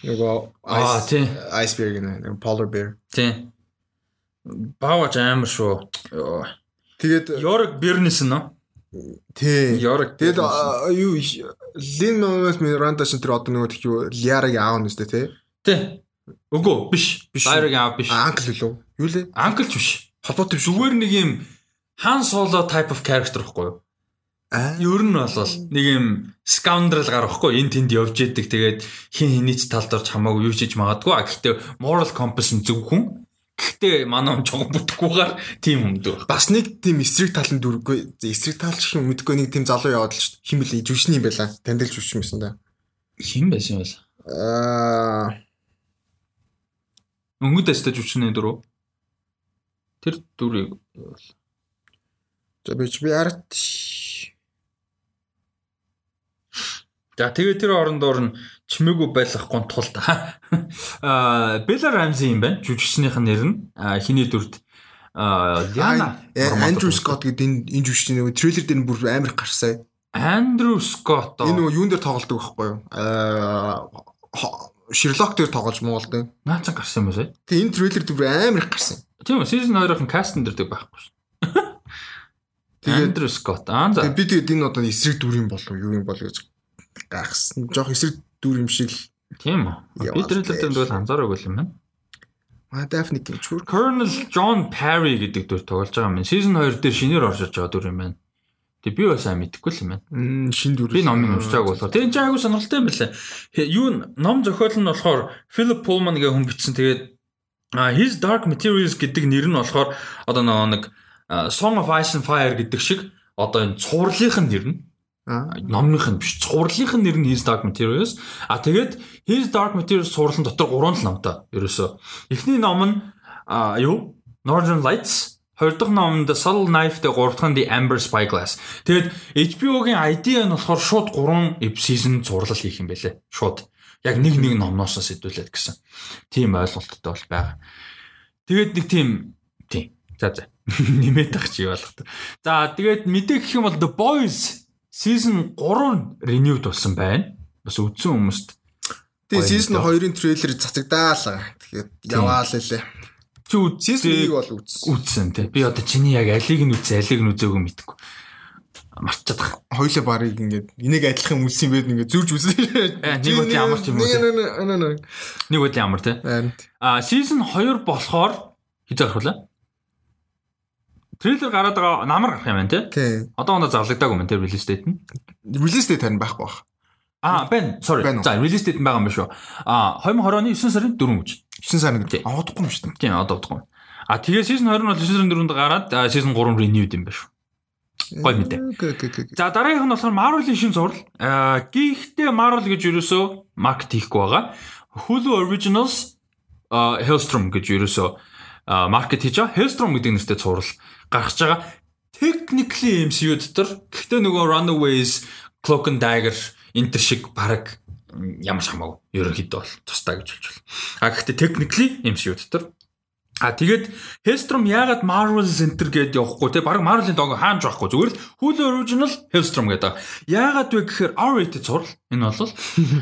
Нөгөө Ice Iceberg нэ Polar Bear. Тий. Баавч амар шүү. Тэгээд York Bernis нь Тий. York. Тэгээд юу Lin Manuel Miranda шин тэр одоо нөгөө тийг юу Liara-г аав нь өстэй тий. Тий. Өгөө биш. Биш. Дайрыг аав биш. Анкл лөө. Юу лээ? Анклч биш. Холбоотой биш. Зүгээр нэг юм хан соло type of character байхгүй юу? Аа. Ер нь бол нэг юм scoundrel гар байхгүй эн тэнд явж идэг тэгээд хин хинийч талд орж хамаагүй юу хийж магадгүй. А гэхдээ moral compass нь зөв хүн. Гэхдээ манай хүн жоохон бүтггүйгээр тийм өмдөв. Бас нэг тийм эсрэг тал нь дүргүй. Эсрэг тал шиг мэдгүй нэг тийм залуу яваад л шүү дээ. Химбэл ижвчний юм байла. Тандэлж өвчмэсэн да. Хим байсан бол. Аа э, Өнгөд дэстэй жүжигчний дөрөв. Тэр дүрийг За би би арт. За тэгээ тэр орондоор нь чимээгүй байлгахгүй тулд (laughs) аа Бела Рамзи юм байна. Жүжигчнийх нь нэр нь хиний дүрд Яна Андрю Скотт гэдэг энэ энэ жүжигчний нэг трейлер дээр бүр амар гарсаа. Андрю Скотт. Энэ юун дээр тоглолдог байхгүй юу? Аа Шерлок дээр тоглож муулдаг. Наацаа гарсан юм уу сая? Тэг энэ трейлер дээр амар их гарсан. Тийм үү, season 2-ын кастн дээр байхгүй шүү. Тэгээд Андрю Скотт. Аа за. Би тэгээд энэ одоо эсрэг дүр юм болов юу юм бол гэж гайхсан. Жохо эсрэг дүр юм шиг л. Тийм үү. Би трейлер дээр бол анзаараагүй юм байна. А Daphne гинчүүр. Colonel John Parry гэдэг дүр тоглож байгаа юм. Season 2 дээр шинээр орж иж байгаа дүр юм байна. Тэг би бас сайн мэдэхгүй л юм байна. Шин дүр. Би номыг уншаагүй болохоор. Тэг энэ айгу сонирхолтой юм байна. Юу ном зохиол нь болохоор Philip Pullman гэх хүн бичсэн. Тэгээд His Dark Materials гэдэг нэр нь болохоор одоо нэг Song of Ice and Fire гэдэг шиг одоо энэ цувралынх нь нэр нь номных нь биш цувралынх нь нэр нь His Dark Materials. А тэгээд His Dark Materials цувралын дотор 3 номтой ерөөсөө. Эхний ном нь юу Northern Lights Хоёр дахь номонд Subtle Knife дээр гурав дахь нь The Amber Spyglass. Тэгээд HBO-гийн idea нь болохоор шууд 3 season зурлал хийх юм байлээ. Шууд. Яг нэг нэг номноос сэдвүүлээд гэсэн. Тийм ойлголттой бол байгаа. Тэгээд нэг тийм тийм. За за. (laughs) Нэмээд тах чи болгох. За тэгээд мэдээ гэх юм бол The Boys season 3 renewed болсон байна. Бас үдсэн хүмүүст. Тэгээд season 2-ын трейлер цацагдаалаа. Тэгээд яваал лээ. Чи үзсэн бол үзсэн. Үзсэн тий. Би одоо чиний яг алиг нь үзсэн, алиг нь үзээгүй мэдгүй. Марчаад байгаа. Хоёлаа барыг ингээд энийг адилхан үзсэн байд ингээд зурж үзсэн. Нэг үйл ямар ч юм уу. Нэг үйл ямар тий. А season 2 болохоор хизээ орхуулаа. Трейлер гараад байгаа намар гарах юм байна тий. Одоо оноо зарлагдаагүй юм тий release date нь. Release date харин байхгүй бах. Аа, sorry. Байна уу? За, release date байгаа юм байна шүү. Аа, 2020 оны 9 сарын 4 гэж. 9 сарын гэдэг. Аа удахгүй юм шүү дээ. Тийм, одоо удахгүй. А тэгээ season 20 нь бол 9 сарын 4-нд гараад season 3 renewed юм байна шүү. Гой мэдээ. Окей. За дараагийнх нь болохоор Marvel-ийн шин зураг. Аа, гэхдээ Marvel гэж ерөөсөө маркет хийхгүй байгаа. Hulu Originals а, Hellstrom гэж а, маркет хийж байгаа. Hellstrom гэдэг нэртэй зураг гаргаж байгаа. Technically MCU дотор гэхдээ нөгөө Runaways, Cloak and Dagger энэ төр шиг баг ямар ч хамаагүй ерөнхийдөө бол тустай гэж хэлж байна. А гэхдээ technically MCU дотор А тэгээд Hellstrom яагаад Marvel Center гэдээ явахгүй те баг Marvel-ийн дог хаанч байхгүй зүгээр л Hulu Original Hellstrom гэдэг. Яагаад вэ гэхээр R-rated зурл энэ бол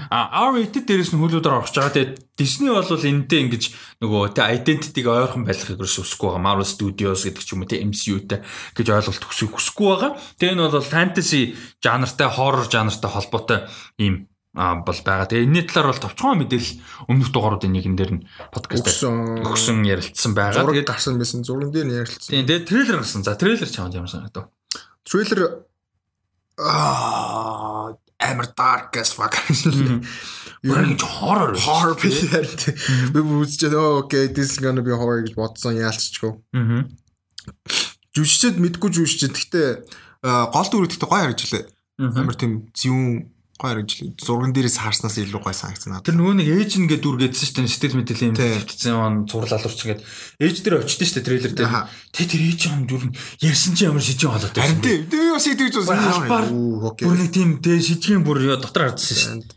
а R-rated дээрээс нь Hulu дээр орж байгаа. Тэгээд Disney бол энэтэй ингэж нөгөө те identity-г ойрхон байлгахыг ерөөс өсөхгүй байгаа. Marvel Studios гэдэг ч юм уу те MCU-тэй гэж ойлголт өгсөйг хүсэхгүй байгаа. Тэгээд энэ бол fantasy жанртай horror жанртай холбоотой ийм а бол байгаа. Тэгээ энэний талаар бол товчхон мэдээлэл өмнөх дугааруудын нэгэн дээр нь подкаст Өгсөн. ярилцсан байгаа. Зураг гарсан байсан. Зурган дээр нь ярилцсан. тийм тэгээд трейлер гарсан. За трейлер чамд ямар санагдав? Трейлер аа амар dark as fuck. Бүр ингэ хоррор. horror билээ. Би үзчихээ окей this is gonna be horror гэж бодсон яалцчихгүй. Аа. Жүжигчд мэдгүй жүжигчд. Гэхдээ аа, гол дүр гэхдээ гоё харагдж лээ. Амар тийм зүүн гоё харагдж. Зурган дээрээс харснаас илүү гоё санагдсан. Тэр нөгөө нэг ээж нэгэ дүр гэдсэн шүү дээ. Сэтгэл мэдээлэл юм Тийм. хэвчсэн он зурлал алуурч ингээд ээж дээр очдөө шүү дээ трейлер дээр. Тэ тэр ээж юм дүр нь ярьсан чи ямар шижин болоод Харин тийм. Би бас албаар Оо окей. Бүр нэг тийм тэ шижгийн бүр дотор хардсан шүү дээ.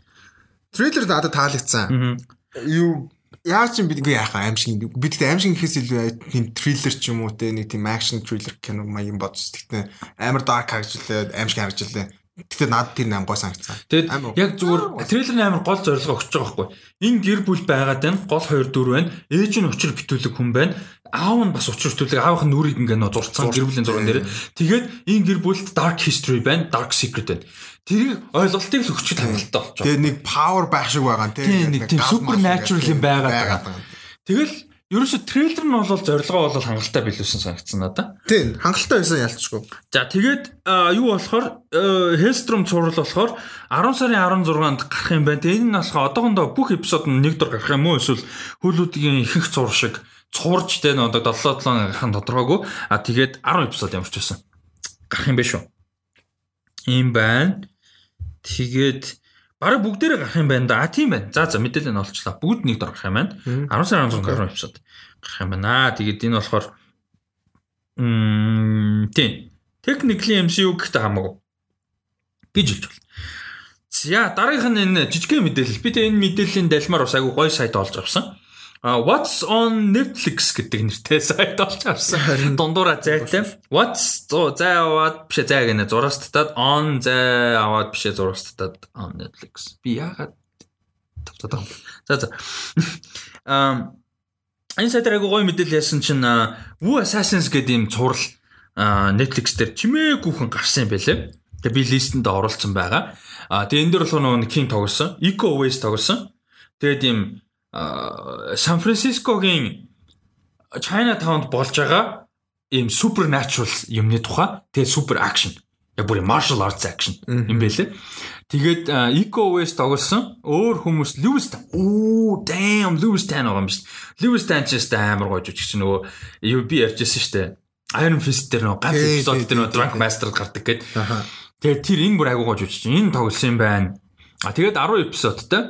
Трейлер надад таалагдсан. Аа. Юу Яа ч юм бид яах аимшиг бид гэдэг аимшиг гэхээс илүү тийм триллер ч юм уу те нэг тийм акшн триллер кино маягийн бодсон. Тэгтээ амар dark харагдчихлаа, аимшиг харагдчихлаа. Тэгтээ надад тэр амар гой санагдсан. Тэгэд Амар. яг зүгээр трейлерын амар гол зорилго өгч байгаа байхгүй. Энэ гэр бүл байгаад байна. Гол хоёр дүр байна. Ээж нь учир битүүлэг хүн байна. Аав нь бас учир битүүлэг аавынх нь нүрийг ингээ нөө зурцсан гэр бүлийн зурган дээр. Тэгээд энэ гэр бүлд dark history байна, dark secret байна. Тэрийг ойлголтыг л өгч хангалттай болж байгаа. Тэгээ нэг power байх шиг байгаа. Тийм, нэг тийм гал supernatural юм байгаад байгаа. Тэгэл ерөөсө трейлер нь бол зорилгоо бол хангалттай билүүсэн санагдсан надаа. Тийм, хангалттай байсан ялцчихгүй. За тэгээд юу болохоор Hellstrom цуврал болохоор 10 сарын 16-нд гарах юм байна. Тэгээ энэ нь болохоор одоохондоо бүх эпизод нь нэг дор гарах юм уу эсвэл хөлүүдийн ихэнх цувар шиг цуварч тэ нэг одоо 7 7 гарах нь тодорхойгүй. А тэгээд 10 эпизод ямар ч байсан. Гарах юм байна шүү. Ийм байна. Тэгээд бараг бүгдээрээ гарах юм байна да. А тийм байна. За за мэдээлэл нь олчлаа. Бүгд нэг дор гарах юм байна. 10 сарын 16 гарах эпизод гарах юм байна. Тэгээд энэ болохоор Мм тийм. Technically MCU гэхдээ хамаагүй. гэж хэлж байна. За дараагийнх нь энэ жижигхэн мэдээлэл. Би тэ энэ мэдээллийн далмаар бас айгүй гоё сайт олж авсан. What's on Netflix гэдэг нэртэй сайт олж авсан. Дундуура зайтай. What's зай аваад биш зай гэнэ зураас татаад on зай аваад биш зураас татаад on Netflix. Би яагаад тавтаад байгаа. За за. (laughs) Ам энэ сайтар айгүй гоё мэдээлэл яасан чинь Wu Assassins гэдэг юм цуврал Netflix дээр чимээгүйхэн гарсан юм байлээ. Тэгээ би листэнд оруулсан байгаа. А тэгээ энэ дээр болохоор нөгөө King тоглосон, Eco Waste тоглосон. Тэгээд ийм Сан Францискогийн Chinatown-д болж байгаа ийм supernatural юмны тухай тэгээ super action. Яг бүр martial arts action юм байлээ. Тэгээд Eco Waste тоглосон. Өөр хүмүүс Lewis. Оо damn Lewis Tan байгаа юм биш. Lewis Tan ч гэсэн амар гоё жүжигч нөгөө юу би ярьжсэн шүү дээ. Iron Fist дээр нөгөө ганц эпизод дээр нөгөө Drunk тий. Master гардаг. Аха. Тэгээд тэр энэ бүр айгуу гоё жүжигч. Энэ тоглосон юм байна. А тэгээд 10 эпизодтай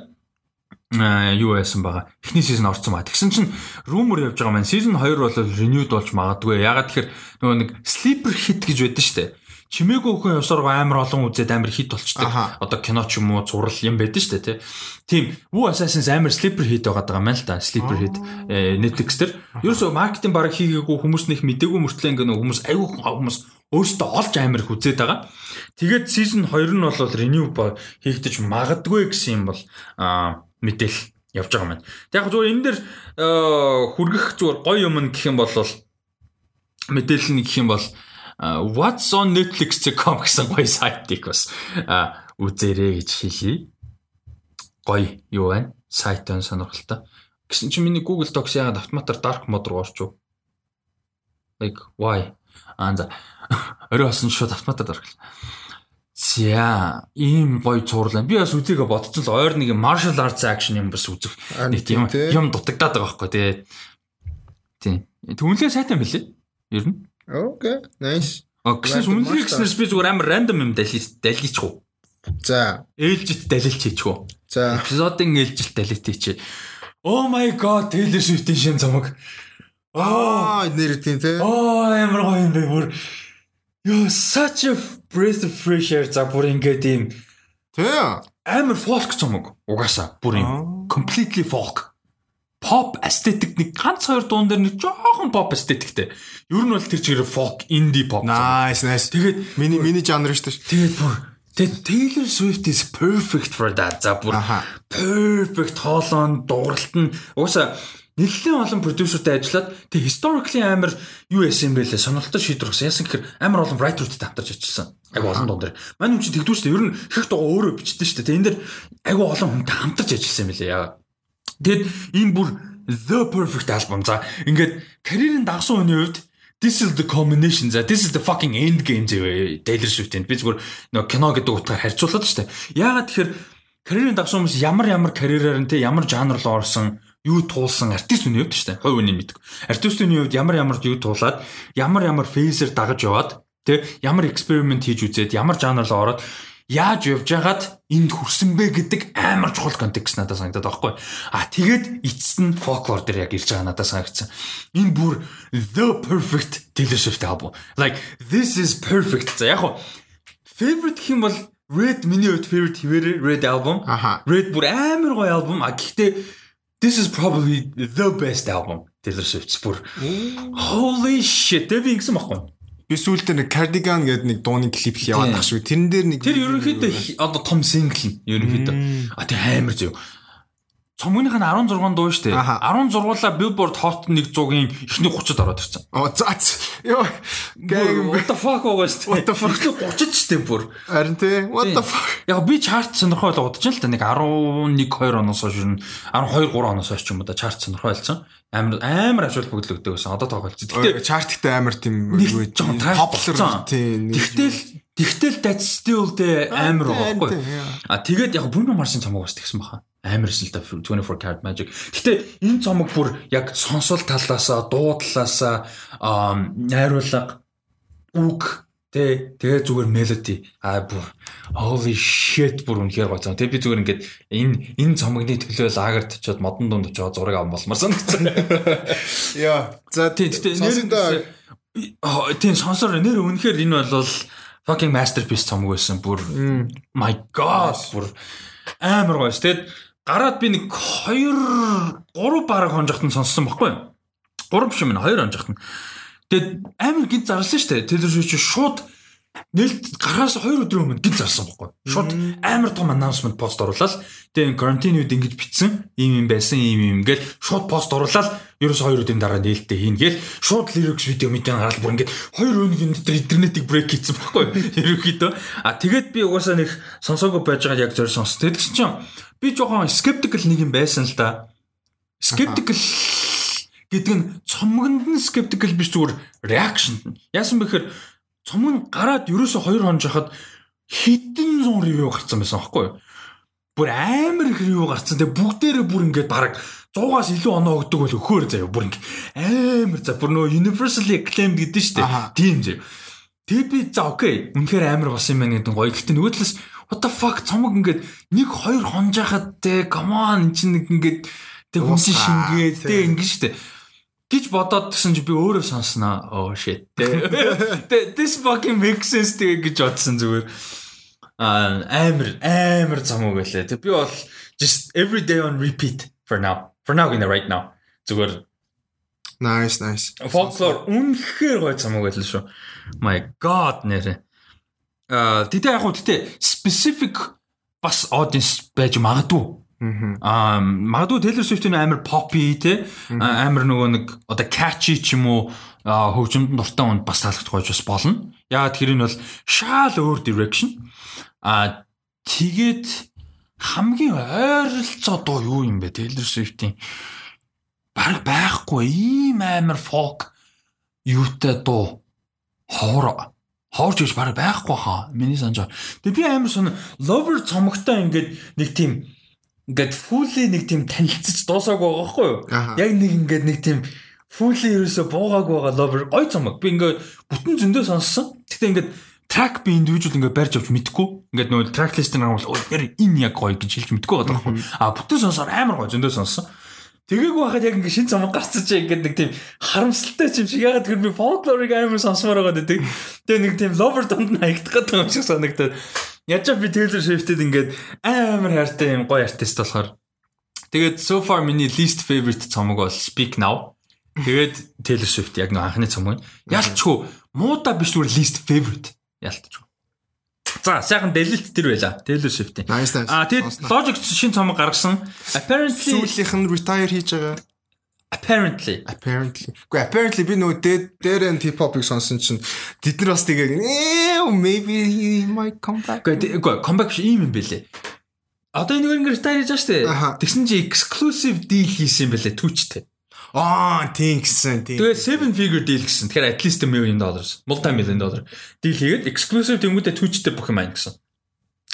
юу байсан байгаа. Эхний сизон орсон ба. Тэгсэн чинь rumor явж байгаа маань season 2 бол renewed болж магадгүй. Ягаад тэгэхээр нөгөө нэг sleeper hit гэж байдаг шүү дээ. Чимээгүй хүн явсарго амар олон үзээд амар хит болчдаг. Одоо кино ч юм уу зурал юм байдаг шүү дээ, тий. Тийм. Wu Assassin's амар sleeper hit байгаа даа мэн л та. Sleeper hit э, Netflix дээр. Ерөөсөө маркетинг баг хийгээгүй хүмүүс нэг мдэггүй мөртлөө ингээ нөгөө хүмүүс аюу хүмүүс өөрсдөө олж амар их үзээд байгаа. Тэгээд season 2 нь бол renew хийгдэж магадгүй гэсэн юм бол аа мэдээл явж байгаа маань. Тэг яг зүгээр энэ дээр аа, хүргэх зүгээр гоё юм гэх юм бол мэдээлэл нь гэх юм бол аа, What's on Netflix.com гэсэн гоё сайтыг бас аа, үзээрэй гэж хэлье. Гоё юу байна? Сайт байна сонирхолтой. Гэсэн чинь миний Google Docs яагаад автоматар dark mode руу орчив? Like why? Аа за. (laughs) Орой болсон шууд автоматад орхил. За, ийм гоё цуурлаа. Би бас үзээгээ бодсон л ойр нэг martial arts action юм бас үзэх. Нэг тийм юм дутагдаад байгаа байхгүй тий. Тийм. Түнлээ сайтай мөлий. Ер нь. Окей, nice. Гэсэн үнэлгээ гэснээр би зүгээр амар рандом юм даличих уу. За. Ээлжит далилч хийчих үү. За. Эпизодын ээлжит далилт хийчих. Oh my god, Taylor Swift-ийн шин цомог. Аа, нэр тийм те. Oh, амар гоё юм бэ бүр. Yo, such a breath of fresh air за бүр ингээд ийм Тэ. амар folk цомог. Угаасаа бүр ийм completely folk. Pop aesthetic нэг ганц хоёр дуун дээр нэг жоохон pop aestheticтэй. Ер нь бол тэр чигээр folk indie pop. Nice, nice. Тэгээд миний миний жанр шүү дээ. тэгээд бүр тэгээд Taylor Swift is perfect for that. За бүр perfect хоолон дууралт нь угаасаа нэлээд олон продюсертэй ажиллаад тэг historically амар юу яасан бэлээ сонирхолтой шийдвэр гаргасан. Яасан гэхээр амар олон writer-уудтай хамтарч ажилласан. Айгу олон дуун дээр. Манай хүн чинь тэгдүү шүү дээ. Ер нь их дугаа өөрөө бичдэг шүү дээ. Тэг энэ дэр айгу олон хүнтэй хамтарч ажилласан юм билээ. Яа. Тэгэд энэ бүр the perfect album. За ингээд карьерийн дагсан хүний хувьд This is the combination. За this is the fucking end game зөө Taylor Swift-ийн. Би зүгээр нөө кино гэдэг утгаар харьцуулаад штэ. Яагаад тэгэхээр карьерийн дагсан хүмүүс ямар ямар карьераар нь те ямар жанр руу орсон юу туулсан артист үний хувьд шүү дээ. Хой үний мэдгүй. Артист үний хувьд ямар ямар юу туулаад ямар ямар фейзер дагаж яваад тэ ямар эксперимент хийж үзээд ямар жанр руу ороод яаж явж хагаад энд хүрсэн бэ гэдэг амар чухал контекст надад санагдаад байхгүй. А тэгээд эцэст нь folklore дээр яг ирж байгаа надад санагдсан. Энэ бүр the perfect Taylor Swift album. Like this is perfect. За яг favorite гэх юм бол Red миний хувьд favorite хэвээр Red album. Red бүр амар гоё album. А гэхдээ This is probably the best album Taylor Swift бүр. Holy shit. Тэр би ингэсэн баггүй. Би сүүлдээ нэг Cardigan гэдэг нэг дууны клип яваад тах шүү. Тэрэн дээр нэг Тэр ерөнхийдөө одоо том сингл нь ерөнхийдөө. А тэр амар зөв. Цомгийнхаа 16 дуу шүү дээ. 16-ла Billboard Hot 100-ийн эхний 30-д ороод ирсэн. Оо заац. Йоо. What the fuck шүү дээ. What the fuck 30-д шүү дээ бүр. Харин тий. What the fuck. Яг би чарт сонирхол бодож л та нэг 11 2 оноос хойш ер нь 12 3 оноос хойш юм да чарт сонирхол болсон. Амар амар ажил бүгдлэгдэг байсан. Одоо тоглож. Гэтэ чарттай амар тийм юу жоохон popular тийм. Тэгтэл Тэгтэл that's still the амар байхгүй. А тэгээд яг Bruno Mars-ын цомог бас тэгсэн баха амарсэн л да 24 karat magic. Гэтэ энэ цомог бүр яг сонсол талаасаа, дуу талаасаа найруулга үг тэ тэгээ зүгээр melody а бүр holy shit бүр үнэхээр гоё цом. Тэг би зүгээр ингээд энэ энэ цомогны төлөө лагерт очиод модон дунд очиод зураг авах болмор санагдсан. (laughs) Яа. За тий гэтэ нэр тийм сонсоор нэр үнэхээр энэ бол fucking masterpiece цомог байсан. Бүр my god бүр амар гоё. Тэгэд гараад би нэг 2 3 бараг хонжохт нь сонссон баггүй. 3 биш юм 2 хонжохт нь. Тэгээд амар гинт зарлсан шүү дээ. Тэр шиг шууд нэлт гараас 2 өдрийн өмнө гинт зарсан баггүй. Шууд амар том announcement пост оруулаад тэгээд карантин үед ингэж битсэн ийм юм байсан ийм юм гэл шууд пост оруулаад ерөөс 2 өдрийн дараа нээлттэй хийн гэл шууд lyrics видео мэдээ гараад бүр ингэж 2 өдрийн дотор интернетийг брейк хийсэн баггүй. (laughs) Ерөөхдөө а тэгээд би угаасаа нэг сонсоогүй байж байгаа яг зөв сонс. Тэгсэн чинь би жоохон skeptical нэг юм байсан л да. Skeptical гэдэг нь цомгонд нь skeptical биш зүгээр reaction. Яасан бэхээр цомог нь гараад ерөөсө 2 хоног жахад хитэн 100 ревю гарцсан байсан аахгүй юу? Бүр амар ревю гарцсан. Тэгээ бүгдээрээ бүр ингээд баг 100-аас илүү оноо өгдөг бол өхөөр заяа бүр ингээд амар за бүр нөө universally acclaimed гэдэг нь шүү дээ. Тийм заяа. Тэгээ би за окей. Үнэхээр амар болсон юм байна гэдэг гоё. Гэхдээ нөгөө талаас what the fuck цомог ингээд нэг хоёр хонжахад те come on эн чинь нэг ингээд тэг хүнси шингээд тэг ингээд штэ гэж бодоод тгсэн чи би өөрөө сонсноо oh shit this fucking makes sense гэж бодсон зүгээр амар амар цомог байлаа тэг би бол just every day on repeat for now for now in the right now зүгээр Nice, nice. Folklore үнэхээр гоё цомог байлаа шүү. My god нэрэ. Аа тэгтээ яг хөө тэгтээ specific бас audience байж магадгүй. Аа магадгүй Taylor Swift-ийн амар poppy те амар нөгөө нэг одоо catchy ч юм уу хөгжимд дуртай хүнд бас таалагдах байж бас болно. Яагаад тэр нь бол шаал өөр direction. Аа тэгээд хамгийн ойролцоо дуу юу юм бэ Taylor Swift-ийн баг байхгүй ийм амар folk юутай дуу хоор хоорч гэж бараг байхгүй хаа. Миний санджаа. Тэгээ би амар сон lover цомогтой ингээд нэг тийм ингээд fully нэг тийм танилцж дуусаагүй байгаа байхгүй юу? Яг нэг ингээд нэг тийм fully ерөөсө буугааг байгаа lover гой цомог. Би ингээд бүтэн зөндөө сонссон. Гэтэ ингээд track би индивидуал ингээд барьж авч мэдгүй. Ингээд нөө track list-ийг харуул нэр энэ яг гоё гэж хэлж мэдгүй байгаа байхгүй. А бүтэн сонсоор амар гоё зөндөө сонссон. Тэгээгүү хахад яг ингэ шин цомог гарцсан чи ингэ нэг тийм харамсалтай юм шиг ягаад гэвэл би folklore-ыг амар сонсомоор байгаа гэдэг. Тэгээ нэг тийм lover дунд нь хаягдах гэдэг юм шиг санагдаад. Яаж би Taylor Swift-д ингээд амар хайртай юм гоё артист болохоор. Тэгээд so far миний least favorite цомог бол Speak Now. Тэгээд Taylor Swift яг нэг анхны цомог. Ялчгүй муута биш зүгээр least favorite. Ялтчгүй. За сайхан дэлэлт тэр байла. Taylor Swift. Аа тэгээд Logic шин цомог гаргасан. Apparently сүүлийнх нь retire хийж байгаа. Apparently. Apparently. Гэхдээ apparently би нөгөө дээр энэ hip hop-ыг сонсон чинь тэд нар бас тэгээ maybe he might come back. Гэхдээ comeback биш юм юм бэлээ. Одоо энэ нэг retire хийж байгаа шүү дээ. Тэгсэн чи exclusive deal хийсэн юм бэлээ Twitch-тэй. Аа, тийм гэсэн. Тэгээд seven figure deal гэсэн. Тэгэхээр at least million dollars, multi million dollar deal хийгээд exclusive тэнгуүдэ Twitch-тэй бүх юм айн гэсэн.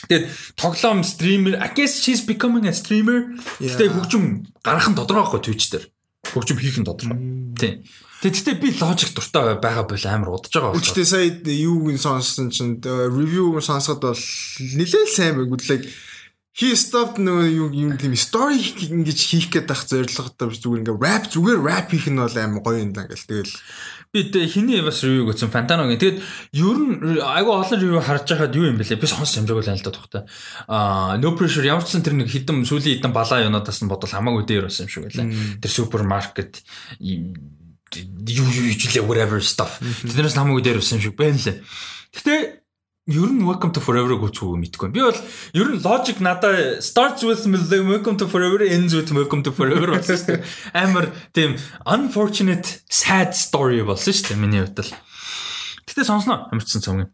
Тэгээд тоглоом стример, I guess she's becoming a streamer. Тэгээд хөгжим гарах нь тодорхой байхгүй Twitch дээр. Хөгжим хийх нь тодорхой. Тийм. Тэгэхдээ би логик дуртай байгаа бол амар удаж байгаа. Үчтэй сая юуг нь сонссон чинь review сонсоход бол нэлээд сайн байгууллаа he stopped нөгөө юу юм тийм story ингэж хийх гээд байх зорилготой биш. Зүгээр ингээ rap зүгээр rap хийх нь бол аим гоё юм даа гэл. Тэгэл би хиний бас review гэсэн Фантаногийн тэгэд ер нь айгу олон review харж байхад юу юм бэлээ? Би сонс амжаагүй л л да тухтай. А no pressure ямар ч сан тэр нэг хідэн сүүлийн хідэн балаа юунаас нь бодвол хамаагүй дээр байсан юм шиг байлаа тэр супермаркет юу юу юу whatever stuff. Тэрнээс хамаагүй дээр байсан юм шиг байна лээ. Гэтээ ер нь welcome to forever-г үзгүй мэдгүй. Би бол ер нь logic надаа starts with welcome to forever ends with welcome to forever болсон шүү дээ. (laughs) Амар тийм unfortunate sad story болсон шүү дээ миний хувьд л. Гэтэ сонсноо амарчсан цомгийн.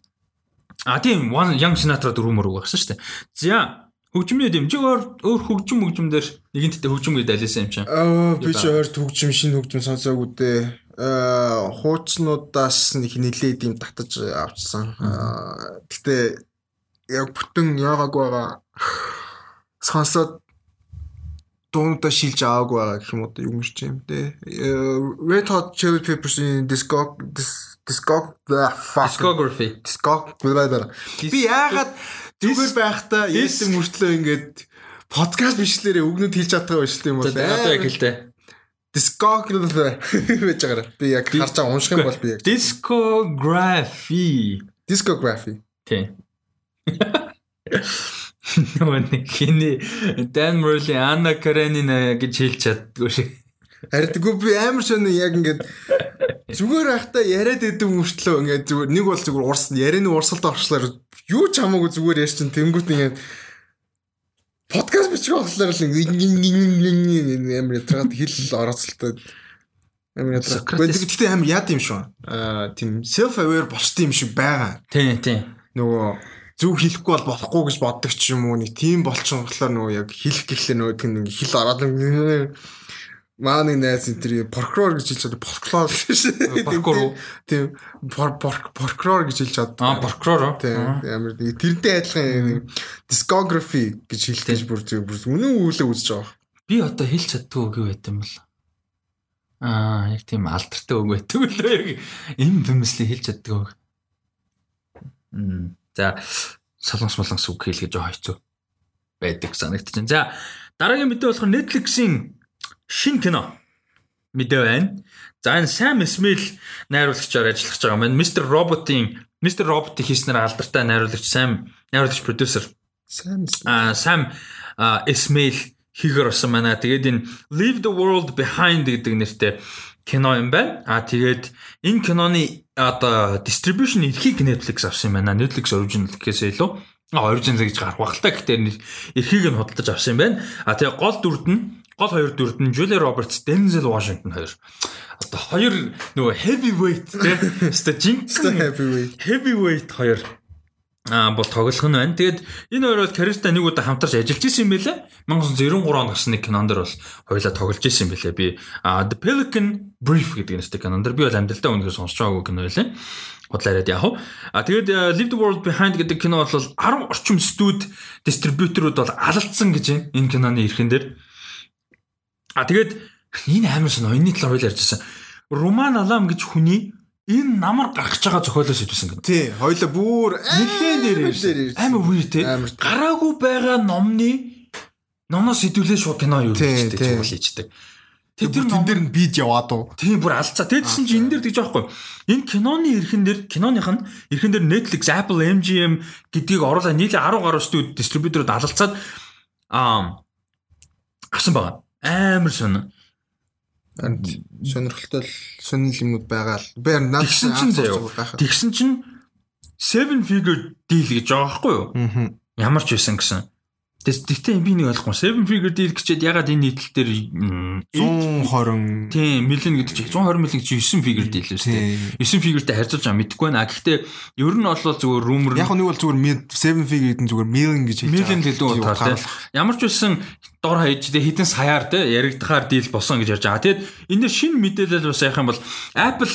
А тийм one young Sinatra дөрөв мөрөг багсан шүү дээ. За хөгжмийн дэмжиг өөр хөгжим хөгжим дээр нэгэнтээ хөгжим гэдэг алисан юм чинь. Аа би ч ойр хөгжим шинэ хөгжим сонсоогүй дээ хуучнуудаас нэг нилээд юм татаж авчсан. Э, гэтэ яг бүтэн яагаагүй байгаа сонсоод дуунуудаа шилж аваагүй байгаа гэх юм уу юм шиг юм те. Э, Red Hot Chili Peppers-ийн disco discography discography би яагаад зүгээр байхдаа ярьсан мөртлөө ингээд подкаст бичлэрээ өгнөд хэлж чадгаа байж тийм бол одоо яг хэлтэй Discography байж байгаа. Би яг харж байгаа унших юм бол би яг Discography. Discography. Тийм. Нөгөө хиний Dan Murley Anna Karenina гэж хэлж чаддгүй шиг. Тэгвэл би амар шөнө яг ингээд зүгээр байхдаа яриад идэв мөртлөө ингээд зүгээр нэг бол зүгээр урс ярианы урсгалд орчлоор юу ч хамаагүй зүгээр ярьж чинь тэнгуут ингээд подкаст бичих болохоор л амар ятраад хэл орооцолтой амар ятраад. Гэхдээ амар яд юм шүү. Аа тийм self aware болчтой юм шиг байгаа. Тийм тийм. Нөгөө зүг хэлэхгүй бол болохгүй гэж боддог ч юм уу нэг тийм болчихсон болохоор нөгөө яг хэлэх гэхлээр нөгөө тийм хэл ороод Мааны найз энэ тэр прокурор гэж хэлж чаддаг прокурор гэж прокурор тийм прокурор гэж хэлж чаддаг. Аа прокурор. Тийм амар нэг тэрнтэй адилхан discography гэж хэлдэг бүр бүр үнэн үүлээ үзэж байгаа. Би одоо хэлж чаддгүй үг байт юм бол. Аа яг тийм алдартай үг байдаг лөө яг им бэмслийг хэлж чаддаг үг. Мм за солонгос молонгос үг хэлгэж байгаа хэцүү байдаг санагдчихэв. За дараагийн мэдээ болохоор Netflix-ийн шин кино мэдээ байна. За энэ Sam Smith найруулагчаар ажиллаж байгаа маань Mr. Robot-ийн Mr. Robot хийснээр алдартай найруулагч Sam найруулагч продюсер Sam а Sam Smith хийгэр болсон байна. Тэгээд энэ Leave the World Behind гэдэг нэртэй кино юм байна. А тэгээд энэ киноны одоо distribution эрхийг Netflix авсан юм байна. Netflix original гэхээс илүү оригинал гэж гарах багтал гэхдээ эрхийг нь худалдаж авсан юм байна. А тэгээ гол дүрд нь гол хоёр дүрд нь Julia Roberts, Denzel Washington хоёр. Одоо хоёр нөгөө heavyweight тийм өстой жинхэнэ heavyweight heavyweight хоёр аа бол тоглох нь байна. Тэгээд энэ хоёр бол карьертаа нэг удаа хамтарч ажиллаж исэн юм байлээ. 1993 онд гарсан нэг кинон дэр бол хоёулаа тоглож исэн юм байлээ. Би The Pelican Brief гэдэг нэртэй кинон дэр би бол амьдралдаа үнэхээр сонсч байгаагүй кино байлээ. худлаараад яах вэ? А тэгээд э, Live the World Behind гэдэг кино бол 10 орчим студ дистрибьюторууд бол алалцсан гэж байна энэ киноны эрхэн дээр. А тэгээд энэ амар сонио энэний талаар хоёул ярьжсэн. Роман Алам гэж хүний энэ намар гаргаж байгаа зохиолоос идэвсэн гэдэг. Тий, хоёлаа бүр нэлээд дээр амар үер те. Гараагүй байгаа номны номноос хэдүүлээ шууд кино юу гэж тийм хийждэг. Тэр тэн дээр нь бид яваад уу. Тийм бүр алцаа. Тэдсэн чи энэ дээр тэгж аахгүй. Энэ киноны эрхэн дээр киноных нь эрхэн дээр Netflix, Apple, MGM гэдгийг оруулаад нийлээ 10 гаруй студ дистрибьюторууд алалцаад аа авсан байгаа. Амар сонио. Сонирхолтой сонир юмнууд байгаа л. Би наад тэгсэн чинь тэгсэн чинь seven figure deal гэж байгаа байхгүй юу? Ямар ч байсан гэсэн. Тэгтээ би нэг ойлгохгүй. Seven figure deal гэчихэд ягаад энэ нийтлэл дээр 120 тийм million гэдэг чинь 120 million гэж 9 figure deal үү тийм 9 figureтэй харьцуулж байгаа мэдэхгүй байна. Гэхдээ ер нь бол зүгээр rumor Яг нэг бол зүгээр 7 figure гэдэг нь зүгээр million гэж хэлж байгаа. Million гэдэг утгаар тийм. Ямар ч байсан дор хаяж тийм хитэн саяар тийм яригдахаар deal босон гэж ярьж байгаа. Тэгэд энэ дэр шинэ мэдээлэл бас яах юм бол Apple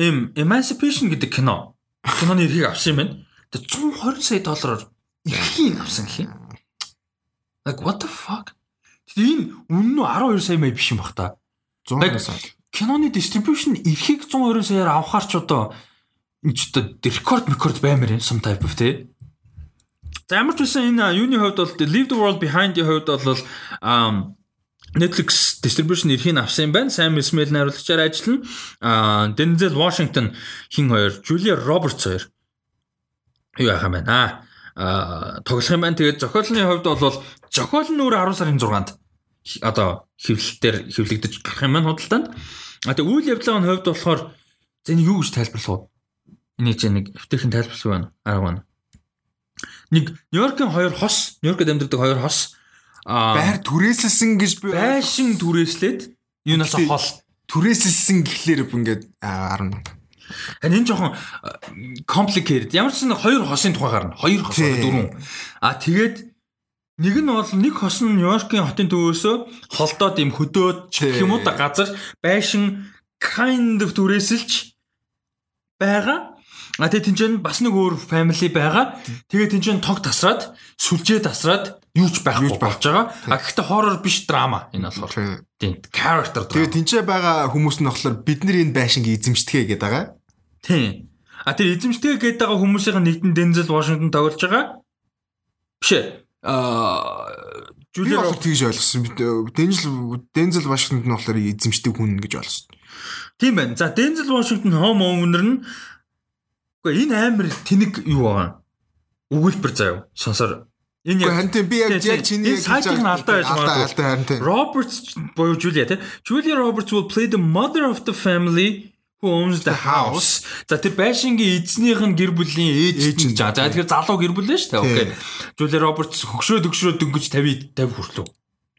им Emancipation гэдэг кино киноны эрхийг авсан юм байна. Тэгээ 120 сая доллараар (laughs) эрхийг авсан гэх юм. Like what the fuck? Энэ үнэн нь 12 сая мэй биш юм бах та. 120 сая. Киноны distribution эрхийг 120 саяар авахар ч одоо энэ ч одоо рекорд рекорд баймаар юм some type of тий. За ямар ч үсэн энэ юуны хувьд бол Leave the World Behind-ийн хувьд бол um Netflix distribution эрхийг авсан юм байна. Sam Esmail найруулагчаар ажиллана. Аа Denzel Washington хин хоёр, Julia Roberts хоёр. Юу юм бэ? Аа тоглох юм байна. Тэгээд зохиолны хувьд бол зохиол нь өөр 10 сарын 6-нд одоо хэвлэлтээр хэвлэгдэж гарах юм байна худалдаанд. А тэгээд үйл явдлын хувьд болохоор зэн юу гэж тайлбарлах вэ? Энийг чинь нэг эвтэйхэн тайлбарлах байна. Арга байна. Нэг Нью-Йоркийн хоёр хос, Нью-Йоркд амьдардаг хоёр хос а байр түрээсэлсэн гэж би байшин түрээслээд юунаас хол түрээсэлсэн гэхлээр ингээд 10 Харин энэ жоохон complicated. Ямар ч нэг хоёр хосын тухай гарна. Хоёр хос дөрвөн. А тэгээд нэг нь бол нэг хос нь Нью-Йоркийн хотын төвөөсөө холдоод юм хөдөөд гэх юм уу да газар байшин kind of түрээсэлж байгаа. А тэгээ тэнцэн бас нэг өөр family байгаа. Тэгээ тэнцэн тог тасраад, сүлжээ тасраад юу ч байхгүй болж байгаа. А гэхдээ horror биш драма энэ болохоор. Тийм character драма. Тэгээ тэнцээ байгаа хүмүүс нь болохоор бид нар энэ байшинг эзэмшдэгэ гэдэг байгаа. Тийм. А тэр эзэмшдэг гээд байгаа хүмүүсийн нэгдэн Дензел Вашингтон тоглож байгаа. Биш ээ. Аа Жулиа Роберт тэгж ойлгосон. Дензел Дензел Вашингтон нь болохоор эзэмшдэг хүн гэж ойлгосон. Тийм байна. За Дензел Вашингтон home owner нь Гэхдээ энэ амар тэнэг юу байгаа. Өгүүлбэр заяа. Сонсоор Энэ яг хантын би яг яг чиний яг сайтын алдаа байж магадгүй. Roberts боёо Julia те. Julia Roberts will play the mother of the family who owns the house. За тэр байшингийн эзнийх нь гэр бүлийн ээж гэж. За тэгэхээр залуу гэр бүл нь шүү дээ. Окей. Julia Roberts хөгшрөө төгшрөө дөнгөж 50 50 хүртлөө.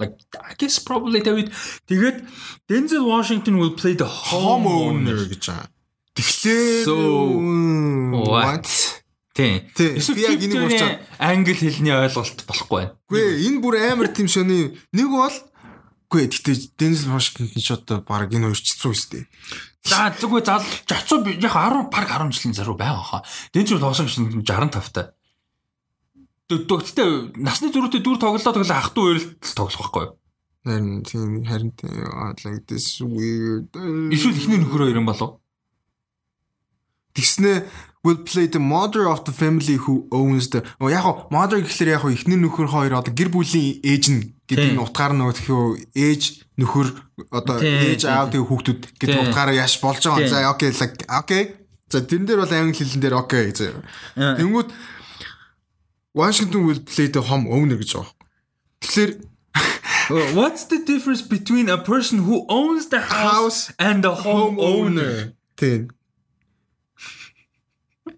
Like I guess probably David тэгээд Denzel Washington will play the homeowner гэж байгаа. Тэгэхээр what? Тийм. Эсвэл яг энийг уурчаад англи хэлний ойлголт болохгүй байна. Үгүй энэ бүр амар тийм шоны нэг бол үгүй гэхдээ Denzel Washington ч одоо баг энэ хоёр ч хэцүү үстэй. За зүгөө зал жацуу яг 10 баг 10 жилийн заруу байгаа хаа. Дэн чинь лоосон шин 65 та. Дөгтөө насны зөрүүтэй дүр тоглолоо тоглоо ах トゥ уурал тоглох байхгүй юу? Харин тийм харин like this weird. Эсвэл ихний нөхөр хоёр юм болов? Тэгснэ will play the mother of the family who owns the яг mother гэхэлэр яг ихний нөхөр хоёр одоо гэр бүлийн ээж нь гэдэг нь утгаар нь нөгөө ээж нөхөр одоо ээж аав тэгээ хүүхдүүд гэдэг утгаараа яаш болж байгаа. За окей окей. За тэрэн дээр бол англи хэлэн дээр окей. Тэнгүүд Washington will play the home owner гэж байгаа. Тэгэхээр What's the difference between a person who owns the house, house and the home owner?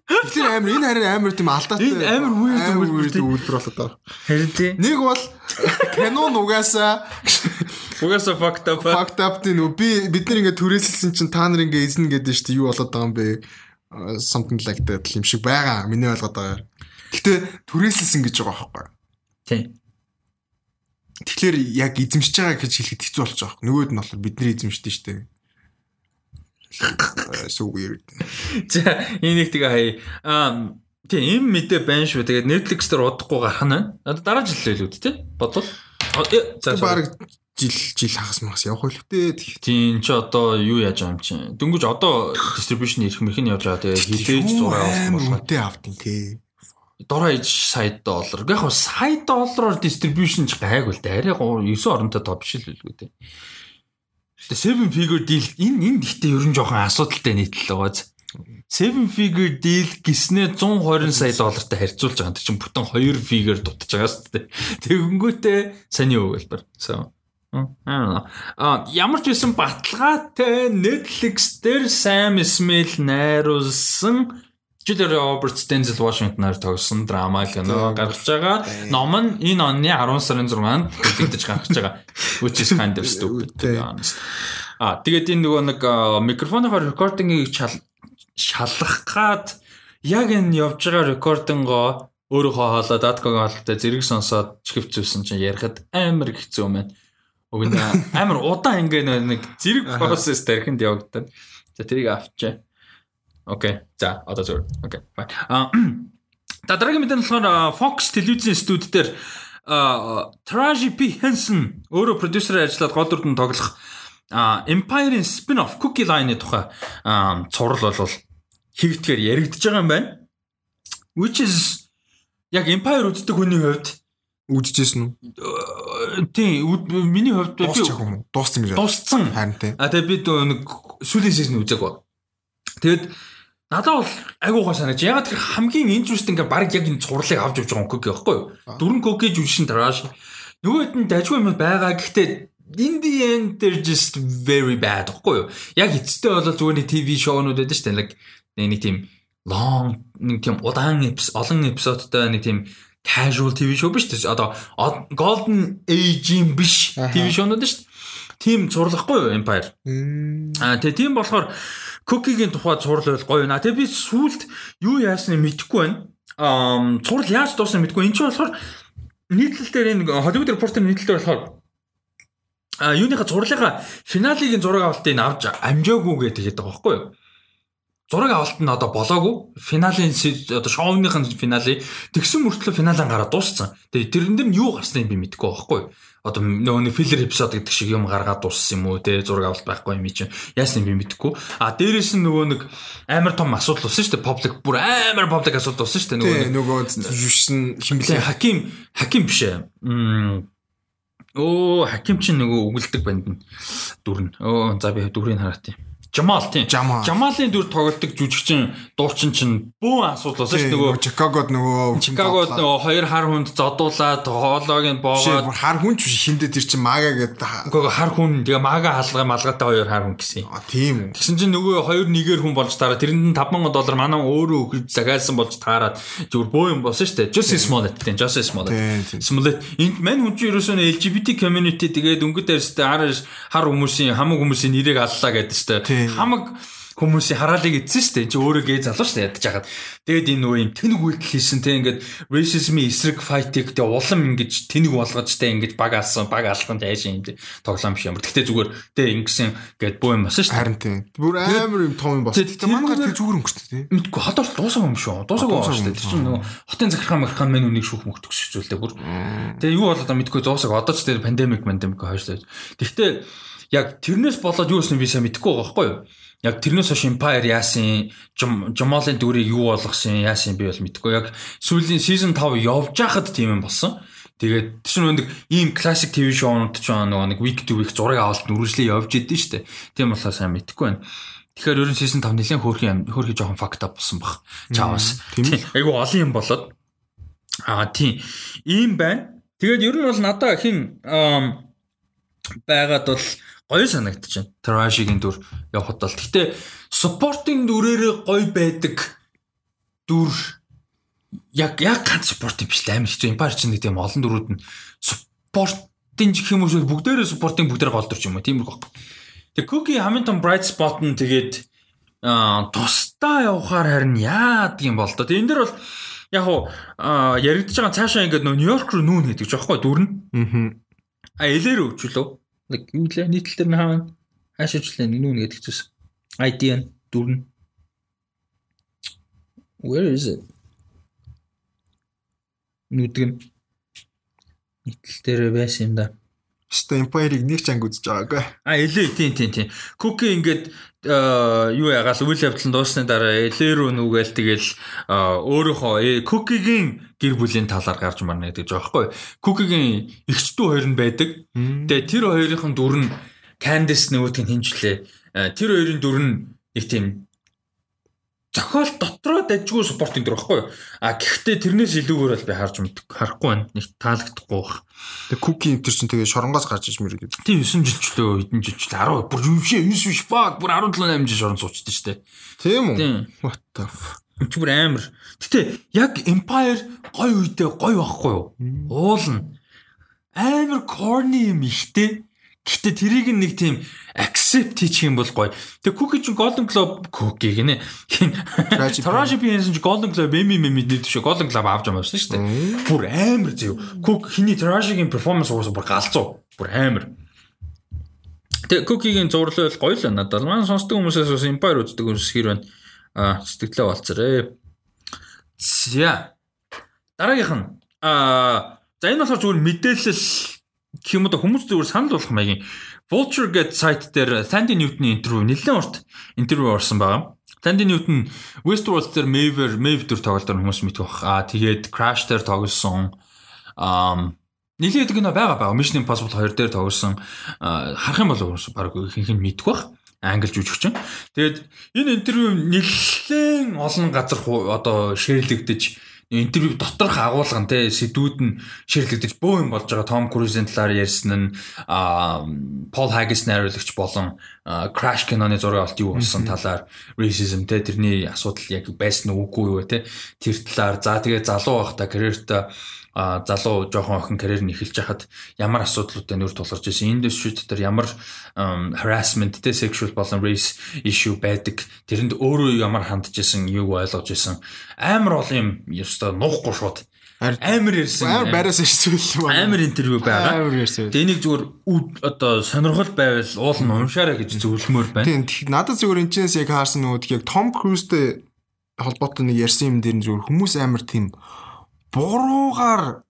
Тэгэхээр амар энэ харин амар тийм алдаатай. Энэ амар weird үйлдвэр болоод байгаа. Харин тийм. Нэг бол кино нугасаа Угаасаа fucked up. Fucked up тийм үү. Би бид нар ингээ түрээсэлсэн чинь та нар ингээ эзнэ гэдэг нь шүү дээ. Юу болоод байгаа юм бэ? Something like that юм шиг байгаа. Миний ойлгоод байгаа. Гэтэ түрээсэлсэн гэж байгаа байхгүй. Тийм. Тэгэхээр яг эзэмшиж байгаа гэж хэлэхэд хэцүү болж байгаа. Нөгөөд нь болохоор бидний эзэмшдэг шүү дээ. So weird. За энийг тэгээ хаяа. Аа тийм юм мэдээ байна шүү. Тэгээд Netflix дээр удахгүй гарах нь дараа жил л үү тий? Бодвол. За баг жил жил хагас магас явах үлээ. Тийм чи одоо юу яаж байгаа юм чи? Дөнгөж одоо distribution ирэх мэрхэн явж байгаа. Тэгээ хилээж зураг авах болгоо. Үнэтэй автын тий. Дороо иж сая доллар. Яг хоо сая доллараар distribution ч гайгүй л дээ. Арай 9 оронтой топ биш л үлгүй тий. Тэгээ seven figure deal энэ энэ гэхдээ ерөн жоохон асуудалтай нийтлэл байгааз. Seven figure deal гиснээ 120 сая доллартай харьцуулж байгаа. Тэр чинь бүтэн 2 figure дутж байгаа шүү дээ. Тэгэнгүүтээ саний өгөлбөр. So А ямар ч байсан баталгаатай Netflix дээр Sam Smith найруулсан Julia Roberts Denzel Washington-аар тогсон драма кино гаргаж байгаа. Ном нь энэ оны 10 сарын 6-нд бүлэгдэж гаргаж байгаа. Which is kind of stupid. А тэгээд энэ нөгөө нэг микрофоныхоор рекордингийг шалгах гад яг энэ явж байгаа рекордингоо өөрөөхөө хоолоо даткагийн хоолтой зэрэг сонсоод чихвцүүлсэн чинь ярихад амар хэцүү юм байна. Уг нь амар удаан ингээ нэг зэрэг процесс тархинд явагдаад. За тэрийг авчаа. Окей. За одоо зөв. Окей. А дараагийн мэдэн болохоор Fox телевизийн студид дээр Taraji P Henson өөрөө продюсерээр ажиллаад гол дүрдэн тоглох Empire-ийн spin-off Cookie Line-ы тухай цуврал бол хийгдгээр яригдж байгаа юм байна. Which is яг Empire үздэг хүний хувьд Үжижсэн үү? Тийм, миний хувьд би дууссан гэж. Дууссан. Харин тийм. А тэгээ би нэг сүүлийн сизон үзээгүй. Тэгээд надад бол айгуугаа санаж. Ягаад тэр хамгийн interesting ингээ баг яг энэ цувралыг авч явж байгаа кок байхгүй юу? Дөрөн кокэж үжин траш. Нөгөөд нь дажгүй юм байгаа. Гэхдээ in the end they're just very bad гэхгүй юу? Яг эцэстээ бол зүгээр нэг ТV шоунууд байдаг шүү дээ. Like нэг тийм long нэг тийм удаан олон эпизодтой нэг тийм casual TV show биш үү? Одоо Golden Age-ийн биш TV show-нууд шүү дээ. Тим зурлахгүй юу Empire? Аа тэгээ тийм болохоор Cookie-гийн тухай зурл байл гоё наа. Тэгээ би сүулт юу яасныг мэдэхгүй байна. Аа зурл яаж дуусныг мэдэхгүй. Энд чинь болохоор нийтлэл дээр энэ Hollywood Reporter нийтлэлээр болохоор а юуныхаа зурлынхаа финалигийн зураг авалтыг авч амжаагүй гэдэг байгаа байхгүй юу? Зураг авалт нь одоо болоогүй. Финалийн одоо шоуныхын финалийн тэгсэн мөртлөө финалаа гараад дууссан. Тэгээ тэрэн дээр нь юу гарсныг би мэдэхгүй байхгүй. Одоо нөгөө нэг филлер эпизод гэдэг шиг юм гаргаад дууссан юм уу те зураг авалт байхгүй юм чинь яасныг би мэдэхгүй. А дээрээс нь нөгөө нэг амар том асуудал болсон шүү дээ. Public бүр амар public асуудал болсон шүү дээ. Нөгөө нөгөө юусэн химлээ хаким хаким биш ээ. Оо хаким чинь нөгөө үгэлдэг банд нь дүрн. Оо за би дүрийг хараа тийм. Жамал тийм. Жамалын дүр тоглолдог жүжигчин дуучин чинь бөөн асуудал болсон шүү нөгөө Чикагод нөгөө Чикагод нөгөө хоёр хар хүнд зодуулаад хоолойг нь боогоод хар хүн ч хиндэ тэр чинь мага гэдэг. Нөгөө хар хүн тэгээ мага хаалга малгайтай хоёр хар хүн гэсэн. А тийм үү. Тэгсэн чинь нөгөө хоёр нэгээр хүн болж таараа тэрэнд нь 5000 доллар манай өөрөө өгч загайлсан болж таараад зүгээр бөө юм болсон шүү дээ. Justice Smollett тийм Justice Smollett. Smollett энд мань хүн чинь ерөөсөө LGBT community тэгээд өнгөд дээрстэй хар хүмүүсийн хамаг хүмүүсийн нэрийг аллаа гэдэг шүү дээ хамаг хүмүүсийн хараалыг эзэн шүү дээ. Чи өөрөө гээ залуу шүү дээ ядаж хахад. Тэгээд энэ нөө юм тэнэг үйлдэл хийсэн те ингээд racism эсрэг файтыг те улам ингэж тэнэг болгож те ингэж баг алсан баг алхан те яашин юм тоглоом биш юм. Гэхдээ зүгээр те ингэсэн гээд боо юм басан шүү дээ. Харин тийм. Бүр амар юм том юм басан. Тэгтээ манайгаар тэр зүгээр өнгөрч те. Мэдгүй хадаар дуусаа юм шүү. Дуусаагүй байна шүү дээ. Тэр чинь нөгөө хотын захиргаан махиргаан мэн үнийг шүүх мөхтөх шүүцүүлдэг бүр. Тэгээ юу болоод мэдгүй дуусаагүй. Одоо ч тэр пандемик пандемик хойшлоо. Гэхдээ яг тэрнээс болоод юу гэсэн би сайн мэдэхгүй байгаа байхгүй юу? Яг тэрнээс хойш Empire яасан, Жомолын дүрийг юу болгосон, яасан би бол мэдэхгүй. Яг сүүлийн season 5 явж байхад тийм юм болсон. Тэгээд тийм нэг ийм классик ТV шоунууд ч нөгөө нэг week to week зураг авалт нүржлээ явж идэв штэ. Тийм болохоор сайн мэдэхгүй байна. Тэгэхээр ерөн season 5 нэлээд хөөрхөн хөөрхөн жоохон fucked up болсон баг. Чаавас. Тийм. Айгу олон юм болоод. Аа тийм. Ийм байна. Тэгээд ер нь бол надаа хин байгаад бол гоё санагдчихэв. Trashy-гийн дүр явахад бол. Гэтэ supporting дүрээрээ гоё байдаг дүр яг яг ганц supporting биш л амар хэцүү. Empire чинь нэг тийм олон дүрүүд нь supporting гэх юм уу бүгдээрээ supporting бүгдээр гол дүр ч юм уу. Тийм үг баг. Тэгээ Cookie Hamilton bright spot нь тэгээд аа тусдаа явахаар харин яад юм бол тоо. Энэ дэр бол яг уу яригдж байгаа цаашаа ингээд нөө Нью-Йорк руу нүүн гэдэг жоохгүй дүүрнэ. Аа. А элэр өвчлөө нэг юу лээ нийтлэл дээр нь хаана хаашаачлаа нүүн гэдэг зүйлс. ID нь дүрн. Where is it? Нүдэг нь нийтлэл дээр байсан юм да. Ста Empire-ыг нэг ч анги үзэж байгаагүй. А элэ тийм тийм тийм. Cookie ингээд юу ягаал үйл явдал нь дуусны дараа элэ рүү нүгээл тэгэл өөрөөхөө Cookie-гийн гэр бүлийн талаар гарч марна гэдэг жоо байхгүй. Cookie-гийн эгчдүү хоёр нь байдаг. Тэгээ тэр хоёрын дүр нь Candice нөгөөдг нь хинжлээ. Тэр хоёрын дүр нь нэг тийм зохиол дотроо дажгүй спортын төр байхгүй юу? А гэхдээ тэрнээс илүүгээр бол би харж мэддэг. Харахгүй байна. Нэг таалагдахгүй баг. Тэгээ cookie энэ чинь тэгээ шоронгоос гарч иж мэрэг. Тийм 9 жилчлөө хэдэн жилчлээ 10 бүр юу шээ 9 биш баг бүр 17 8 жил шорон суучдаг шүү дээ. Тийм үү? What the fuck? Энд бүр амар. Гэтэ яг Empire гой үедээ гой байхгүй юу? Уулна. Амар corny юм ихтэй. Гэтэ тэрийг нэг тийм accept хийчих юм бол гоё. Тэг Cookie ч Golden Globe Cookie гинэ. Taraji P Henson ч Golden Globe Emmy Emmy дээд шүү. Golden Globe авч амжсан шүү дээ. Бүр амар зэв. Cook хиний Taraji-гийн performance уусаа бүр галзуу. Бүр амар. Тэг Cookie-гийн зурлал гоё л надад. Маань сонсдог хүмүүсээс бас Empire үздэг хүмүүс хэр байна. Аа сэтгэлээ болцорой. За. Дараагийнх нь аа за энэ болохоор зүгээр мэдээлэл юм уу хүмүүс зүгээр санал болох маягийн Vulture гэдэг сайт дээр Sandy Newton-ийн интервью нэлээд урт интервью орсон байгаа. Sandy Newton Westworld дээр Maver Maeve дүр тоглолтоор хүмүүс мэдэх бах. Аа тэгээд Crash дээр тоглосон. Аа нэлээд гэнэ байгаа байгаа. Mission Impossible 2 дээр тоглосон. Харах юм бол баг ихэнх нь мэдэх бах англи жүжигчин. Тэгээд энэ интервью нэлээд олон газар одоо шеэрлэгдэж интервью доторх агуулган те сэдвүүд нь ширлэгдэж бөө юм болж байгаа. Том Крузийн талаар ярьсан нь Пол Хагис найруулагч болон Crash киноны зураг авалт юу болсон талаар racism те тэрний асуудал яг байсан үгүй юу те. Тэр талаар за тэгээ залуу байхдаа карьертаа залуу жоохон охин карьер нь эхэлж хахад ямар асуудлуудад нөр тулгарч ирсэн? Индустрид дээр ямар harassment тэ sexual болон race issue байдаг? Тэрэнд өөрөө ямар хандж исэн юуг ойлгож исэн амар ол юм ёстой нуухгүй шууд амар ярьсан амар байраас ирсэн юм амар интервью байгаа. Амар ярьсан тэгээ нэг зүгээр одоо сонирхол байвал уул нь уншаарай гэж зөвлөмөр байна. Тийм надад зүгээр энэ ч яг хаарсан нөгөө яг Том Крузтэй холбоотой нэг ярьсан юм дээр зүгээр хүмүүс амар тийм буруугаар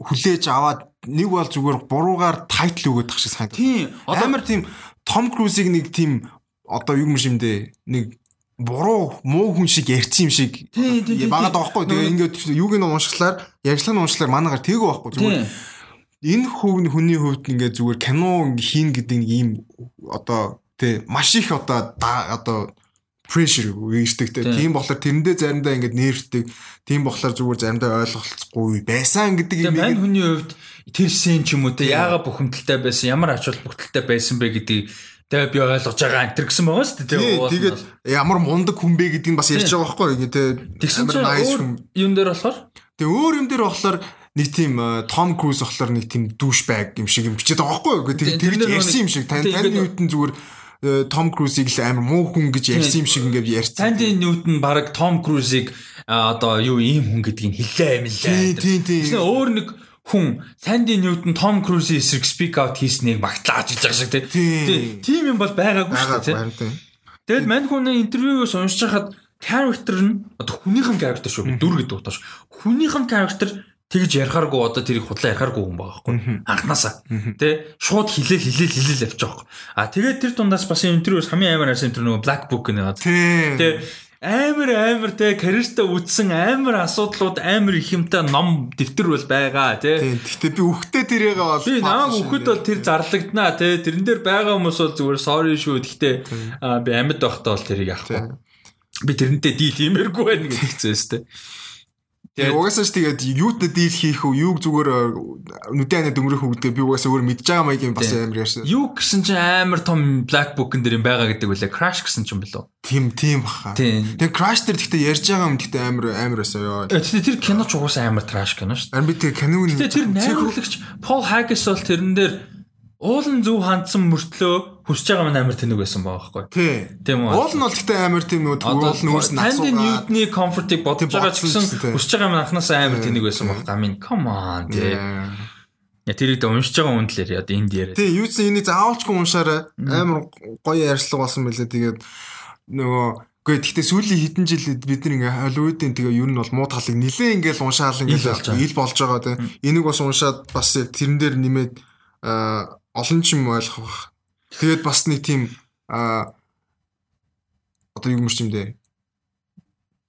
хүлээж аваад нэг бол зүгээр буруугаар тайтл тах шиг санагдав. Тийм. Амар тийм Том Крузыг нэг тийм одоо юу юм шимдэ нэг буруу муу хүн шиг ярьсан юм шиг багаад байгаа хгүй. Тэгээ ингээд юуг нь уншихлаар ярьслаа нь уншихлаар манаагаар тээгүү байхгүй зүгээр. Энэ хүн хүний хувьд ингээд зүгээр кино хийн гэдэг нэг ийм одоо тий маш их одоо одоо pressure те. Тийм болохоор тэрэндээ заримдаа ингээд нэрвдэг. Тийм болохоор зүгээр заримдаа ойлголцохгүй байсан гэдэг юм. Мань хүний хувьд тэр сен ч юм уу те яага бухимдалтай байсан, ямар ач холбогдолтой байсан бэ гэдгийг Тэгээ би ойлгож байгаа энэ гэсэн байгаа шүү дээ. Тэгээд ямар мундаг хүн бэ гэдгийг бас ярьж байгаа байхгүй юу те. Тэгсэн чинь юм дээр болохоор Тэгээ өөр юм дээр болохоор нэг тийм Том Круз болохоор нэг тийм дүүш байг юм шиг юм бичээд байгаа байхгүй юу. Тэгээд тэгж ярьсан юм шиг. Таны таны үтэн зүгээр том Крузыг л амар муу хүн гэж ярьсан юм шиг ингээд ярьсан. Санди Ньютон баг Том Крузыг одоо юу ийм хүн гэдгийг хэллээ юм лээ. Тийм тийм. Тэгсэн өөр нэг хүн Санди Ньютон Том Крузийн эсрэг спик аут хийснийг магтааж гэж байгаа шиг тийм. Тийм юм бол байгаагүй шүү дээ. Тэгэл мань хүний интервьюгоос уншиж хахад character нь одоо хүнийхэн character шүү. Дүр гэдэг утгаш. Хүнийхэн character тэгж ярихааргүй одоо тэрийг худлаа ярихааргүй хүн байгаа байхгүй анханасаа тий шууд хилээл хилээл хилээл авчих واخ а тэгээд тэр дундаас бас интервьюс хамгийн амар арсан интервью нөгөө black book нэг тий амар амар те карьертаа үтсэн амар асуудлууд амар их юмтай ном дэвтэр бол байгаа тий Гэхдээ би үхтэй тэрийг бол би намайг үхэд бол тэр зарлагдана тий тэрэн дээр байгаа хүмүүс бол зүгээр sorry шүү гэхдээ би амьд байхдаа бол тэрийг авахгүй би тэрнтэй дийл иймэргүй байна гэж хэлсэн юм Тэгээ угаасаа ч тэгээд юутай дийл хийх үү, юуг зүгээр э, нүдэн анаа дөнгөрөх үү гэдэг би угаасаа өөр мэдж байгаа маягийн бас амар ярьсан. Юу гэсэн чинь амар том black book-ын дээр юм байгаа гэдэг үлээ crash гэсэн чинь болов. Тим тим баха. Тэгээ crash дээр гэхдээ ярьж байгаа юм гэхдээ амар амар байсан ёо. Тэгээ тэр кино ч угаасаа амар trash кино шүү дээ. Харин би тэр киног нь тэр найруулагч Paul Haggis бол тэрэн дээр уулын зөв хандсан мөртлөө хүсэж байгаа маань амар тэнэг байсан байгаа байхгүй. Тийм үү. Уул нь бол гэхдээ амар тийм нөгөө уул нь асуугаа. Танд Ньютны комфортыг бодож байгаа ч гэсэн хүсэж байгаа маань анханасаа амар тэнэг байсан байгаа. I mean come on тий. Я тэрийг дэ уншиж байгаа үнэлэр яа энд яриа. Тий юу ч энийг заавалчгүй уншаарай. Амар гоё ярьслага болсон мөлий тэгээд нөгөө Гэхдээ гэхдээ сүүлийн хэдэн жил бид ингээ Холливуудын тэгээ ер нь бол муу талыг нилээ ингээл уншаал ингээл ил болж байгаа тийм. Энийг бас уншаад бас яг тэрэн дээр нэмээд олон ч юм ойлгох. Тэгээд бас нэг тийм а одоо юу юм бэ?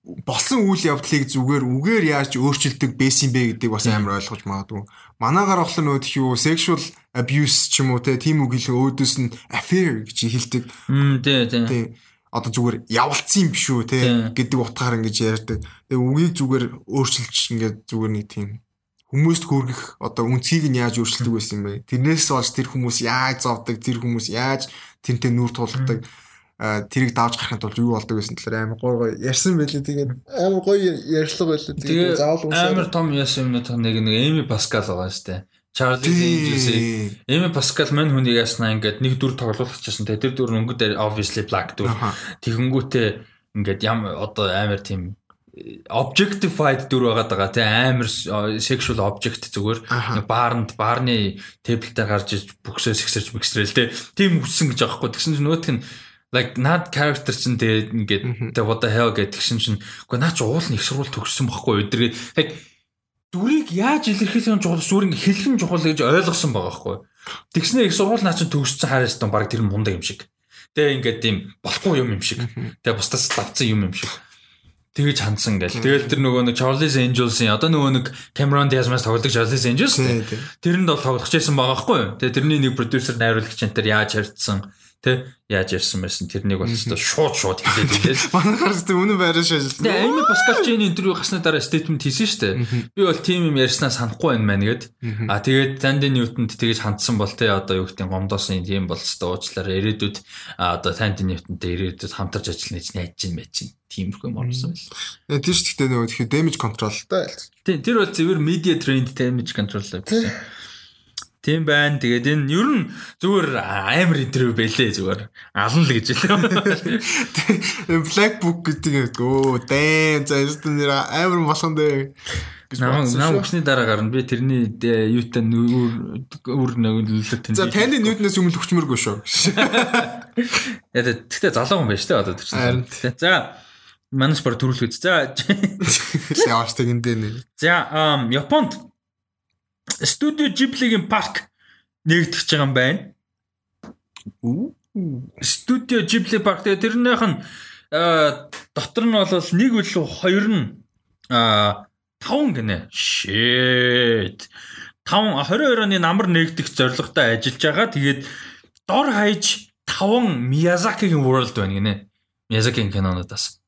болсон үйл явдлыг зүгээр үгээр яаж өөрчилдөг байсан бэ гэдгийг бас амар ойлгож магадгүй. Манаагаар болохоор нөгөө тхий юу sexual abuse ч юм уу те тийм үг хэлээ өөдөөс нь affair гэж хэлдэг. Тий, тий. Одоо зүгээр явалцсан юм биш үү те гэдэг утгаар ингэж ярьдаг. Тэгээ үгийг зүгээр өөрчилж ингээд зүгээр нэг тийм хүмүүст хүргэх одоо үнцгийг нь яаж өөрчилдөг байсан юм бэ? Тэрнээс болж тэр хүмүүс яаж зовдөг, тэр хүмүүс яаж тэнтэй нүүр тулдаг. Тэрийг давж гарахын тулд юу болдог гэсэн талаар амар гоё гоё ярьсан байлээ. Тэгээд амар гоё ярьслага байлаа. Тэгээд заавал. Амар том яасан юм нэг нэг Эми Паскал байгаа штэ. Чарлз Энджелсийг Эми Паскал мань хүнийг яснаа ингээд нэг дүр тоглуулчихсан. Тэгээд тэр дүр өнгөд obviously black дүр. Тэгэнгүүтээ ингээд ям одоо амар тийм objectified дүр байгаа даа тий амар sexual object зүгээр. Баарнд баарны тэбл дээр гарч иж бүксөө сэгсэрч мэгсрэл тий тийм үссэн гэж аахгүй. Тэгсэн чинь нөгөөх нь like над character чинь тэгээд ингээд the what the hell гэдэг чинь чинь үгүй наа чи уул нь их сургууль төгссөн байхгүй өдрөө like дүрийг яаж илэрхийлэх чухал? Зүгээр ингээд хэлхэн чухал гэж ойлгосон байгаа байхгүй тэгснээр их сургууль наа чи төгссөн хараас тон баг тэр мундаг юм шиг. Тэгээ ингээд тийм болохгүй юм юм шиг. Тэгээ бусдаас давцсан юм юм шиг тэгэж хандсан гэл. Тэгэл тэр нөгөө нэг Charlie's Angels-ийн одоо нөгөө нэг Cameron Diaz-маас тоглодог Charlie's Angels тэрэнд бол тоглох гэсэн байгаа байхгүй юу. Тэгээ тэрний нэг продюсер найруулагч энэ төр яаж харьцсан Тэ яаж ярьсан байсан тэрнийг бол өстой шууд шууд хэлээд (laughs) тэгээд манайхаар зөв үнэн байраа шажилсан. Тэгээ Amy Pascal Jane интервью гасны дараа statement хийсэн шүү дээ. Би бол тим юм ярьснаа санахгүй байна мэн гэд. А тэгээд Sandy Newton-д тэгэж хандсан бол тэ одоо юу гэдэг гомдоосын тийм бол өстой уучлаарай ирээдүйд одоо Sandy Newton-тэй ирээдүйд хамтарч ажиллана гэж чинь байж чинь. Тиймэрхүү юм орсон байл. Тэгээ тийш гэхдээ нөгөө тэгэхээр damage control та. Тийм тэр бол зөвхөн media trained damage control гэсэн. Тийм байна. Тэгээд энэ ер нь зүгээр амар интервью байлээ зүгээр. Алан л гэж хэлээ. (laughs) Black book гэдэг өө дээн заасан нэр амар болсон дээ. Нам өчний дараа гарна. Би тэрний юутай үр нөлөөлөлт тань. За таны нүүднээс өмнө хүчмэргүй шүү. (laughs) Яа тэгтээ залуу хүн байж тээ одоо тэр чинь. За манас бар төрүүлэх үз. За (laughs) яваач тэгэндээ нэ. За Японд Студио Ghibli-гийн парк нэгтгэж байгаа юм байна. Студио Ghibli парк тэрнийх нь дотор нь бол нэг үлээ хоёр нь таван гинэ. Shit. Таван 22 оны намар нэгдэх зорилготой ажиллаж байгаа. Тэгээд дор хаяж таван Miyazaki-гийн world байна гинэ. Miyazaki-гийн кинонуудаас.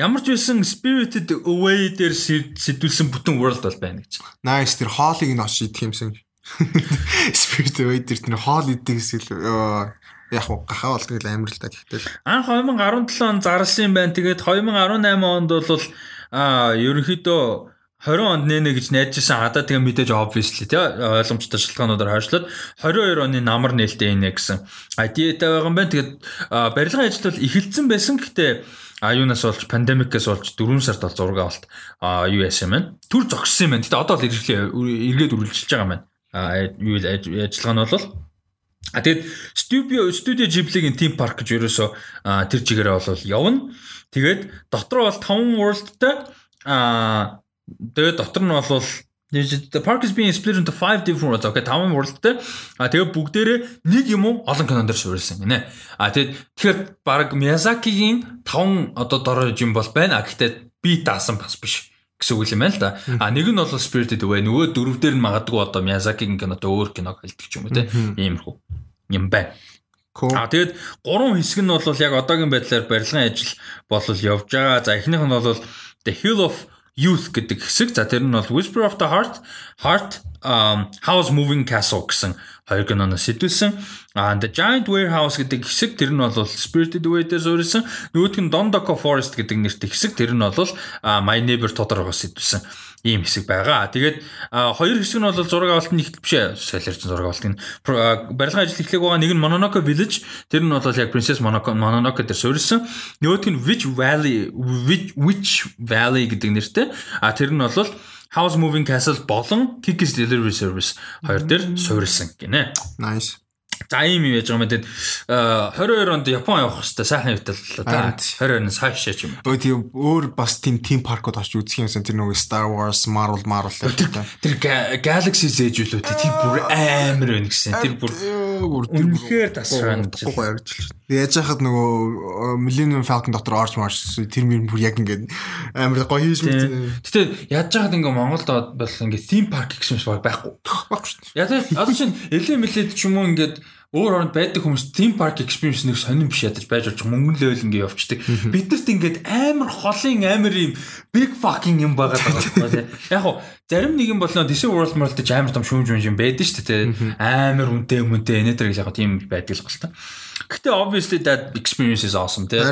Ямар ч байсан Spirited Away дээр сэтүүлсэн бүтэн world бол байна гэж. Nice тэр хоолыг нь очиж идэх юмсан. (laughs) Spirited Away дээр тэр хоол идэх гэсэн яг уу гахаа болдог л амар л та гэхдээ. Анх 2017 он зарлсан юм байна. Тэгээд 2018 онд бол а ерөнхийдөө 20 онд нэнэ гэж найдажсэн хадаа тэгээ мэдээж obviously тий ойлгомжтой шалтгаануудаар хойшлоод 22 оны намар нээлттэй инэ гэсэн ID-тэй байгаа юм байна. Тэгээд барилгын ажил бол эхэлсэн байсан. Гэхдээ А юунаас болж пандемикээс болж 4 сард бол зураг авалт а юу яасан юм байна. Түр зогссон юм байна. Гэтэ одоо л эргэлээ эргээд үргэлжилж байгаа юм байна. А юу ажиллагаа нь бол А тэгээд студио студио Ghibli-гийн team park гэж ерөөсөө тэр чигээрээ бол явна. Тэгээд дотор бол 5 world-тай а тэгээд дотор нь бол The park is being split into 5 different worlds. Okay, таван worldтэй. А тэгээ бүгдээрээ нэг юм уу олон кинон дээр суурилсан гинэ. А тэгээд тэгэхээр баг Miyazaki-гийн таван одоо дорой юм бол байна. Гэхдээ би даасан бас биш гэсэн үг юм байна л да. А нэг нь бол Spirited Away, нөгөө дөрөв дээр нь магадгүй одоо Miyazaki-гийн киното өөр киног хэлдэг ч юм уу те. Иймэрхүү юм байна. А тэгээд гурван хэсэг нь бол яг одоогийн байдлаар барилгын ажил болол явж байгаа. За эхнийх нь бол The Hill of Youth гэдэг хэсэг. За тэр нь бол Whisper of the Heart, Heart um House Moving Castle гэсэн хоёр киноноос сэтүүлсэн. А The Giant Warehouse гэдэг хэсэг тэр нь бол Spirited Away дээр суурилсан. Нөгөөх нь Dondoko Forest гэдэг нэртэй хэсэг тэр нь бол My Neighbor Totoro-гоос сэтүүлсэн ийм хэсэг байгаа. Тэгээд хоёр хэсэг нь бол зураг авалт нь их биш. Солирч зураг авалт нь барилгын ажил эхлэх байгаа. Нэг нь Mononoke Village. Тэр нь бол яг Princess Mononoke Mononoke дээр суурилсан. Нөгөөх нь Witch Valley Witch Valley гэдэг нэртэй. А тэр нь бол House Moving Castle болон Kiki's Delivery Service хоёр дээр суурилсан гинэ. Nice. За ийм юм яж байгаа юм. Тэгээд 22 онд Япон явах хэрэгтэй сайхан явтал л да. 22-оос хойш ч юм. Өө тийм өөр бас тийм тим паркууд очиж үзэх юмсан тэр нөгөө Star Wars, Marvel, Marvel тэр Galaxy Edge үлээ тэр бүр амар байна гэсэн. Тэр бүр үнэхээр тасраа гоё харагдчихлаа. Яаж яхад нөгөө Millennium Falcon дотор орж марч тэр мөр бүр яг ингээд амар гоё хийж мэдсэн. Гэтэ яаж яхад ингээ Монголд бол ингээ theme park гэсэн юм байхгүй. Байхгүй шүү дээ. Яг одоо чинь эле мэлэд ч юм уу ингээд өөр оронд байдаг хүмүүс theme park experience нэг сонирн биш ядаж байж болж мөнгөн level ингээ явчихдаг. Биднэрт ингээд амар холын амар юм big fucking юм байгаа даа. (laughs) Яг хоо зарим нэг юм болно Disney World World гэж амар том шүүмж юм байдаг шүү дээ. Амар үнэтэй мөнтэй энэтер гэж яг тийм байдаг л гал та. Гэтэ obviously that experience is awesome тий.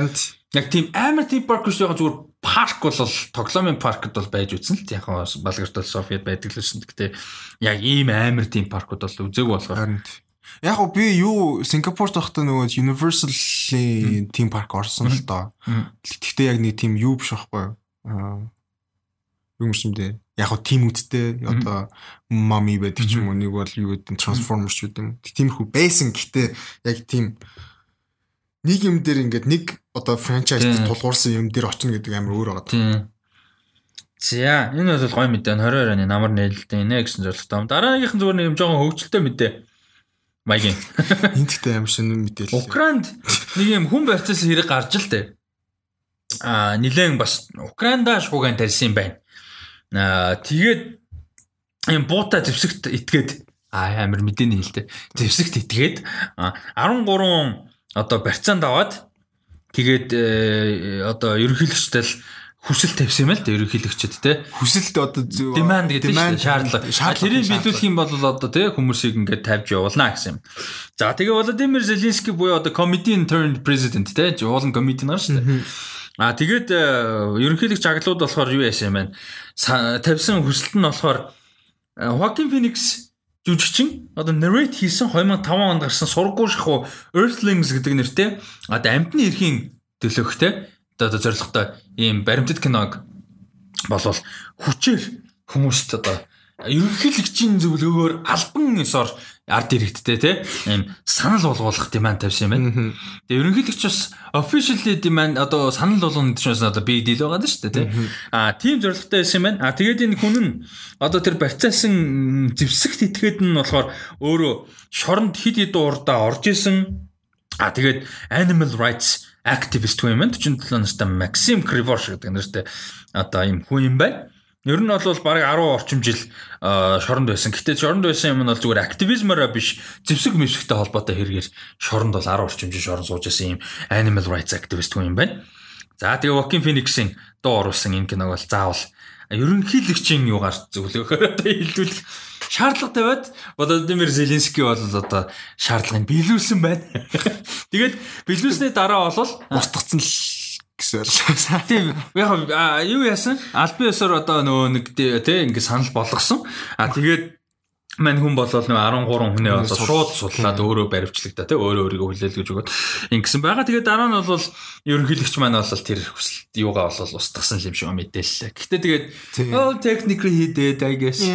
Яг тийм амар theme park гэж байгаа зүгээр парк бол тоглоомын паркд бол байж үтсэн л яг Балгарт бол Софиад байдаг л шин. Гэтэ яг ийм амар theme паркуд бол үзег болохоор. Яг уу би юу Сингапурт байхдаа нөгөө Universal-ийн team park орсон л доо. Гэхдээ яг нэг team юу биш байхгүй. Аа юу юм бэ? Яг уу team үттэй одоо Mami байдаг ч юм уу нэг бол юу гэдэг Transformers ч гэдэг. Тиймэрхүү байсан гэхдээ яг team нэг юм дээр ингээд нэг одоо франчайз тулгуурсан юм дээр очно гэдэг амар өөр байгаа. За энэ бол гоё мэдээ 22 оны намар нээлттэй нэ гэсэн зорилготой. Дараагийнхан зүгээр нэг юм жоохон хөвгчлөлтэй мэдээ маягийн. Энд ихтэй амар шинэ мэдээлэл. Украинд нэг юм хүн барьцсан хэрэг гарч л дээ. Аа нилээн бас Украинда шууган тарьсан юм байна. Аа тэгээд юм буута зэвсэгт итгээд аа амар мэдээний хэлтэй. Зэвсэгт итгээд 13 одоо барьцаанд аваад тэгээд э, одоо ерөнхийлөгчтэй л хүсэл тавьсан юм л да ерөнхийлөгчд те хүсэлд одоо demand гэдэг шаардлага тэрийг биелүүлэх юм бол одоо те хүмүүсийг ингээд тавьж явуулна гэсэн юм. За тэгээ Владимир Зеленский буюу одоо comedian turned president те жуулан comedian нар шүү дээ. А тэгээд э, ерөнхийлөгч аглууд болохоор юу яасан юм бэ? Тавьсан хүсэлт нь болохоор Joaquin Phoenix жүжигчин одоо narrate хийсэн 2005 онд гарсан сургуу шахуу Earthlings гэдэг нэртэй одоо амтны эрхийн төлөөхтэй одоо зоригтой ийм баримтат киног болвол хүчээр хүмүүст одоо ерөнхийлөгчийн зөвлөгөөр албан ёсоор ард иргэдтэй те ийм санал болгуулах demand тавьсан юм байна. Тэгээ ерөнхийлөгч бас officially demand одоо санал болгоно гэж бас одоо big deal байгаа шүү дээ те. А тийм зорилготой байсан юм байна. А тэгээд энэ хүн нь одоо тэр барьцаасан зэвсэгт итгээд нь болохоор өөрөө шоронд хид хид урдаа орж исэн. А тэгээд animal rights activist байна. 47 настай Максим Кривош гэдэг нэртэй одоо ийм хүн юм байна. Ер нь бол бараг 10 орчим жил шоронд байсан. Гэтэ шоронд байсан юм нь бол зүгээр активизмаараа биш зэвсэг мэвсэгтэй холбоотой хэрэгээр шоронд бол 10 орчим жил шорон сууж байсан юм animal rights activist хүн юм байна. За тэгээ Joaquin Phoenix-ийн дуу оруулсан энэ киног бол заавал ерөнхийлөгчийн юугаар зөвлөхөөр одоо хилдүүлэх шаардлага тавиад Владимир Зеленский бол одоо шаардлагыг биелүүлсэн байна. (laughs) Тэгээд биелүүлсний дараа бол устгацсан л гэсэн ойлгоо. Тийм яг юу яасан? Албан ёсоор одоо нөгөө нэг тий ингэ санал болгосон. А тэгээд мань хүн болол нөө 13 хүнээ болоо шууд судлаад өөрөө баримтлагдаа тий өөрөө өөрийгөө хүлээл гэж өгөөд ингэсэн байгаа. Тэгээд дараа нь бол ерөнхийлөгч маань бол тэр хүсэлт юугаа бол устгасан юм шиг мэдээллээ. Гэхдээ тэгээд oh technically he did I guess.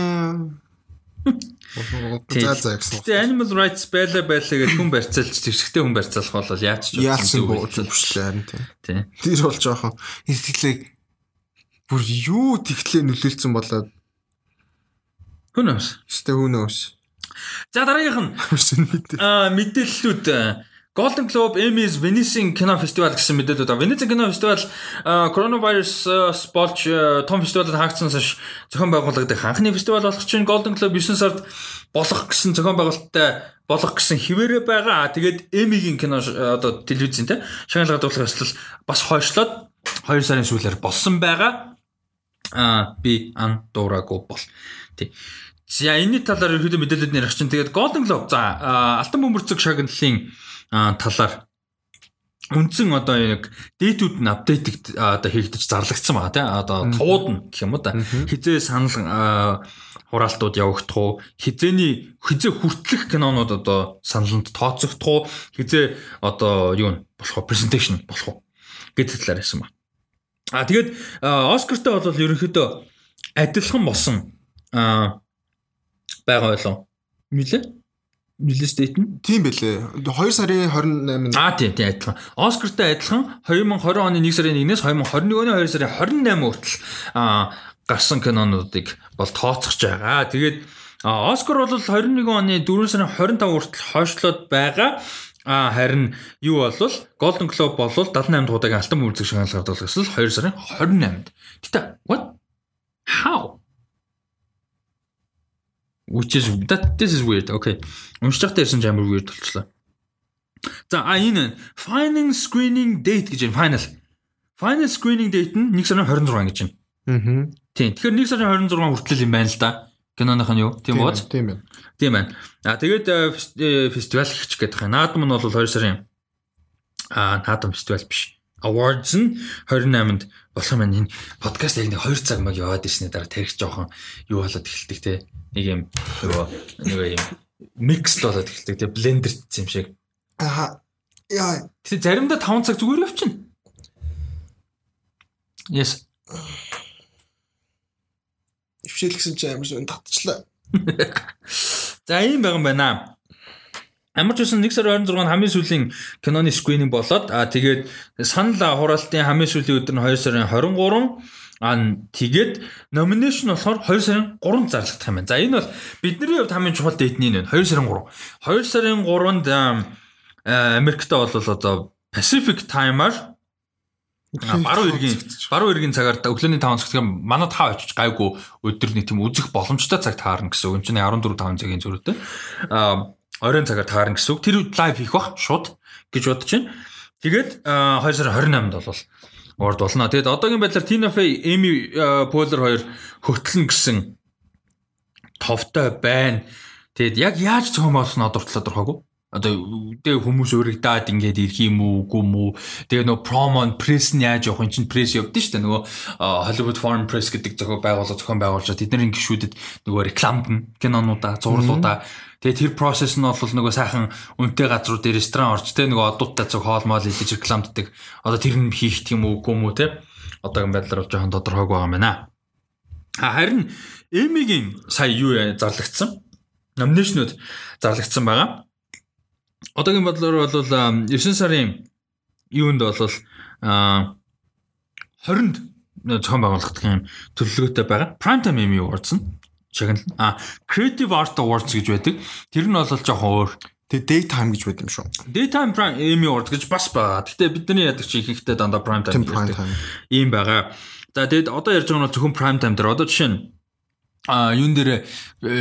За за гэсэн. Тэгээ animal rights байлаа байлаа гэж хүн барьцаалж твсгтэй хүн барьцаалах бол яаж ч буучлаа харин тийм. Тэр бол жоохон сэтгэлээ бүр юу тэгтлээ нөлөөлсөн болоод Who knows? Still who knows? За дараагийнх нь аа мэдээллүүд Golden Globe, Emmys, Venice кино фестивал гэсэн мэдээлүүд байна. Венецийн кино фестивал коронавирус болж том фестивалд хаагдсанаас зохион байгуулагдах анхны фестивал болох чинь Golden Globe 9 сард болох гэсэн зохион байгуулалттай болох гэсэн хിവэрэ байгаа. Тэгээд Emmy-гийн кино одоо телевизэн те шагналга дуулах ёслол бас хойшлоод 2 сарын сүүлээр болсон байгаа. Аа би ан дуураагүй бол. Тий. За энэний талаар ерөөдөө мэдээлэлд нэрх чинь тэгээд Golden Globe за алтан бөмбөрцөг шагналын талаар. Үндсэн одоо яг дээдүүд нь апдейт одоо хийгдэж зарлагдсан байгаа тийм одоо тууд нь гэх юм уу да хизээ санал хураалтууд явагдах уу? Хизээний хизээ хүртлэх кинонууд одоо саналнд тооцогдох уу? Хизээ одоо юу нь болох уу? Презентацийн болох уу? Гэдэг талаар ярьсан ба. А тэгээд Оскартай бол ерөнхийдөө адилхан болсон байгаа байлоо. Милээ? Release date нь? Тийм байлээ. 2 сарын 28-нд. Аа тийм тийм адилхан. Оскартай адилхан 2020 оны 1 сарын 1-ээс 2021 оны 2 сарын 28 хүртэл аа гарсан кинонуудыг бол тооцож байгаа. Тэгээд Оскар бол 21 оны 4 сарын 25 хүртэл хойшлоод байгаа. А харин юу болвол Golden Globe болвол 78 дахь удаагийн алтан мөрзөг шагналыг авдаг гэсэн 2 сарын 28-нд. Гэтэ what? How? Which is that this is weird. Okay. Уншиж байхдаа ирсэн ч амар weird болчихлоо. За а энэ final screening date гэж байна. Final. Final screening date нь 1 сарын 26 гэж байна. Аа. Тийм. Тэгэхээр 1 сарын 26 хүртэл юм байна л да. Киноных нь юу? Тийм бооз. Тийм байна. Тийм байна. А тэгээд фестивал ихч гэдэг юм. Наадам нь бол 2 сарын а наадам фестивал биш. Awards нь 28-нд болох юм энэ подкаст яг нэг 2 цаг маг яваад ирсний дараа тарих жоохон юу болоод эхэлдэг те нэг юм нөгөө нэг юм микс болоод эхэлдэг те блендердсэн юм шиг Аа. Яа. Тэг заримдаа 5 цаг зүгээр явчихна. Yes. Ившил гэсэн чи амар сонь татчлаа. (laughs) За ийм байгаа юм байна. Ямар ч үсэн 1 сарын 26-нд хамгийн сүүлийн киноны скрининг болоод аа тэгээд санал хураалтын хамгийн сүүлийн өдөр нь 2 сарын 23 Аа тэгээд номинашн болохоор 2 сарын 3-нд зарлагдах юм байна. За энэ бол бидний хувьд хамгийн чухал дэйт нь энэ 2 сарын 3. 2 сарын 3-нд Америкта бол одоо Pacific Time-аар баруун иргэн баруун иргэн цагаар өглөөний 5 цагт манай тав очиж гайгүй өдөр нэг тийм үзэх боломжтой цаг таарна гэсэн үг. Энэ чинь 14 5 цагийн зөрүүтэй. Аа оройн цагаар таарна гэсэн үг. Тэр лайв хийх бах шууд гэж бодож байна. Тэгээд 2 сарын 28-нд бол урд болно. Тэгэд одоогийн байдлаар Tina Fey, Amy Poehler хоёр хөтлөн гэсэн товтой байна. Тэгэд яг яаж цогом болсон одоо хүртэл тодорхойгүй. Одоо тэгээ хүмүүс өргөдөөд ингээд ирэх юм уу, үгүй юм уу. Тэгээ нөгөө promo press нь яаж явах юм чинь press явдсан шүү дээ. Нөгөө Hollywood Foreign Press гэдэг зохио байгууллага зохион байгуулж тэдний гишүүдэд нөгөө рекламд нь кинонуудаа, зурлуудаа Тэгээ тэр процесс нь бол нөгөө сайхан үнэтэй газрууд ресторан орж тэ нөгөө одуудтай цог хоолмол идэж рекламддаг. Одоо тэр нь хийх юм уу үгүй юм уу те. Одоогийн байдлаар бол жоохон тодорхойг байгаа юм байна. Харин Эмигийн сая юу зарлагдсан? Номинашнууд зарлагдсан байгаа. Одоогийн бодлоор бол 9 сарын юунд бол 20-нд зохион байгуулагдах юм төлөвлөгөөтэй байгаа. Primetime Emmy Awards нь шагнал. А Creative Art Awards гэж байдаг. Тэр нь бол жоохон өөр. Тэгээ daytime гэж байд юм шүү. Daytime Prime Emmy Awards гэж бас байгаа. Гэтэ бидний яадаг чи ихэнхдээ дандаа prime time гэдэг. Ийм байгаа. За тэгэд одоо ярьж байгаа нь зөвхөн prime time дээр. Одоо жишээ нь а юун дээр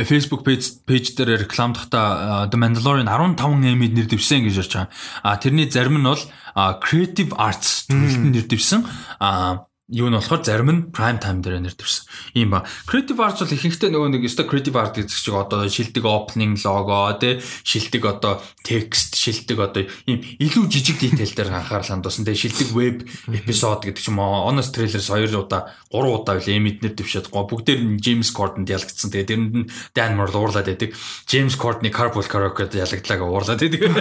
Facebook page page дээр рекламдахта The Mandalorian 15 Emmy нэр дэвсэн гэж ярьж байгаа. А тэрний зарим нь бол Creative Arts төрөлтөнд нэр дэвсэн. А юу нь болохоор зарим нь prime time дээр нэрдвэрсэн. Ийм ба. Creative Arts бол ихэнхдээ нөгөө нэг өстой Creative Art гэдэг чиг одоо шилдэг opening logo тэ шилдэг одоо text шилдэг одоо ийм илүү жижиг detail дээр анхаарал хандуулсан. Тэгээ шилдэг web episode гэдэг ч юм уу honest trailers 2 удаа 3 удаа үл эмэднэр дэвшээд гоо бүгдээр нь James Corden ялгдсан. Тэгээ тэрэнд нь Dan Moore уурлаад байдаг. James Corden carpool karaoke ялагдлааг уурлаад байдаг.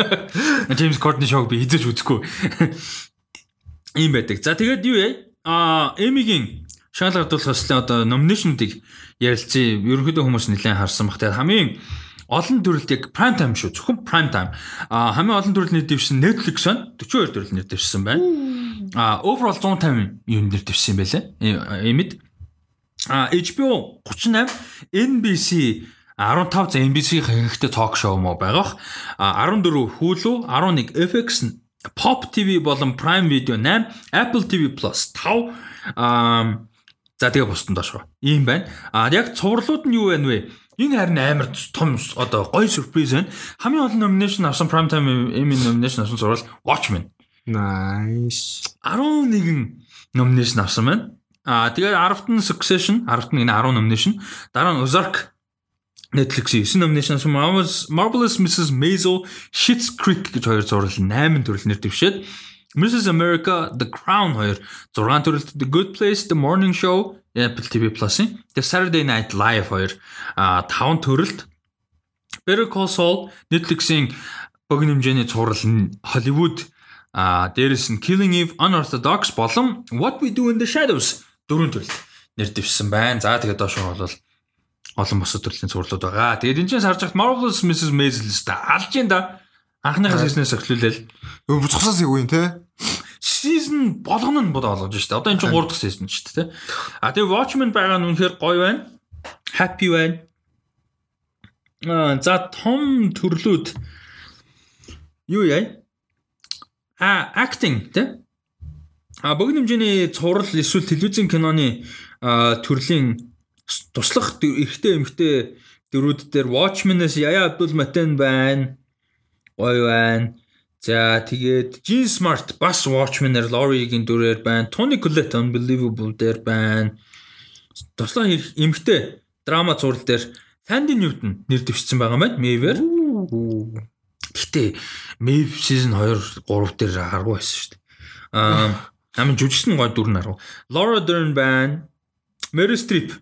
(laughs) James Corden шоуг би хизэж үзэхгүй. Ийм байдаг. За тэгээд юу яа? А Эмигийн шаал гадуул хослын одоо номинашнуудыг ярилцъя. Ерөнхийдөө хүмүүс нэлээд харсан баг. Тэгээд хамгийн олон төрөлт яг prime time шүү. Зөвхөн prime time. А хамгийн олон төрөл нэр дэвшсэн Netflix байна. 42 төрөл нэр дэвшсэн байна. А overall 150 юм нэр дэвшсэн юм байлээ. Эмид. А HBO 38, NBC 15 за NBC-ийн хэрэгтэй ток шоу мó байгаах. А 14 Hulu, 11 FX Pop TV болон Prime Video 8, Apple TV Plus 5 аа за тэгээ бусдын доош. Ийм байна. А яг цувралууд нь юу байна вэ? Энэ харин амар том одоо гоё сюрприз байна. Хамгийн олон номинашн авсан Prime Time Emmy номинашн авсан зурвал Watchmen. Nice. 11 номинашн авсан байна. А тэгээ 10-т нь Succession, 10-т нь 10 номинашн. Дараа нь Ozark Netflix-ийн 9 номинашн Marvelous Marvelous Mrs. Maisel, Schitt's Creek гэж хоёр зурлал 8 төрөл нэр дэвшээд Mrs. America, The Crown хоёр 6 төрөлт The Good Place, The Morning Show, Apple TV Plus-ийн The Saturday Night Live хоёр 5 төрөлт Better Call Saul Netflix-ийн богино хэмжээний нь Hollywood а дээрэс нь Killing Eve Unorthodox болон What We Do in the Shadows дөрөв төрөл нэр дэвшсэн байна. За тэгээд доош нь бол олон босод төрлийн зурлууд байгаа. Тэгээд энэ ч сарж хат Marvelous Mrs. Maisel та алж ин да. Анхныхаа сизнээс эхлүүлээл. Цогсоос юу юм те? Season болгоно нь бодоо олгож штэ. Одоо энэ чинь 3 дахь season ч те. А тэгээд Watchmen байгаа нь үнэхээр гоё байна. Happy байна. Аа за том төрлүүд юу яа? А acting те. А богино хэмжээний цуврал эсвэл телевизэн киноны төрлийн туслах эрэгтэй эмэгтэй дөрүүд дээр Watchmen-ээс Яя Абдул Матен байна. Гоё байна. За тэгээд Jean Smart бас Watchmen-ээр Laurie-гийн дүрээр байна. Tony Collette Unbelievable дээр байна. Туслах эмэгтэй драма зураг дээр Tandy Newton нэр дэвшсэн байгаа маань Maeve-ээр. Гэтэ Maeve season 2 3 дээр харгуу байсан шүү дээ. Аа амин жүжигчсэн гой дүр нь харгуу. Laura Dern байна. Meryl Streep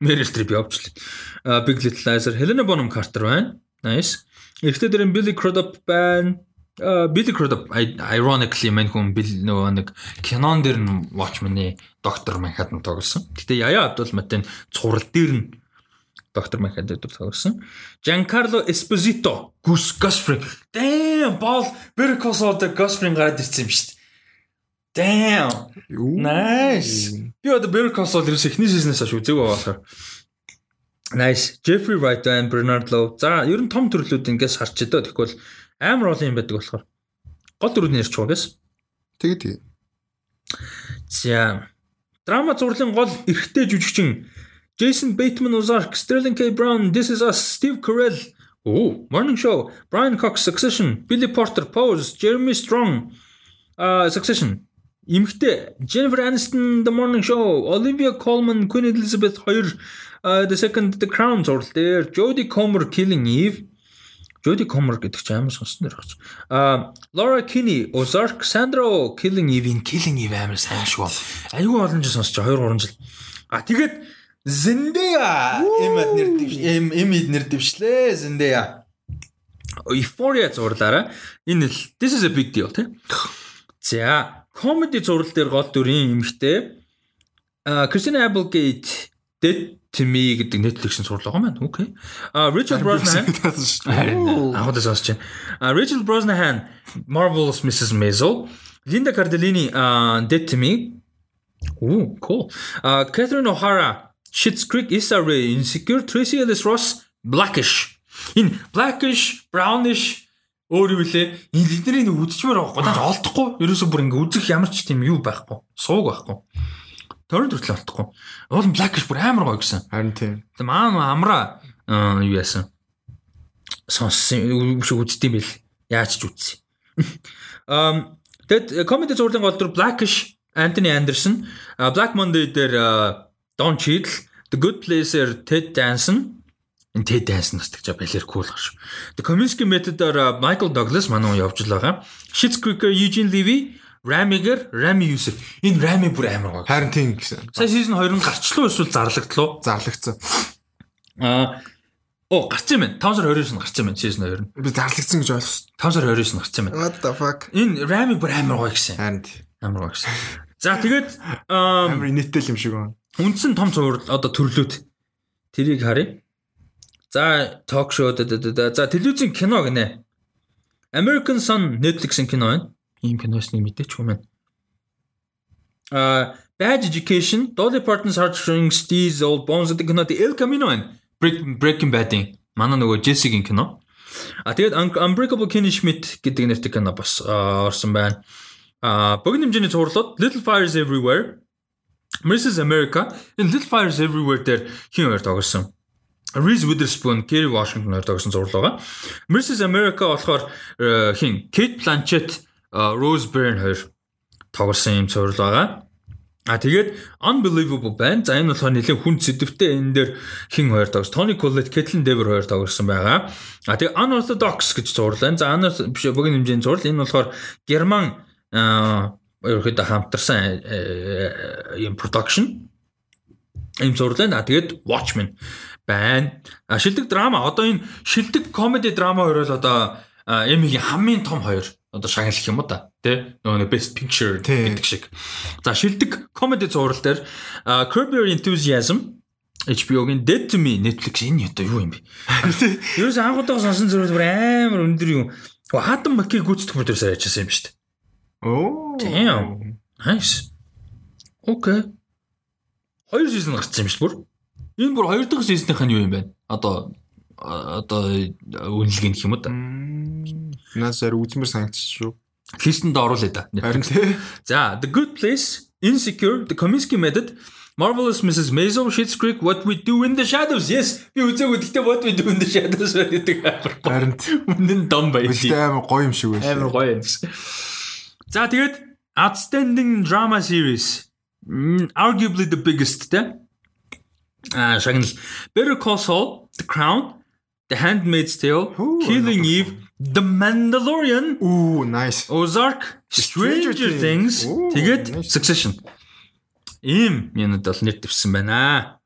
Meryl Streep явуулчихлаа. А Big Little Lies Helena Bonham Carter байна. Nice. Эхлээд дээр Billy Crudup байна. А Billy Crudup ironically мань хүн Bill нөгөө нэг кинон дээр нь Watchmen-ы доктор Manhattan тоглосон. Гэтэ Яя Абдул Матен цуврал дээр нь доктор дээр тоглосон. Giancarlo Esposito Gus Gosfring. Damn, бол Better Call Saul дээр Gosfring гараад ирсэн юм шүү дээ. Damn. Nice. Би одоо Better Call Saul ерөөс эхний сизнээс хойш үзег байгаа. Nice. Jeffrey Wright and Bernard Lowe. За, ер нь том төрлүүд ингээс харч өдөө. Тэгвэл амар олон юм байдаг болохоор гол дөрөвний ярьж байгаа гэсэн. Тэгээ тэгээ. За. Драма зурлын гол эрэгтэй жүжигчин Jason Bateman Ozark, Sterling K Brown, This Is Us, Steve Carell, Oh, Morning Show, Brian Cox Succession, Billy Porter Pose, Jeremy Strong, uh, Succession, Имхтэй Jennifer Aniston The Morning Show, Olivia Colman, Queen Elizabeth II uh, The Second The Crown зурлал дээр Jodie Comer Killing Eve Jodie Comer гэдэг чинь амар сонсон нэр багч. А Laura Kinney, Ozark, Sandra Killing Eve-ийн Killing Eve амар сайн шүү. Айгүй олон жил сонсч 2 3 жил. А тэгээд Zendaya эмэд нэр дэвш эм эмэд нэр дэвшлээ Zendaya. Euphoria зурлаараа энэ л this is a big deal тий. За Comedy зурал дээр гол дүрийн эмэгтэй Christina Applegate Dead to Me гэдэг Netflix-ийн зурлал байгаа маань. Окей. А Richard Brosnahan Ахад сонсч байна. А Richard Brosnahan Marvelous Mrs. Maisel, Linda Cardellini Dead to Me. Ooh, cool. А Catherine O'Hara Schitt's Creek, Issa Rae, Insecure, Tracy Ellis Ross, Blackish. Энэ Blackish, Brownish Өөр юу лээ? Нэг үдчмээр байхгүй. Даач олдохгүй. Ерөөсөө бүр ингээ үзэх ямар ч тийм юу байхгүй. Сууг байхгүй. Торрент хүртэл олдохгүй. Уул Blackish бүр амар гоё гэсэн. Харин тийм. Тэгээ маа амра юу яасан. Сонссон шиг үздэм бил. Яаж ч үзсэн. (laughs) Um тэгэд комеди зурлын гол дүр Blackish, Anthony Anderson, Black Monday дээр Don Cheadle, The Good Place-ээр Ted Danson энэ Ted Danson бас тэгж балер кул гаш. The Kominsky method-оор Michael Douglas манай явж л байгаа. Schitt's Creek-ээр Eugene Levy, Rami-гэр Rami Youssef. Энэ Rami бүр амар гоё. Харин тийм гэсэн. Сая season 2 нь гарчлуу эсвэл зарлагдлуу? Зарлагдсан. Аа Оо гарсан байна. 5 сар 29-нд гарсан байна season 2 нь. Би зарлагдсан гэж ойлгосон. 5 сар 29-нд гарсан байна. What the fuck? Энэ Rami бүр амар гоё гэсэн. Харин амар гоё гэсэн. За тэгээд амар нийттэй юм шиг байна. Үндсэн том цуврал одоо төрлөөт тэрийг харъя. За ток шоу за телевизэн кино гинэ. American Sun Netflix-ийн кино байна. Ийм киноос нэг мэдээч юм байна. А Bad Education, Dolly Parton's Heartstrings, Steve's Old Bones гэдэг кинод El Camino байна. Breaking Bad-ийн манай нөгөө Jesse-гийн кино. А тэгээд Unbreakable Kimmy Schmidt гэдэг нэртэй кино бас орсон байна. А богино хэмжээний цувралууд Little Fires Everywhere, Mrs America, Little Fires Everywhere дээр хин хоёр тоглосон. Reese Witherspoon, Kerry Washington хоёр тогсон зурлал байгаа. Mrs America болохоор хин Kate Blanchett, Rose Byrne хоёр тоглосон юм зурлал байгаа. А тэгээд Unbelievable байна. За энэ болохоор нэлээд хүн сэдвтэй энэ дээр хин хоёр тогс Tony Collette, Caitlin Dever хоёр тоглосон байгаа. А тэгээд Unorthodox гэж зурлал байна. За анаа биш богино хэмжээний зурлал. Энэ болохоор Герман ерөөхдөө хамтарсан юм production ийм зурлал байна. Тэгээд Watchmen байна. А шилдэг драма одоо энэ шилдэг комеди драма хоёр л одоо Эмигийн хамгийн том хоёр одоо шагналах юм уу да тий нөгөө best picture гэдэг шиг. За шилдэг комеди зураг дээр Curb Your Enthusiasm HBO-гийн Dead to Me Netflix энэ одоо юу юм бэ? (laughs) Ерөөс анхудаа сонсон зэрэг бүр амар өндөр юм. Хатан Маки гүйцэтгэх продюсер ажилласан юм шүү дээ. Оо. Damn. Nice. Окей. Хоёр сизон гарсан юм шүү бүр. Энэ бүр хоёр дахь сизонийх нь юу юм бэ? Одоо одоо үнэлгээ гэх юм уу да. Наас зэр үзмэр санагдчих шүү. Листэнд оруулъя да. Харин тий. За, The Good Place, Insecure, The Kominsky Method, Marvelous Mrs. Maisel, Schitt's Creek, What We Do in the Shadows. Yes, би үзээгүй гэхдээ What We Do in the Shadows (laughs) гэдэг. Харин Үнэн дом Гэхдээ байлээ. амар гоё юм шиг байна. Амар гоё юм. За, тэгээд Outstanding Drama Series. Arguably the biggest те. А шагнал Better Call Saul, The Crown, The Handmaid's Tale, Ooh, Killing Eve, The Mandalorian, Үу, nice. Ozark, Stranger Stranger Things. Ooh, тэгээд nice. Succession. Ийм юмуд бол нэр дэвсэн байна.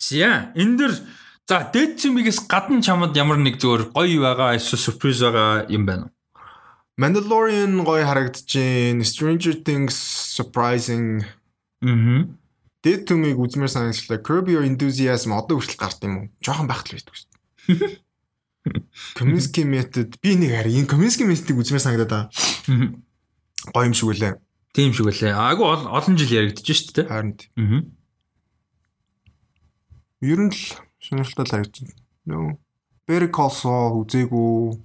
За, энэ дэр за Dead Team-ээс гадна чамд ямар нэг зөвөр гоё байгаа, эсвэл surprise байгаа юм байна уу? Mandalorian гоё харагдчихээн. Stranger Things surprising. Аа. To Me-г үзмэр санагчлаа. Curb Your Enthusiasm одоо хүртэл гард юм уу? Жохон байхтал байдаг шүү дээ. (laughs) Kominsky Method би нэг хараа. Энэ Kominsky Method-ыг үзмэр санагдаад байгаа. (laughs) Гоё юм шиг үлээ. Тийм шиг үлээ. Айгу ол- олон жил яригдчих шүү дээ. Харин Аа. ер нь л сонирхолтой л харагдчихна. Нөө. Better Call Saul үзээгүй.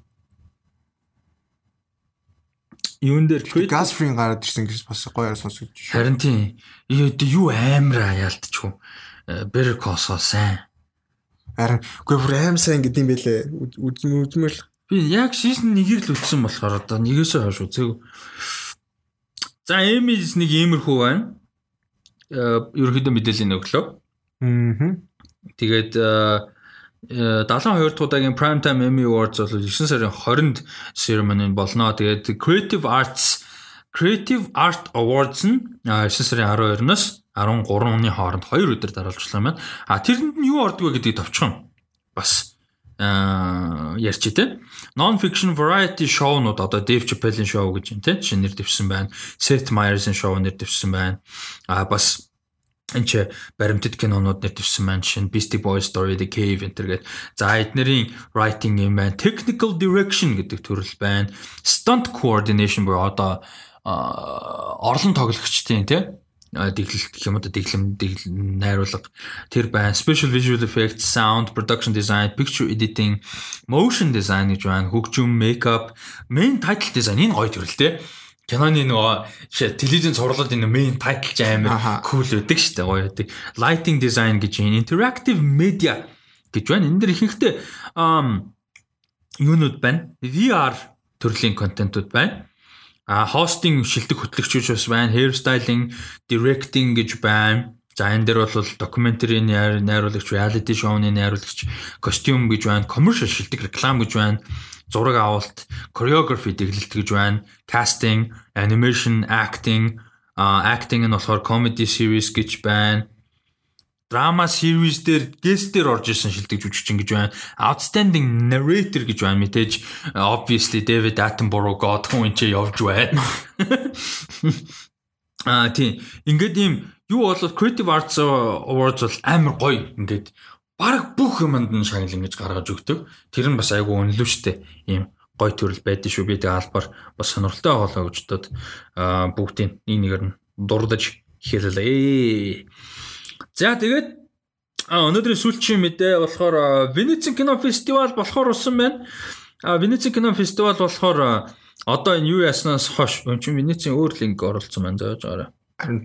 Юун дээр Gas Free гараад ирсэн гэж бас гоё яар сонсож. Харин тийм. Юу юу амар. Better Call Saul сайн. Харин үгүй бүр аим сайн гэдэм байлээ. Үзм үзмэр л Би яг season 1-ийг л үтсэн болохоор одоо нэгээсээ хойш үзээгүй. За Emmys нэг иймэрхүү байна. Э ерөнхийдөө мэдээлэл өглөө. Аа. Тэгээд э, 72 дахь удаагийн Primetime Emmy Awards бол 9 сарын 20-нд ceremony болно. Тэгээд Creative Arts Creative Art Awards нь а, 9 сарын 12-наас 13-ны хооронд 2 өдөр дараалжлаа маань. А тэрэнд нь юу ордог вэ гэдгийг товчхон бас аа ярьчих тий. Non fiction variety show-нууд одоо Dave Chappelle-ийн show гэж юм тий. Жишээ нэр дэвсэн байна. Seth Meyers-ийн show нэр дэвсэн байна. А бас энэ ч баримтат кинонууд нэр дэвсэн байна. Жишээ нь Beastie Boys Story The Cave энтергээд за эднэрийн writing юм байна. Technical direction гэдэг төрөл байна. Stunt coordination буюу одоо орлон тоглогчдын тий дэглэлт гэх юм одоо дэглэм дэглэм найруулга. Тэр байна. Special visual effects sound production design picture editing motion design гэж байна. Хөгжим makeup main title design. Энэ гоё төрөл те киноны нөгөө жишээ телевизэн цувралууд энэ main title ч амар cool байдаг шүү дээ гоё байдаг. Lighting design гэж байна interactive media гэж байна. Энэ дэр ихэнхдээ юунууд байна? VR төрлийн контентууд байна. А хостинг шилдэг хөтлөгчүүд бас байна, hair styling, directing гэж байна. За энэ дээр бол докюментарийн найр- найруулагч, reality show-ны найруулагч, костюм гэж байна, commercial шилдэг реклам гэж байна, зураг авалт, choreography дэглэлт гэж байна, casting, animation, acting, а acting нь болохоор comedy series гэж байна. Драма series дээр guest дээр орж исэн шилдэг жүжигчин гэж байна. Outstanding narrator гэж байна. Мэдээж obviously David Attenborough God хүн энэ явж байна. (laughs) Аа тийм. Ингээд ийм юу бол Creative Arts Awards бол амар гоё. Ингээд баг бүх юмд нь шагнал ингэж гаргаж өгдөг. Тэр нь бас айгүй үнэлүү штэ. Ийм гоё төрөл байдсан шүү. Би тэгээ албаар бас сонирхолтой болоо гэж бодоод аа бүгдийн нэг нэгээр нь дурдж хэллээ. За тэгээд а өнөөдрийн сүүлчийн мэдээ болохоор Венецийн кино фестивал болохоор усан байна. А Венецийн кино фестивал болохоор одоо энэ юу яснаас хойш чинь Венецийн өөр линк оруулсан байна зааж байгаарай. Харин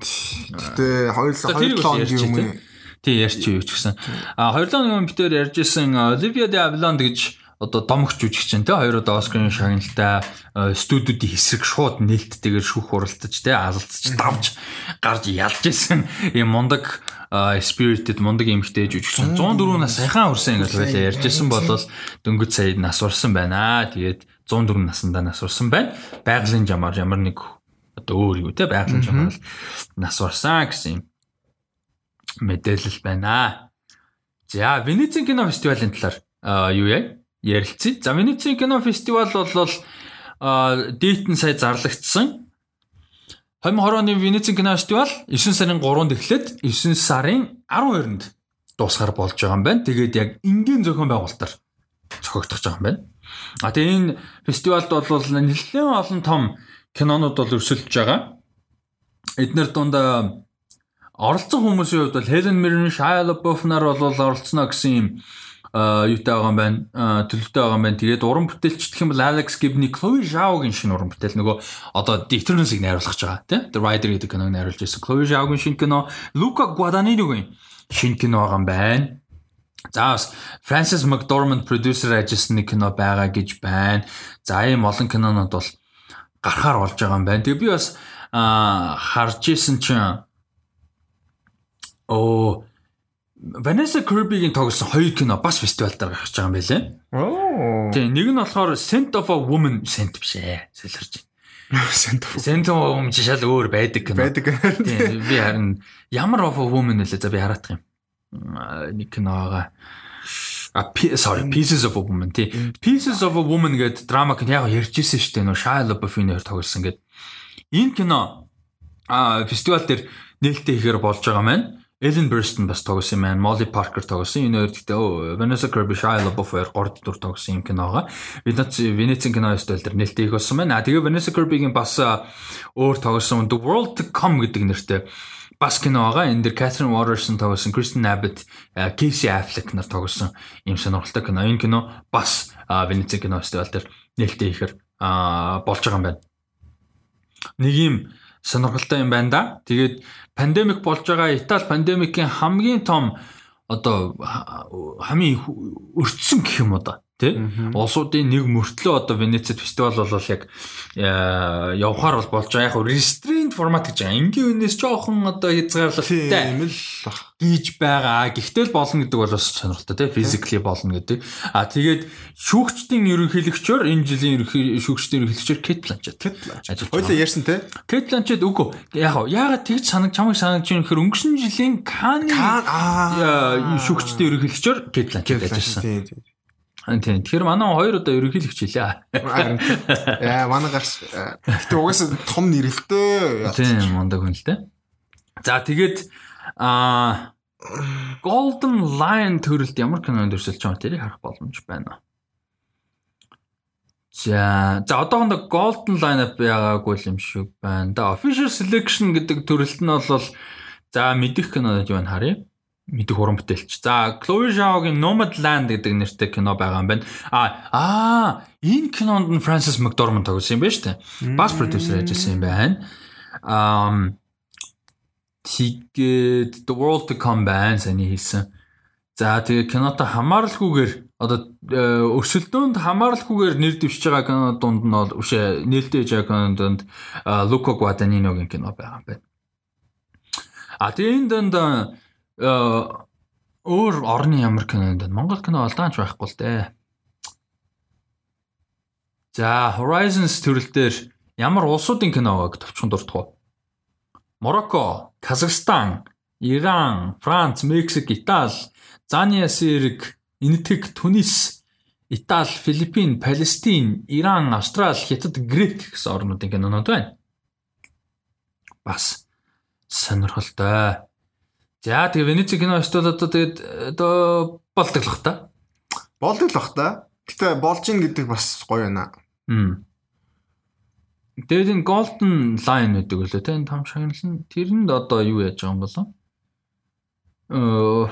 хоёр тэрийг бас лон ярьчих юм тий. Ярьч юу ч гэсэн. А хоёрлоо нэг битээр ярьжсэн Оливия де Авилон гэж одоо домогч жүжигчин те хоёр удаа Оскарын шагналтай студиудын хэсэг шууд нээлттэйгээр шүүх хуралдаж те алалцж давж гарч ялж исэн юм мундаг spirited мундаг эмэгтэй жүжигчин 104 нас сайхан хүрсэн гэж байлаа ярьжсэн болол дөнгөж сая нас урсан байна. Тэгээд 104 наснда нас урсан байна. Байгалийн жамаар ямар нэг одоо өөр юу те байгалийн жамаар нас урсан гэсэн юм мэдээлэл байна. За, Венецийн кино фестивалийн талаар юу яа? Ярилцъя. За, Венецийн кино фестивал бол нь сая зарлагдсан. 2020 оны Венецийн кино фестивал 9 сарын 3-нд эхлээд 9 сарын 12-нд дуусгаар болж байгаа юм байна. Тэгээд яг энгийн зохион байгуулалтаар зохиогдож байгаа юм байна. А тэгээ энэ фестивальд бол нэлээд олон том кинонууд бол өрсөлдөж байгаа. Эднэр дундаа оролцсон хүмүүсийн хувьд бол Helen Mirren, Shia LaBeouf нар бол оролцсноо гэсэн юм юутай байгаа юм байна. Төлөвтэй байгаа юм байна. Тэгээд уран бүтээлч гэх юм бол Alex Gibney, Chloe Zhao-гийн шинэ уран бүтээл нөгөө одоо The Eternals-ыг найруулах гэж байгаа тийм. The Rider гэдэг киног найруулж байсан. Chloe Zhao-гийн шинэ кино, Luca Guadagnino-гийн шинэ кино байгаа юм байна. За бас Francis McDormand продюсер ажилласан нэг кино байгаа гэж байна. За ийм олон кинонууд бол гарахаар болж байгаа юм байна. Тэгээ би бас харж исэн чинь Оо Vanessa Kirby-гийн тоглосон хоёр кино бас фестивал дээр гарч байгаа юм байлээ. Оо. Тийм, нэг нь болохоор Scent of a Woman Scent биш ээ. Сэлэрч. (laughs) Scent of Scent of a Woman ч шал өөр байдаг кино. байдаг. Тийм, би харин ямар of a woman нэлээ за би хараадах юм. Нэг киноога А sorry Pieces of a Woman тий. Pieces of a Woman гэдэг драма кино яг ярьжсэн шүү дээ нөө Shia LaBeouf-ийн нэр тоглосон гэдэг. Энэ кино а фестивал дээр нээлттэй ихээр болж байгаа маань Ellen Burstyn бас тоглосон юм байна. Molly Parker тоглосон. Энэ хоёр гэхдээ Vanessa Kirby, Shia LaBeouf хоёр 3 дур тоглосон юм киноога. Венец Венецийн кино фестивал дээр нээлттэй их болсон байна. А тэгээ Vanessa Kirby-гийн бас өөр тоглосон The World to Come гэдэг нэртэй бас кино байгаа. Энэ дэр Catherine Waterston тоглосон, Kristen Abbott, Casey Affleck нар тоглосон юм сонирхолтой кино. Энэ кино бас Венецийн кино фестивал дээр нээлттэй ихээр болж байгаа юм байна. Нэг юм сонирхолтой юм байна да. Тэгээд пандемик болж байгаа Итали пандемикийн хамгийн том одоо хамгийн өртсөн гэх юм уу да тий улсуудын нэг мөртлөө одоо Венецид фестивал бол яг э, явхаар бол болж байгаа яг restraint формат гэж байгаа. Энгийн үнээс жоохон одоо хязгаарлалттай юм л хийж байгаа. Гэхдээ л болно гэдэг бол бас сонирхолтой тий physically болно гэдэг. А тэгээд шүүгчдийн ерөнхийлөгчөөр энэ жилийн шүүгчдийн ерөнхийлөгчөөр Kate Blanchett. Kate Blanchett. Хоёлаа ярьсан тий. Kate Blanchett үгүй. Яг яагаад тэгж санаг чамайг санагч юм гэхээр өнгөрсөн жилийн Cannes шүүгчдийн ерөнхийлөгчөөр Kate Blanchett ажилласан. Тийм. Тэгэхээр манай хоёр одоо ерөнхийлөгч хэлээ. Яа, манай гарч. Гэтэ угаасаа том нэрэлтэй. Тийм, мондаг хүн л дээ. За тэгээд аа Golden Lion төрөлд ямар кинонд өрсөлдөж байгаа тэрийг харах боломж байна. За, за одоохондоо Golden Line-up байгаагүй юм шиг байна. Да Official Selection гэдэг төрөлт нь бол за мэдих кинонод юу вэ харъя мэдих уран бүтээлч. За, Chloe Zhao-гийн Nomadland гэдэг нэртэй кино байгаа юм байна. А аа, энэ кинонд нь Francis McDormand тоглосон юм байна шүү дээ. Бас продюсер ажилласан юм байна. Um тэгээд The World to Come байна саний хэлсэн. За, тэгээд киното хамааралгүйгээр одоо өрсөлдөөнд хамааралгүйгээр нэр дэвшиж байгаа кино дунд нь бол үшээ нээлттэй байгаа кино дунд Luca Guadagninoгийн кино байгаа юм байна. А тэгээд энэ дунд өөр орны ямар кинонд байна? Монгол кино олдаанч байхгүй л дээ. За, Horizons төрөлтөөр ямар улсуудын кино байгааг товчхон дурдах уу? Морокко, Казахстан, Иран, Франц, Мексик, Итали, Зания зэрэг, Энэтхэг, Тунис, Итали, Филиппин, Палестин, Иран, Австрали, Хятад, Грек гэсэн орнуудын кинонод байна. Бас сонирхолтой. За тэгээ Венеци кино фестивал одоо тэгээд одоо болдог л бах та. Болдог л бах та. Гэтэ болж ин гэдэг бас гоё байна. Хм. Тэгээд энэ Golden Line гэдэг үлээ тэ энэ том шагнал нь тэрэнд одоо юу яаж байгаа юм болов? Э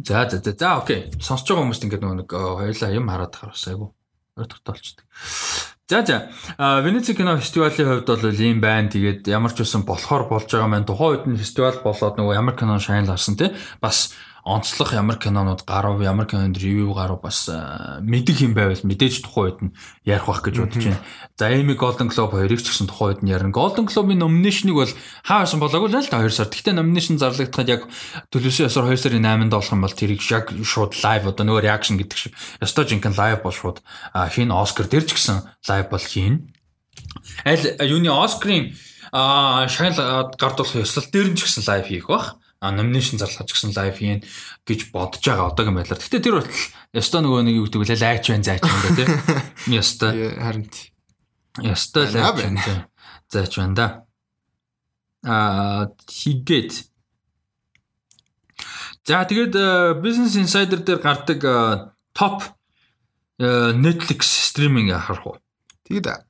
За за за за окей. Сонсож байгаа хүмүүст ингээд нэг хоёлаа юм хараад харусайгу. Өөртөө толчдөг. За за. Венеци кино фестивалийн хувьд бол ийм байна. Тэгээд ямар ч үсэн болохоор болж байгаа маань тухайн үед нь фестивал болоод нөгөө ямар кино шагнал авсан те бас онцлог ямар кинонууд гарав, ямар кинонд ревю гарав бас мэдих юм байвал мэдээж тухайн үед нь ярих байх гэж бодож байна. За Emmy Golden Globe хоёрыг ч гэсэн тухайн үед нь ярина. Golden Globe-ийн номинашныг бол хаасан болоогүй л да 2 сар. Гэхдээ номинашн зарлагдахад яг төлөөсөн ясаар 2 сарын 8-нд болох юм бол тэрийг яг шууд лайв одоо нөгөө реакшн гэдэг шиг ёстой жинхэнэ лайв бол шууд хийн Оскар дээр ч гэсэн лайв бол хийн. Аль юуны Оскарын а шагнал гардуулах ёслол дээр нь ч гэсэн лайв хийх бах номинашн зарлах гэсэн лайв хийн гэж бодож байгаа одоогийн байдлаар. Гэхдээ тэр бол ёстой нөгөө нэг юу гэдэг вэ? Лайч байна, зайч байна тийм. Ёстой. Харин ёстой лайч байна. Зайч байна да. Аа хийгээд За тэгээд э, Business Insider дээр гардаг э, топ э, Netflix стриминг харах уу? Тэгээд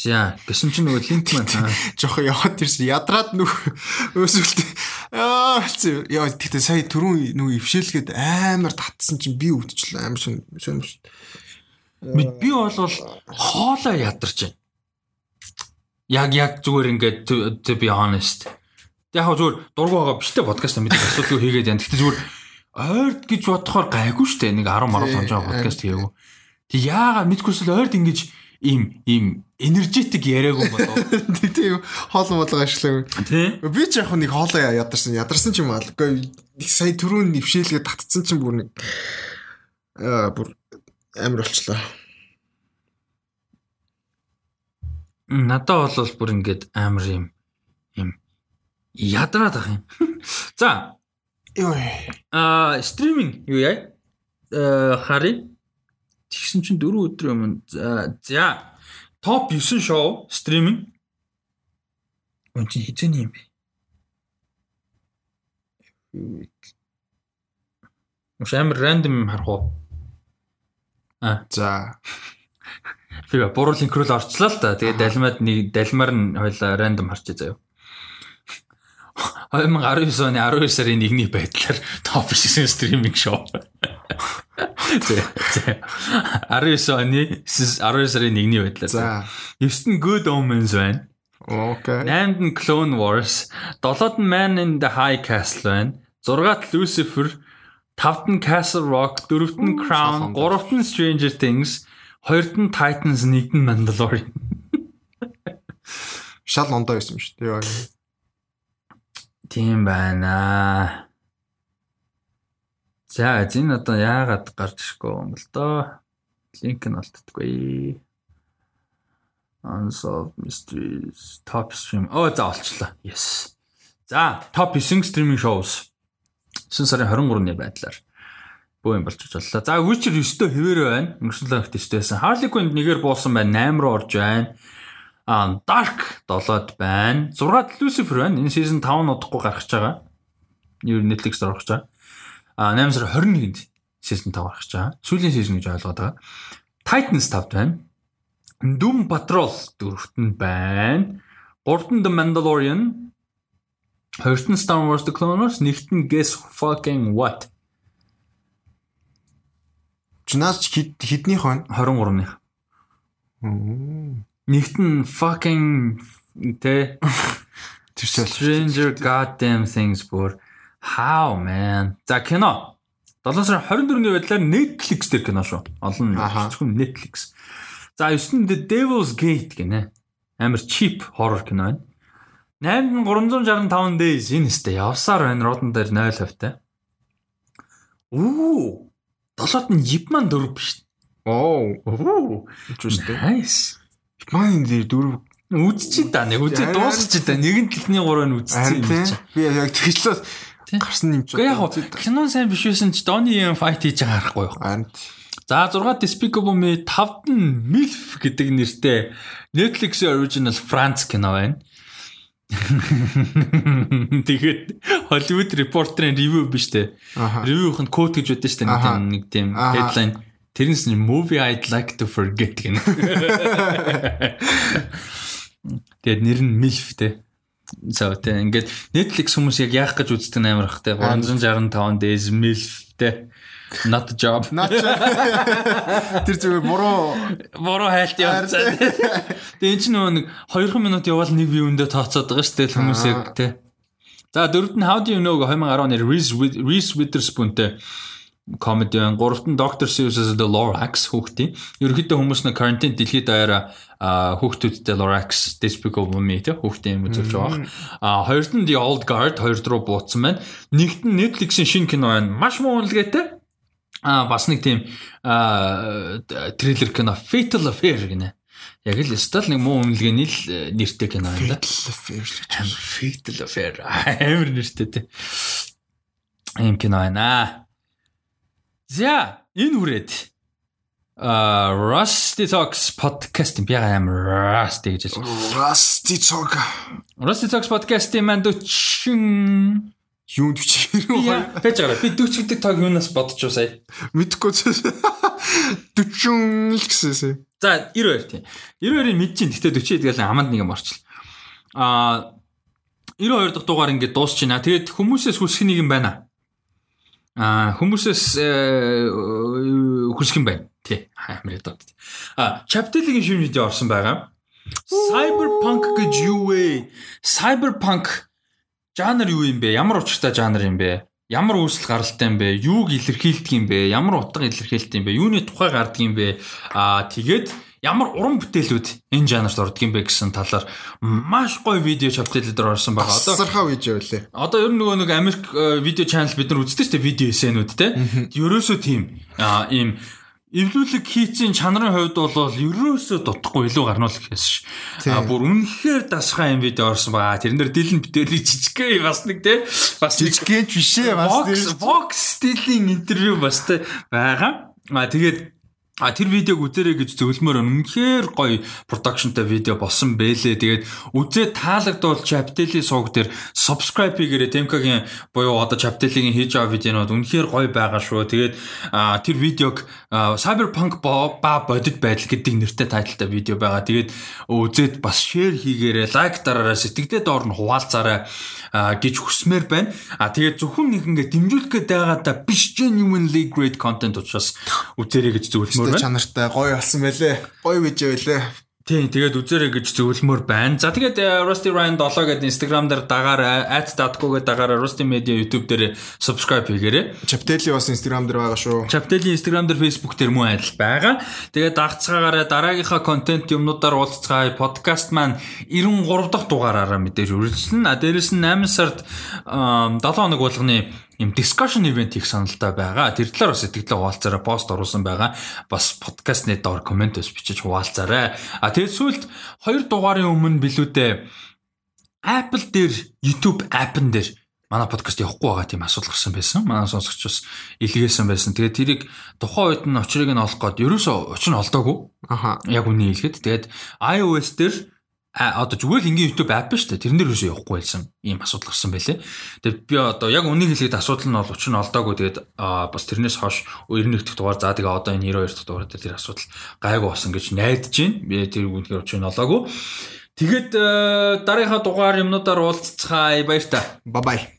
За, гэсэн чинь нөгөө линк маань жоохон яваад ирсэн. Ядраад нүх өсвөлт. Аа, яа тэгтээ сая түрүүн нүг ившээлгээд амар татсан чинь би өвдчихлээ. Амар шин шин. Би бол хоолоо ядарч байна. Яг яг зүгээр ингээд to be honest. Яг зүгээр дургу байгаа биштэй подкаст мэдээ асуудал хийгээд байна. Тэгтээ зүгээр ойрд гэж бодохоор гайгүй штэ. Нэг 10 10 тонжоо подкаст хийгээв. Тэг яагаад мэдгүйсэл ойрд ингэж ийм ийм энержетик яриаг юм болоо. Тийм хоолн болго ажиллаа. Тий. Би ч яг нэг хоолоо ядарсан. Ядарсан ч юм аа. Гэхдээ сая түрүүн нэвшээлгээ татцсан чинь бүр нэг аа бүр амар болчлоо. Надад бол бүр ингээд амар юм юм ядраад ах юм. (laughs) За. Йоо. Аа стриминг юу яа? Э хари Тэгсэн чинь 4 өдөр өмнө за топ 9 шоу стриминг. Үн чи хизээний юм бэ? Мөш амар рандом харах уу? А за Тэгээ буруу линк рүү л та. Тэгээ далимад нэг далимаар нь хоёлаа рандом харчих заяа. 2019 оны 12 сарын 1-ний байдлаар топ 9 стриминг шоу. 19 оны 12 сарын 1-ний байдлаар. За. 9-т нь Good Omens байна. Окей. 8-д нь Clone Wars, 7-д нь Man in the High Castle байна. 6-д Lucifer, 5-д нь Castle Rock, 4-д нь Crown, 3-д нь Stranger Things, 2-д нь Titans, 1-д нь Mandalorian. Шал ондоо байсан шүү дээ. Тийм байна. За энэ одоо яагаад гарч ирэхгүй юм бол доо. Линк нь олддоггүй. Unsolved Mysteries Top Stream. Оо за олчлаа. Yes. За, Top 9 streaming shows. 9 сарын 23-ны байдлаар бөө юм болчих боллоо. За, Witcher 9-т хэвээрээ байна. Өнгөрсөн лагт 9-т байсан. Harley Quinn нэгээр буусан байна. 8 руу орж байна. Аа, Dark 7-д байна. 6-д Lucifer байна. Энэ season 5 нь удахгүй гарч байгаа. Юу Netflix дээр орох гэж байгаа. А 8 сар 21-нд season 5 гарч байгаа. Сүүлийн season гэж ойлгоод байгаа. Titans 5-д байна. Doom Patrol 4-т нь байна. 3-т нь The Mandalorian. 2-т нь Star Wars The Clone Wars, 1-т нь Guess Fucking What. Чинаас хэд хэднийх вэ? 23-ных. Нэгт нь fucking тэ (laughs) Stranger Goddamn Things бүр how man. За кино. 7 сарын 24-ний байдлаар Netflix дээр кино шүү. Олон зөвхөн Netflix. За 9-нд The Devil's Gate гинэ. Амар cheap horror кино байна. 8-нд 365 days энэ сте явсаар байна. Rotten дээр 0 хавтай. Оо. 7-д нь Yipman 4 биш. Оо. Interesting. Nice. Маань дээр дөрөв Үзчихээ да нэг үзээ дуусчих да нэгэн дэлхний гурав нь үзсэн юм чи. Би яг тэгчлээ гарсан юм чи. Гэхдээ яг кинон сайн биш байсан ч Donnie Yen fight хийж байгаа харахгүй юу. Харин За 6 Despicable Me 5-д нь MILF гэдэг нэртэй Netflix-ийн original France кино байна. (laughs) Тэгээд Hollywood Reporter-ийн review биш үү? Review-х нь quote гэж байдаг шүү дээ нэг тийм headline. Тэрнээс нь movie I'd like to forget гэнэ. Тэгээд нэр нь MILF те. За тэ ингээд Netflix хүмүүс яг яах гэж үздэг амар те 365 days MILF те. Not a job. (laughs) Not Тэр зүгээр буруу буруу хайлт явцаа. Тэгээ энэ ч нөгөө нэг 2 минут явбал нэг вьюндээ тооцоод байгаа шүү дээ хүмүүс яг те. За дөрөвд нь How do you know 2010 оны Reese Reese Witherspoon-тэй comedy байна. Гуравт нь Dr. Seuss-с The Lorax хүүхдийн. Ерөнхийдөө хүмүүс нэг карантин дэлхийд даяараа хүүхдүүдтэй Lorax Despicable Me тэ хүүхдийн юм үзүүлж байгаа. А хоёрт нь The Old Guard хоёрд руу буутсан байна. Нэгт нь Netflix-ийн шинэ кино байна. Маш муу үнэлгээтэй. А бас нэг тийм трейлер кино Fatal Affair гинэ. Яг л стал нэг муу үнэлгээний л нэртэй кино байна. Fatal Affair. Fatal Affair. (laughs) Амар нэртэй тэ. Ийм кино байна. За, энэ хүрээд а Rusty Talks podcast би амар Rusty гэж хэлсэн. Rusty Talk. Rusty Talks podcast-ийн манд 40 Юунд бичиг Яа, байж байгаа. Би 40 гэдэг тог юунаас уу сая. Мэдхгүй ч 40 л гэсэн. За 92 тийм. 92-ыг мэдчихин. Гэтэ 40 тэгэл аманд нэг юм орчил. Аа 92 дахь дугаар ингээд дуусчихна. Тэгээд хүмүүсээс хүсэх нэг юм байна. Аа хүмүүсээс хүсэх юм байна. Тий. Амар ядаад. Аа Chaptel-ийн шинэ видео орсон байгаа. Cyberpunk гэж юу вэ? Cyberpunk жанр юу юм бэ? Ямар учиртай жанр юм бэ? Ямар үүсэл гаралтай юм бэ? Юуг илэрхийлдэг юм бэ? Ямар утга илэрхийлдэг юм бэ? Юуны тухай гардаг юм бэ? Аа тэгээд ямар уран бүтээлүүд энэ жанрт ордог юм бэ гэсэн талаар маш гоё видео чаптелүүд орсон байгаа. Одоо сархаа видео үлээ. Одоо ер нь нөгөө нэг Америк видео чанал бид нар үздэг шүү дээ видео эсэнүүд те. Ерөөсөө тийм ийм эвлүүлэг хийцийн чанарын хувьд бол ерөөсөө дутхгүй илүү гарнуул гэхээс ш. А бүр үнэхээр дасгай юм видео орсон байгаа. Тэрнэр дилэн бүтээлийн жижигхэн бас нэг те бас жижигхэн биш ээ бас Vox стилийн интервью бас те байгаа. А тэгээд А тэр видеог үзээрэй гэж зөвлөмөр үнэхээр гоё продакшнтай видео болсон бэлээ. Тэгээд үзээ таалагдвал Chaptel-ийн сувг дээр subscribe хийгээрэй. Темкагийн буюу одоо Chaptel-ийн хийж байгаа видеонууд үнэхээр гоё байгаа шүү. Тэгээд тэр видеог Cyberpunk ба бодит байдал гэдэг нэртэй тайлтай видео байгаа. Тэгээд үзээд бас share хийгээрэй, лайк дараарай, сэтгэлдээ доор нь хуваалцаарай гэж хүсмээр байна. А тэгээд зөвхөн нэг ингээ дэмжүүлэх гээд байгаа да биш genuinely great content учраас үзээрэй гэж зөвлөмөр байна. Чанартай гоё болсон байлээ. Гоё видео байлээ. Тийм тэгээд үзээрэй гэж зөвлөмөр байна. За тэгээд э, Rusty Ryan 7 гэдэг Instagram дээр дагаарай, @datco гэдэг дагаарай, Rusty Media YouTube дээр subscribe хийгээрэй. Chaptel-и бас Instagram дээр байгаа шүү. Chaptel-ийн Instagram дээр Facebook дээр мөн адил байгаа. Тэгээд дагцгаагаараа дараагийнхаа контент юмнуудаар уулзцгаая. Подкаст маань 93 дахь дугаараараа мэдээж үргэлжлэнэ. А дээрэс нь 8 сард 7 хоног болгоны юм discussion event хийх саналтай байгаа. Тэр талаар бас сэтгэлээ хуваалцаарай, пост оруулсан байгаа. Бас подкастны доор коммент ус бичиж хуваалцаарай. А тэгээд сүүлд хоёр дугаарын өмнө билүүдээ Apple дээр YouTube app-н дээр манай подкаст явахгүй байгаа тийм асуудал гарсан байсан. Манай сонсогч бас илгээсэн байсан. Тэгээд тэрийг тухайн үед нь очрыг нь олох гээд ерөөсөө очин олдоогүй. Аха. Яг үний хэлгээд. Тэгээд iOS дээр а одоо зүгээр л ингийн YouTube app шүү дээ. Тэрэн дээр юусоо явахгүй байсан. Ийм асуудал гарсан байлээ. Тэгээд би одоо яг үнийг хэлээд асуудал нь бол учир нь олдоогүй. Тэгээд бас тэрнээс хойш 91 дэх дугаар за тэгээ одоо энэ 92 дэх дугаар дээр тэр асуудал гайгүй болсон гэж найдаж байна. Би тэр үнээр учир нь олоогүй. Тэгээд дараагийнхаа дугаар юмнуудаар уулзцгаая. Баяр та. Бай бай.